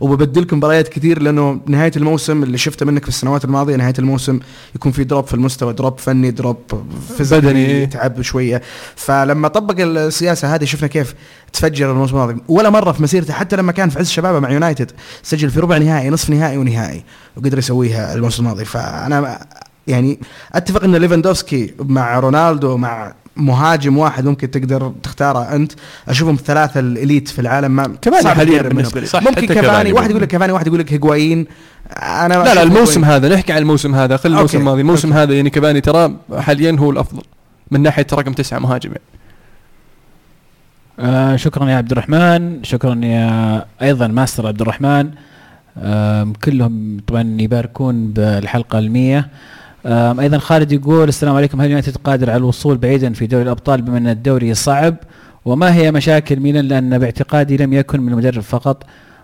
وببدلكم مباريات كثير لأنه نهاية الموسم اللي شفته منك في السنوات الماضية نهاية الموسم يكون في drop في المستوى drop فني drop بدني. تعب شوية فلما طبق السياسة هذه شفنا كيف تفجر الموسم الماضي ولا مرة في مسيرته حتى لما كان في عز شبابه مع يونايتد سجل في ربع نهائي نصف نهائي ونهائي وقدر يسويها الموسم الماضي فأنا يعني أتفق إن ليفاندوفسكي مع رونالدو مع مهاجم واحد ممكن تقدر تختاره أنت أشوفهم الثلاثه الإليت في العالم ما كفاني حاليا. بالنسبة لي. صح، ممكن كفاني كفاني واحد. يقول لك كفاني واحد يقول لك هيجوايين أنا لا لا الموسم. هذا نحكي عن الموسم هذا خل الموسم. الماضي الموسم. هذا يعني كفاني ترى حاليا هو الأفضل من ناحية رقم تسعة مهاجم يعني. آه شكرا يا عبد الرحمن شكرا يا أيضا ماستر عبد الرحمن آم كلهم طبعا يباركون بالحلقة المية أيضا خالد يقول السلام عليكم. هل يونايتد قادر على الوصول بعيدا في دوري الأبطال بما أن الدوري صعب؟ وما هي مشاكل ميلان؟ لأن باعتقادي لم يكن من المدرب فقط.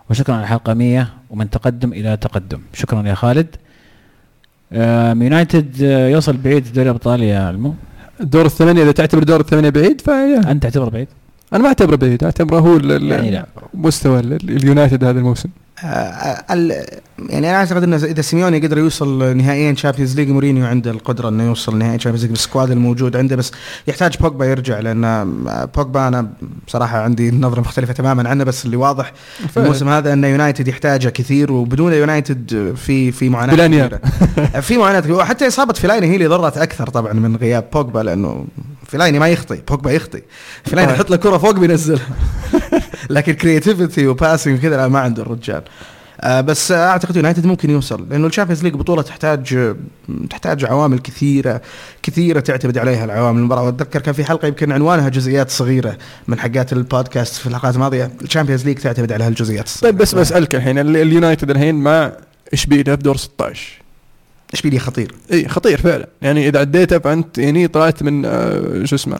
وشكرا على الحلقة 100 ومن تقدم إلى تقدم. شكرا يا خالد. يونايتد آه، يوصل بعيد في دوري الأبطال يا المو. الدور الثمانية إذا تعتبر دور الثمانية بعيد فيا أنت تعتبر بعيد؟ أنا ما أعتبره بعيد أعتبره هو يعني لا. مستوى ال- ال- اليونايتد هذا الموسم. ال- يعني أنا أعتقد انه إذا سيميوني قدر يوصل نهائي Champions League مورينيو عنده القدرة إنه يوصل نهائي Champions League بال squad الموجود عنده بس يحتاج بوجبا يرجع لأن آه، بوجبا أنا بصراحة عندي نظرة مختلفة تماما عنه بس اللي واضح الموسم هذا إن يونايتد يحتاجه كثير وبدون يونايتد في في معاناة. كثيرة. في معاناة. وحتى إصابة فيلايني هي اللي ضرت أكثر طبعا من غياب بوجبا لأنه فيلايني ما يخطي بوجبا يخطي. فيلايني صحيح. يحط له كرة فوق بينزلها لكن creativity و passing كذا لا ما عنده الرجال. آه بس أعتقد يونايتد ممكن يوصل لأنه ال Champions League بطولة تحتاج تحتاج عوامل كثيرة كثيرة تعتمد عليها العوامل. المباراة واتذكر كان في حلقة يمكن عنوانها جزئيات صغيرة من حقات البودكاست في الحلقات الماضية. ال Champions League تعتمد على هالجزئيات طيب بس بسألك الحين ال- اليونايتد الحين مع اشبيليا في دور 16 اشبيليه خطير؟ إي خطير فعلا. يعني إذا عديته فانت يعني طلعت من آه، شو اسمه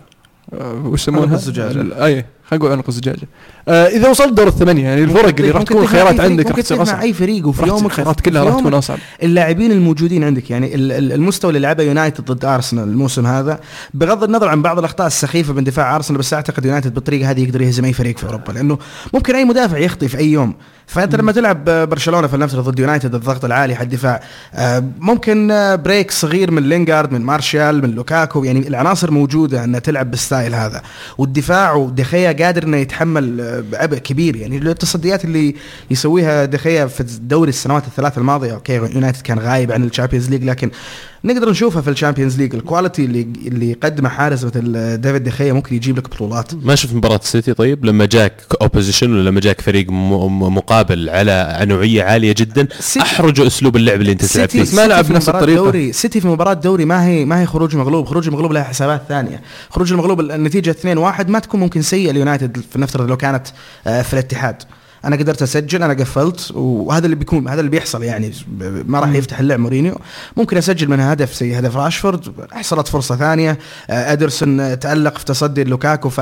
آه، وش يسمونها؟ عنق الزجاجة. ال- أي خلينا نقول عنق الزجاجة. آه إذا وصلت دور الثمانية يعني الفرق اللي راح تكون خيارات عندك راح تصير اصعب أي فريق وفي يومك خيارات كلها راح تكون أصعب. اللاعبين الموجودين عندك يعني ال- ال- المستوى اللي لعبه يونايتد ضد أرسنال الموسم هذا. بغض النظر عن بعض الأخطاء السخيفة من دفاع أرسنال بس أعتقد يونايتد بالطريقة هذه يقدر يهزم أي فريق في أوروبا لأنه ممكن أي مدافع يخطي في أي يوم. فأنت لما تلعب برشلونة فلنفترض ضد يونايتد الضغط العالي على الدفاع آه، ممكن آه، break صغير من لينغارد من مارشال من لوكاكو يعني العناصر موجودة أنها تلعب بال style هذا. والدفاع ودخيا قادر إنه يتحمل آه، بعبء كبير. يعني التصديات اللي يسويها دخيا في الدوري السنوات الثلاث الماضية okay يونايتد كان غايب عن ال Champions League لكن نقدر نشوفها في ال Champions League. ال quality اللي اللي يقدمه حارس مثل ديفيد دخيا ممكن يجيب لك بطولات. ما شفت مباراة السيتي طيب؟ لما جاك opposition ولا لما جاك فريق مقابل على نوعية عالية جدا أحرجوا أسلوب اللعب اللي أنت تلعب فيه. ما لعب مباراة الطريقة. دوري سيتي في مباراة دوري ما هي ما هي خروج مغلوب، خروج المغلوب لها حسابات ثانية، خروج المغلوب النتيجة 2-1 ما تكون ممكن سيئة ليونايتد فلنفترض لو كانت آه، في الاتحاد. أنا قدرت أسجل أنا قفلت وهذا اللي بيكون هذا اللي بيحصل يعني ما راح يفتح اللعب مورينيو. ممكن أسجل منها هدف زي هدف راشفورد حصلت فرصة ثانية آه، إدرسون تألق في تصدي لوكاكو. ف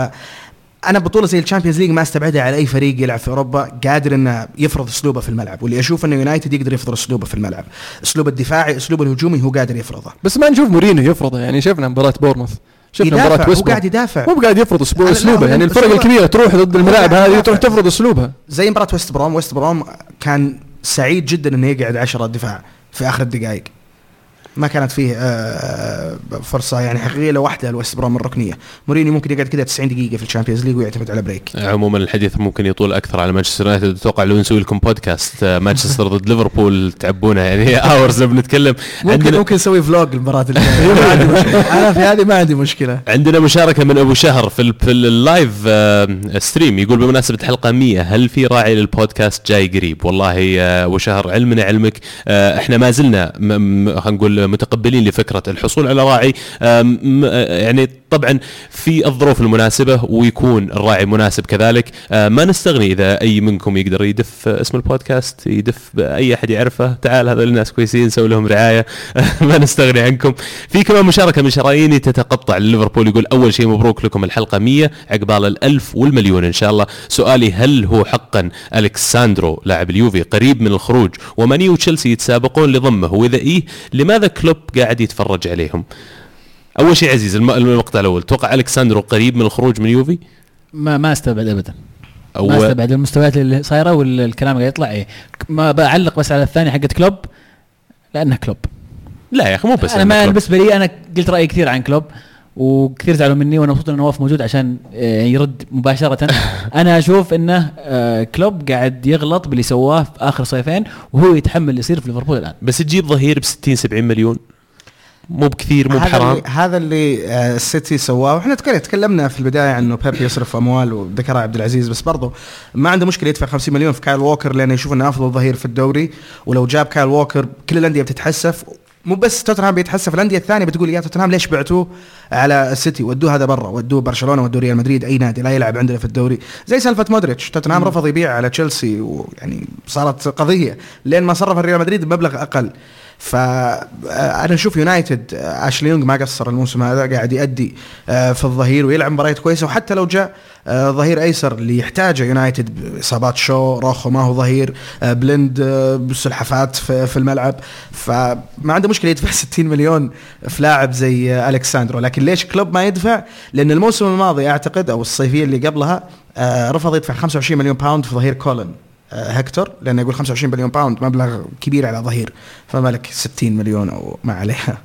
أنا بطولة زي ال Champions League ما أستبعدها على أي فريق يلعب في أوروبا قادر إنه يفرض أسلوبه في الملعب. واللي أشوف إنه يونايتد يقدر يفرض أسلوبه في الملعب. اسلوب الدفاعي اسلوب الهجومي هو قادر يفرضه. بس ما نشوف مورينيو يفرضه يعني شفنا مباراة بورنموث. شفنا يدافع، مباراة هو قاعد يدافع. مو قاعد يفرض اسلوبه يعني الفرق الكبيره تروح ضد الملاعب هذه. تروح تفرض أسلوبها. زي مباراة ويست بروم ويست بروم كان سعيد جدا انه يقعد 10 دفاع في آخر الدقائق. ما كانت فيه آه، فرصة يعني حقيقية لو واحدة لويست بروم الركنية. مورينيو ممكن يقعد كذا 90 دقيقة في ال Champions League ويعتمد على break. عموما الحديث ممكن يطول أكثر على مانشستر يونايتد. أتوقع لو نسوي لكم بودكاست آه، مانشستر ضد ليفربول تعبونه يعني. hours بنتكلم ممكن عندنا ممكن نسوي vlog المباراة الجاية. ما عندي مشكلة. أنا في هذه ما عندي مشكلة. عندنا مشاركة من أبو شهر في, ال- في ال live آه، stream يقول بمناسبة حلقة 100 هل في راعي للبودكاست جاي قريب؟ والله أبو شهر علمنا علمك. إحنا ما زلنا م- م- خلينا نقول متقبلين لفكرة الحصول على راعي. يعني طبعا في الظروف المناسبة ويكون الراعي مناسب كذلك. آه، ما نستغني إذا أي منكم يقدر يدف اسم البودكاست يدف أي أحد يعرفه. تعال هذول الناس كويسين سوي لهم رعاية. ما نستغني عنكم. في كمان مشاركة من شراييني تتقطع. ليفربول يقول أول شيء مبروك لكم الحلقة 100 عقبال الألف والمليون إن شاء الله. سؤالي هل هو حقا ألكساندرو لاعب اليوفي قريب من الخروج؟ وماني وتشيلسي يتسابقون لضمه. وإذا إيه لماذا كلوب قاعد يتفرج عليهم. أول شيء عزيز الم- المقطع الأول. توقع الكساندرو قريب من الخروج من يوفي؟ ما ما استبعد ابدا. أو ما استبعد. المستويات اللي صايرة والكلام قاعد يطلع. إيه. ما بعلق بس على الثاني حقت كلوب لأنه كلوب. لا يا أخي مو بس أنا ما. بالنسبة لي أنا قلت رأيي كثير عن كلوب. وكثير زعلوا مني وأنا مبسوط إن نواف موجود عشان آه، يرد مباشرة. أنا أشوف إنه آه، كلوب قاعد يغلط باللي سواه في آخر صيفين وهو يتحمل اللي يصير في ليفربول الآن. بس تجيب ظهير ب 60 70 مليون؟ مو بكثير مو هذا بحرام. اللي هذا اللي آه، السيتي سواه. وإحنا تكلم- تكلمنا في البداية إنه بيب يصرف أموال وذكرها عبد العزيز بس برضه ما عنده مشكلة يدفع 50 مليون في كايل ووكر لأنه يشوف إنه أفضل ظهير في الدوري. ولو جاب كايل ووكر كل الأندية بتتحسف. مو بس توتنهام بيتحسف الانديه الثانية بتقول يا توتنهام ليش بعتوه على السيتي ودوه هذا برا ودوه برشلونة ودوه ريال مدريد أي نادي لا يلعب عندنا في الدوري. زي سالفة مودريتش توتنهام رفض يبيع على تشيلسي ويعني صارت قضية. لين ما صرف الريال مدريد بمبلغ أقل. فانا أشوف يونايتد آه، أشلي يونغ ما قصر الموسم هذا قاعد يأدي آه، في الظهير ويلعب مباريات كويسة. وحتى لو جاء آه، ظهير أيسر اللي يحتاجه يونايتد باصابات شو روخو ما هو ظهير آه، بلند آه، بسلحفات في الملعب. فما عنده مشكلة يدفع 60 مليون في لاعب زي آه، ألكساندرو. لكن ليش كلوب ما يدفع؟ لأن الموسم الماضي أعتقد أو الصيفية اللي قبلها آه، رفض يدفع 25 مليون باوند في ظهير كولن. آه، هكتور لأنه يقول 25 مليون باوند مبلغ كبير على ظهير فما لك 60 مليون أو ما عليها.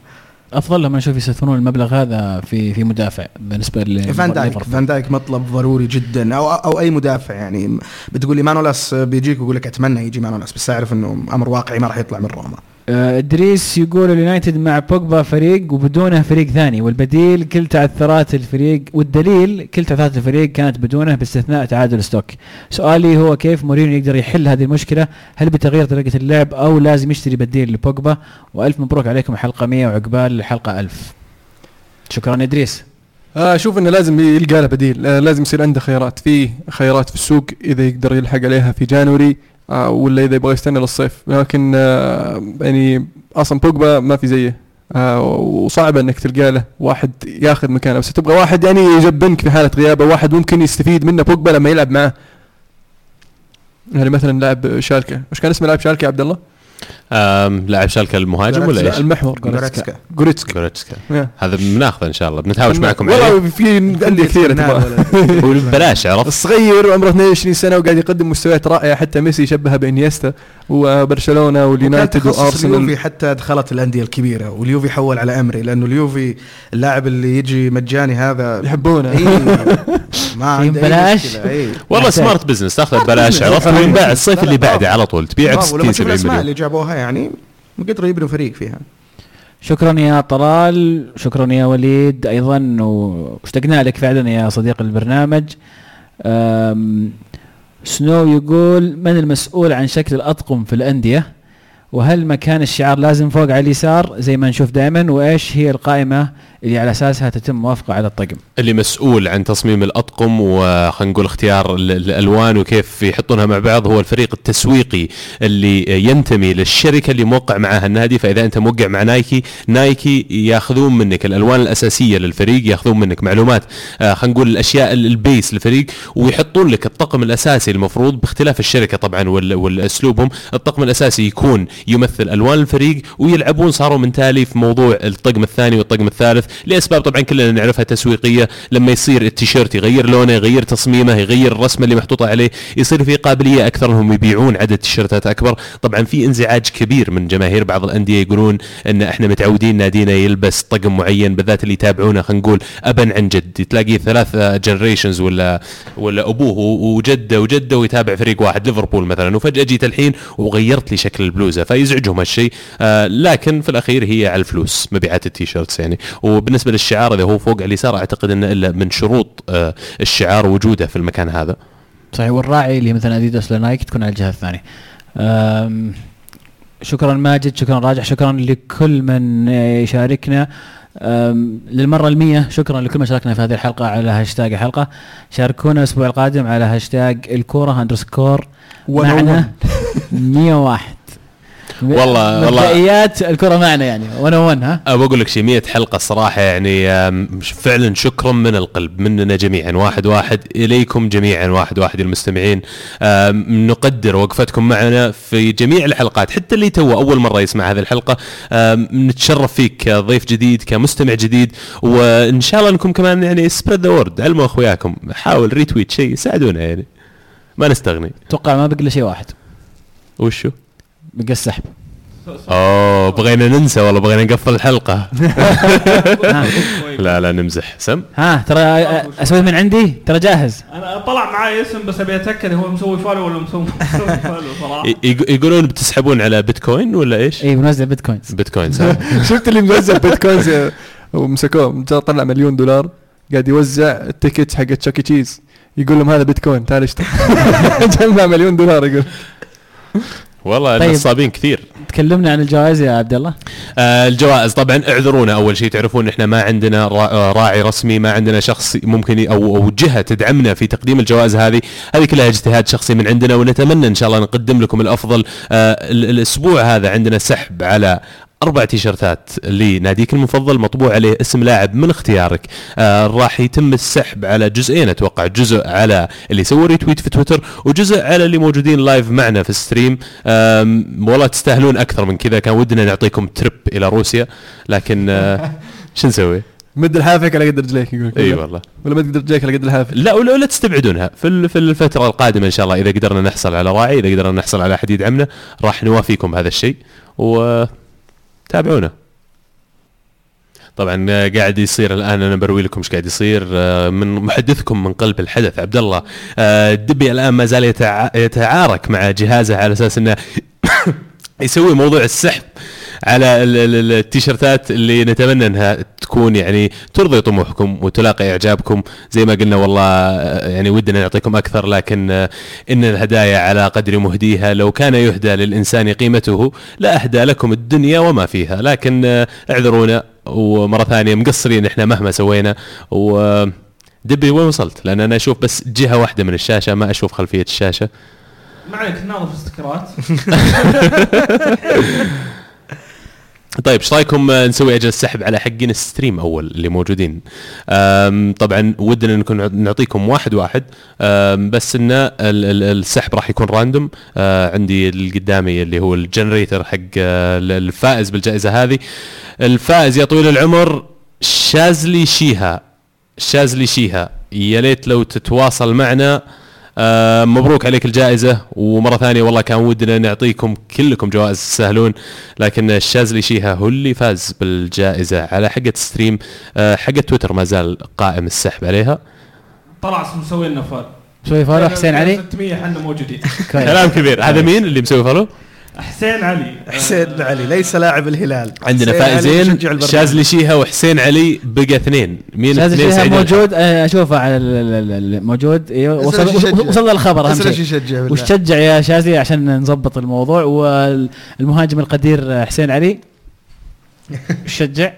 أفضل لما نشوف يستثمرون المبلغ هذا في في مدافع بالنسبة ل فان دايك. فان دايك مطلب ضروري جدا أو أو أي مدافع يعني. بتقول لي مانولاس بيجيك ويقول لك أتمنى يجي مانولاس بس أعرف إنه أمر واقعي ما راح يطلع من روما. إدريس يقول اليونايتد مع بوجبا فريق وبدونه فريق ثاني والبديل كل تعثرات الفريق والدليل كل تعثرات الفريق كانت بدونه باستثناء تعادل ستوك. سؤالي هو كيف مورينيو يقدر يحل هذه المشكلة؟ هل بتغيير طريقة اللعب أو لازم يشتري بديل لبوجبا؟ وألف مبروك عليكم حلقة 100 وعقبال الحلقة 1000 شكرا إدريس. آه، أشوف إنه لازم يلقى له بديل آه، لازم يصير عنده خيارات في خيارات في السوق إذا يقدر يلحق عليها في جانوري. آه، ولا إذا يبغى يستنى للصيف. لكن آه، يعني أصلا بوجبا ما في زيه. آه، وصعب إنك تلقى له واحد ياخذ مكانه. بس تبغى واحد يعني يجبنك في حالة غيابة. واحد ممكن يستفيد منه بوجبا لما يلعب معاه يعني مثلا لاعب شالكة. وش كان اسم لاعب شالكة عبد الله؟ لاعب شالكه المهاجم ولا لا، إيش؟ المحور جوريتسكا. جوريتسكا. هذا بناخذه ان شاء الله بنتهاوش معكم عليه والله في انديه كثيره تبغى وببلاش عرفت الصغير وعمره 22 سنه وقاعد يقدم مستويات رائعه حتى ميسي شبهها بإنييستا وبرشلونه واليونايتد اليونايتد وارسنال اليوفي حتى دخلت الانديه الكبيره واليوفي حول على إمري لأنه اليوفي اللاعب اللي يجي مجاني هذا يحبونه إيه ما عنده ببلاش. إيه. والله. سمارت بزنس تاخذه ببلاش. عرفت. وينباع الصيف اللي بعده. على طول تبيع ب برافو، 60 ولما تشوف 70 الاسماء مليون اللي جابوها يعني قدروا يبنوا فريق فيها. شكرا يا طلال شكرا يا وليد أيضا واشتقنا لك فعلا يا صديق البرنامج. سنو يقول من المسؤول عن شكل الأطقم في الأندية؟ وهل مكان الشعار لازم فوق على اليسار زي ما نشوف دائما؟ وإيش هي القائمة؟ اللي على أساسها تتم موافقة على الطقم. اللي مسؤول عن تصميم الأطقم وخلينا نقول اختيار ال- الألوان وكيف يحطونها مع بعض هو الفريق التسويقي اللي ينتمي للشركة اللي موقع معها النادي. فإذا أنت موقع مع نايكي نايكي ياخذون منك الألوان الأساسية للفريق ياخذون منك معلومات آه، خلينا نقول الأشياء ال- البيس للفريق ويحطون لك الطقم الأساسي المفروض باختلاف الشركة طبعا وال- والأسلوبهم. الطقم الأساسي يكون يمثل ألوان الفريق ويلعبون صاروا من تالي في موضوع الطقم الثاني والطقم الثالث. لأسباب طبعا كلنا نعرفها تسويقية لما يصير التيشيرت يغير لونه يغير تصميمه يغير الرسمة اللي محطوطة عليه يصير في قابلية أكثر انهم يبيعون عدد تيشيرتات أكبر. طبعا في انزعاج كبير من جماهير بعض الأندية يقولون إن إحنا متعودين نادينا يلبس طقم معين بالذات اللي يتابعونه خلينا نقول ابا عن جد. تلاقي ثلاث generations ولا ولا أبوه وجده وجده ويتابع فريق واحد ليفربول مثلا. وفجأة جيت الحين وغيرت لي شكل البلوزة فيزعجهم هالشيء. آه لكن في الأخير هي على الفلوس مبيعات ال T-shirts يعني. وبالنسبه للشعار إذا هو فوق على اليسار أعتقد إنه إلا من شروط آه الشعار وجوده في المكان هذا. صحيح. والراعي اللي مثلا أديداس ولا نايك تكون على الجهة الثانية. شكرا ماجد شكرا راجح شكرا لكل من يشاركنا. للمرة المية شكرا لكل من شاركنا في هذه الحلقة على هاشتاج الحلقة شاركونا الأسبوع القادم على هاشتاج الكورة underscore معنا 101 والله- والله. مبدئيات الكرة معنا يعني 101 ها؟ ابى أقول لك شيء 100 حلقة الصراحة يعني فعلا شكرا من القلب مننا جميعا واحد واحد إليكم جميعا واحد واحد المستمعين. نقدر وقفتكم معنا في جميع الحلقات حتى اللي تو أول مرة يسمع هذه الحلقة. نتشرف فيك كضيف جديد كمستمع جديد وإن شاء الله أنكم كمان يعني spread the word علموا أخوياكم حاول retweet شيء ساعدونا يعني. ما نستغني. أتوقع ما بقى شيء واحد. وشو؟ بقى السحب. أوه بغينا ننسى والله بغينا نقفل الحلقة. ها, لا لا نمزح. سم؟ ها ترى أسوي من عندي؟ ترى جاهز. أنا طلع معي اسم بس أبي أتأكد هو مسوي follow ولا مسوي مسوي follow صراحة. يقولون بتسحبون على بيتكوين ولا إيش؟ اي بنزل بيتكوينز. بيتكوين صح شفت اللي موزع بيتكوينز؟ ومسكوه جا طلع مليون دولار قاعد يوزع ال ticket حق تشاكي تشيز. يقول لهم هذا بيتكوين تعال اشتري. جمع مليون دولار يقول. والله طيب. نصابين كثير. تكلمنا عن الجوائز يا عبد الله. آه الجوائز طبعا اعذرونا أول شيء. تعرفون إحنا ما عندنا آه، راعي رسمي ما عندنا شخص ممكن أو أو جهة تدعمنا في تقديم الجوائز هذه. هذه كلها اجتهاد شخصي من عندنا ونتمنى إن شاء الله نقدم لكم الأفضل. آه ال- الأسبوع هذا عندنا سحب على أربع تيشرتات لناديك المفضل مطبوع عليه اسم لاعب من اختيارك. آه راح يتم السحب على جزئين أتوقع جزء على اللي سووا retweet في تويتر وجزء على اللي موجودين live معنا في ال stream. آم، والله تستاهلون أكثر من كذا كان ودنا نعطيكم ترip إلى روسيا لكن آه، شو نسوي؟ مد الحافك على قد رجليك يقول إي والله. ولا مد رجليك على قد الحافك لا ولا, ولا تستبعدونها. في في الفترة القادمة إن شاء الله إذا قدرنا نحصل على راعي إذا قدرنا نحصل على أحد يدعمنا راح نوافيكم هذا الشيء. وتابعونا طبعا آه، قاعد يصير الآن أنا بروي لكم إيش قاعد يصير آه، من محدثكم من قلب الحدث عبد الله آه، الدبي الآن ما زال يتع- يتعارك مع جهازه على أساس إنه يسوي موضوع السحب. على ال- ال- ال- التيشيرتات اللي نتمنى انها تكون يعني ترضي طموحكم وتلاقي إعجابكم. زي ما قلنا والله يعني ودنا نعطيكم أكثر لكن إن الهدايا على قدر مهديها لو كان يهدى للإنسان قيمته لاهدى لكم الدنيا وما فيها. لكن اعذرونا ومرة ثانية مقصرين إحنا مهما سوينا. و دبي وين وصلت؟ لأن أنا أشوف بس جهة واحدة من الشاشة ما أشوف خلفية الشاشة. ما عليك ناظر في استكرات. طيب إيش رأيكم نسوي أجل السحب على حقين ال stream أول اللي موجودين؟ طبعا ودنا نكون نعطيكم واحد واحد. بس ان ال- ال- السحب راح يكون random. آه، عندي اللي قدامي اللي هو ال generator حق آه، الفائز بالجائزة هذه. الفائز يا طويل العمر شازلي شيها. شازلي شيها. يا ليت لو تتواصل معنا. آه مبروك عليك الجائزة. ومرة ثانية والله كان ودنا نعطيكم كلكم جوائز تستاهلون لكن الشاذلي شيها هو اللي فاز بالجائزة على حقة stream آه حقة تويتر ما زال قائم السحب عليها. طلع مسوي لنا فال. شوي follow حسين علي؟ 600 إحنا موجودين. كلام كبير. هذا مين اللي مسوي follow؟ حسين علي. حسين علي ليس لاعب الهلال. عندنا فائزين. شاذلي شيها وحسين علي بقى اثنين. مين شاذلي شيها؟ موجود آه، اشوفه على ال- ال- ال- ال- موجود. اسأل وصل الخبر أهم شيء. يشجع بالله. وش تشجع يا شاذلي عشان نظبط الموضوع؟ والمهاجم القدير آه، حسين علي. وش تشجع؟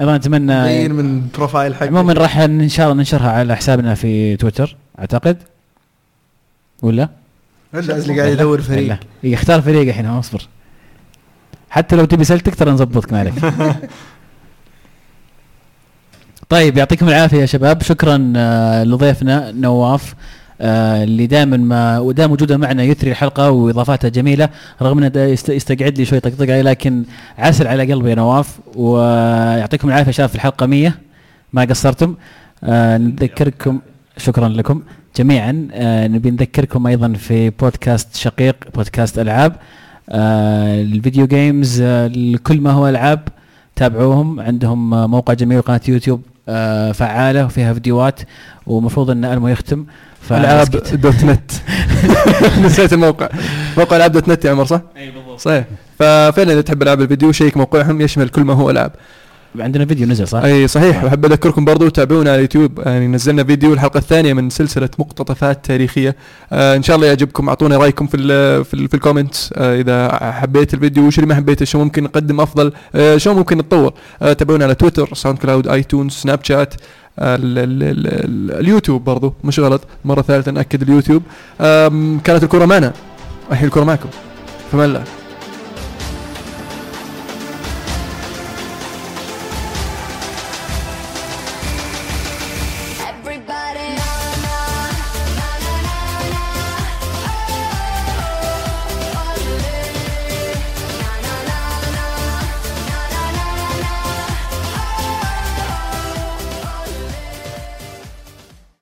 أيضا أتمنى من profile حقه عموما راح إن شاء الله ننشرها على حسابنا في تويتر أعتقد. ولا؟ اللي قاعد يدور فريق. لا يختار فريق الحين اصبر. حتى لو تبي سلتك ترى نظبطك ما عليك. طيب يعطيكم العافية يا شباب. شكرا آه، لضيفنا نواف آه اللي دائما ما ودام وجوده معنا يثري الحلقة واضافاتها جميلة رغم إنه يستقعد لي شوي طقطقة لكن عسل على قلبي يا نواف. ويعطيكم العافية شباب في الحلقة 100 ما قصرتم. آه نذكركم شكرا لكم. جميعا. آه نبي نذكركم أيضا في بودكاست شقيق بودكاست ألعاب. آه ال video games آه كل ما هو ألعاب تابعوهم. عندهم آه، موقع جميل وقناة يوتيوب آه فعالة وفيها فيديوهات ومفروض إن ألمو يختم. ألعاب. dot net. نسيت الموقع. موقع ألعاب dot net يا عمر صح؟ أي بالضبط. صحيح. ففعلا إذا تحب ألعاب الفيديو check موقعهم يشمل كل ما هو ألعاب. عندنا فيديو نزل صح؟ أي صحيح. وأحب أذكركم برضو تابعونا على اليوتيوب. يعني نزلنا فيديو الحلقة الثانية من سلسلة مقتطفات تاريخية. آه إن شاء الله يعجبكم. أعطونا رأيكم في ال في, ال في ال comments آه إذا حبيت الفيديو وش اللي ما حبيته شو ممكن نقدم أفضل؟ آه شو ممكن نتطور؟ آه تابعونا على تويتر ساوند كلاود آيتونز سناب شات آه، ال ال ال ال اليوتيوب برضو. مش غلط. مرة ثالثة نأكد اليوتيوب. كانت الكره معنا. الحين الكره معكم. فما الله.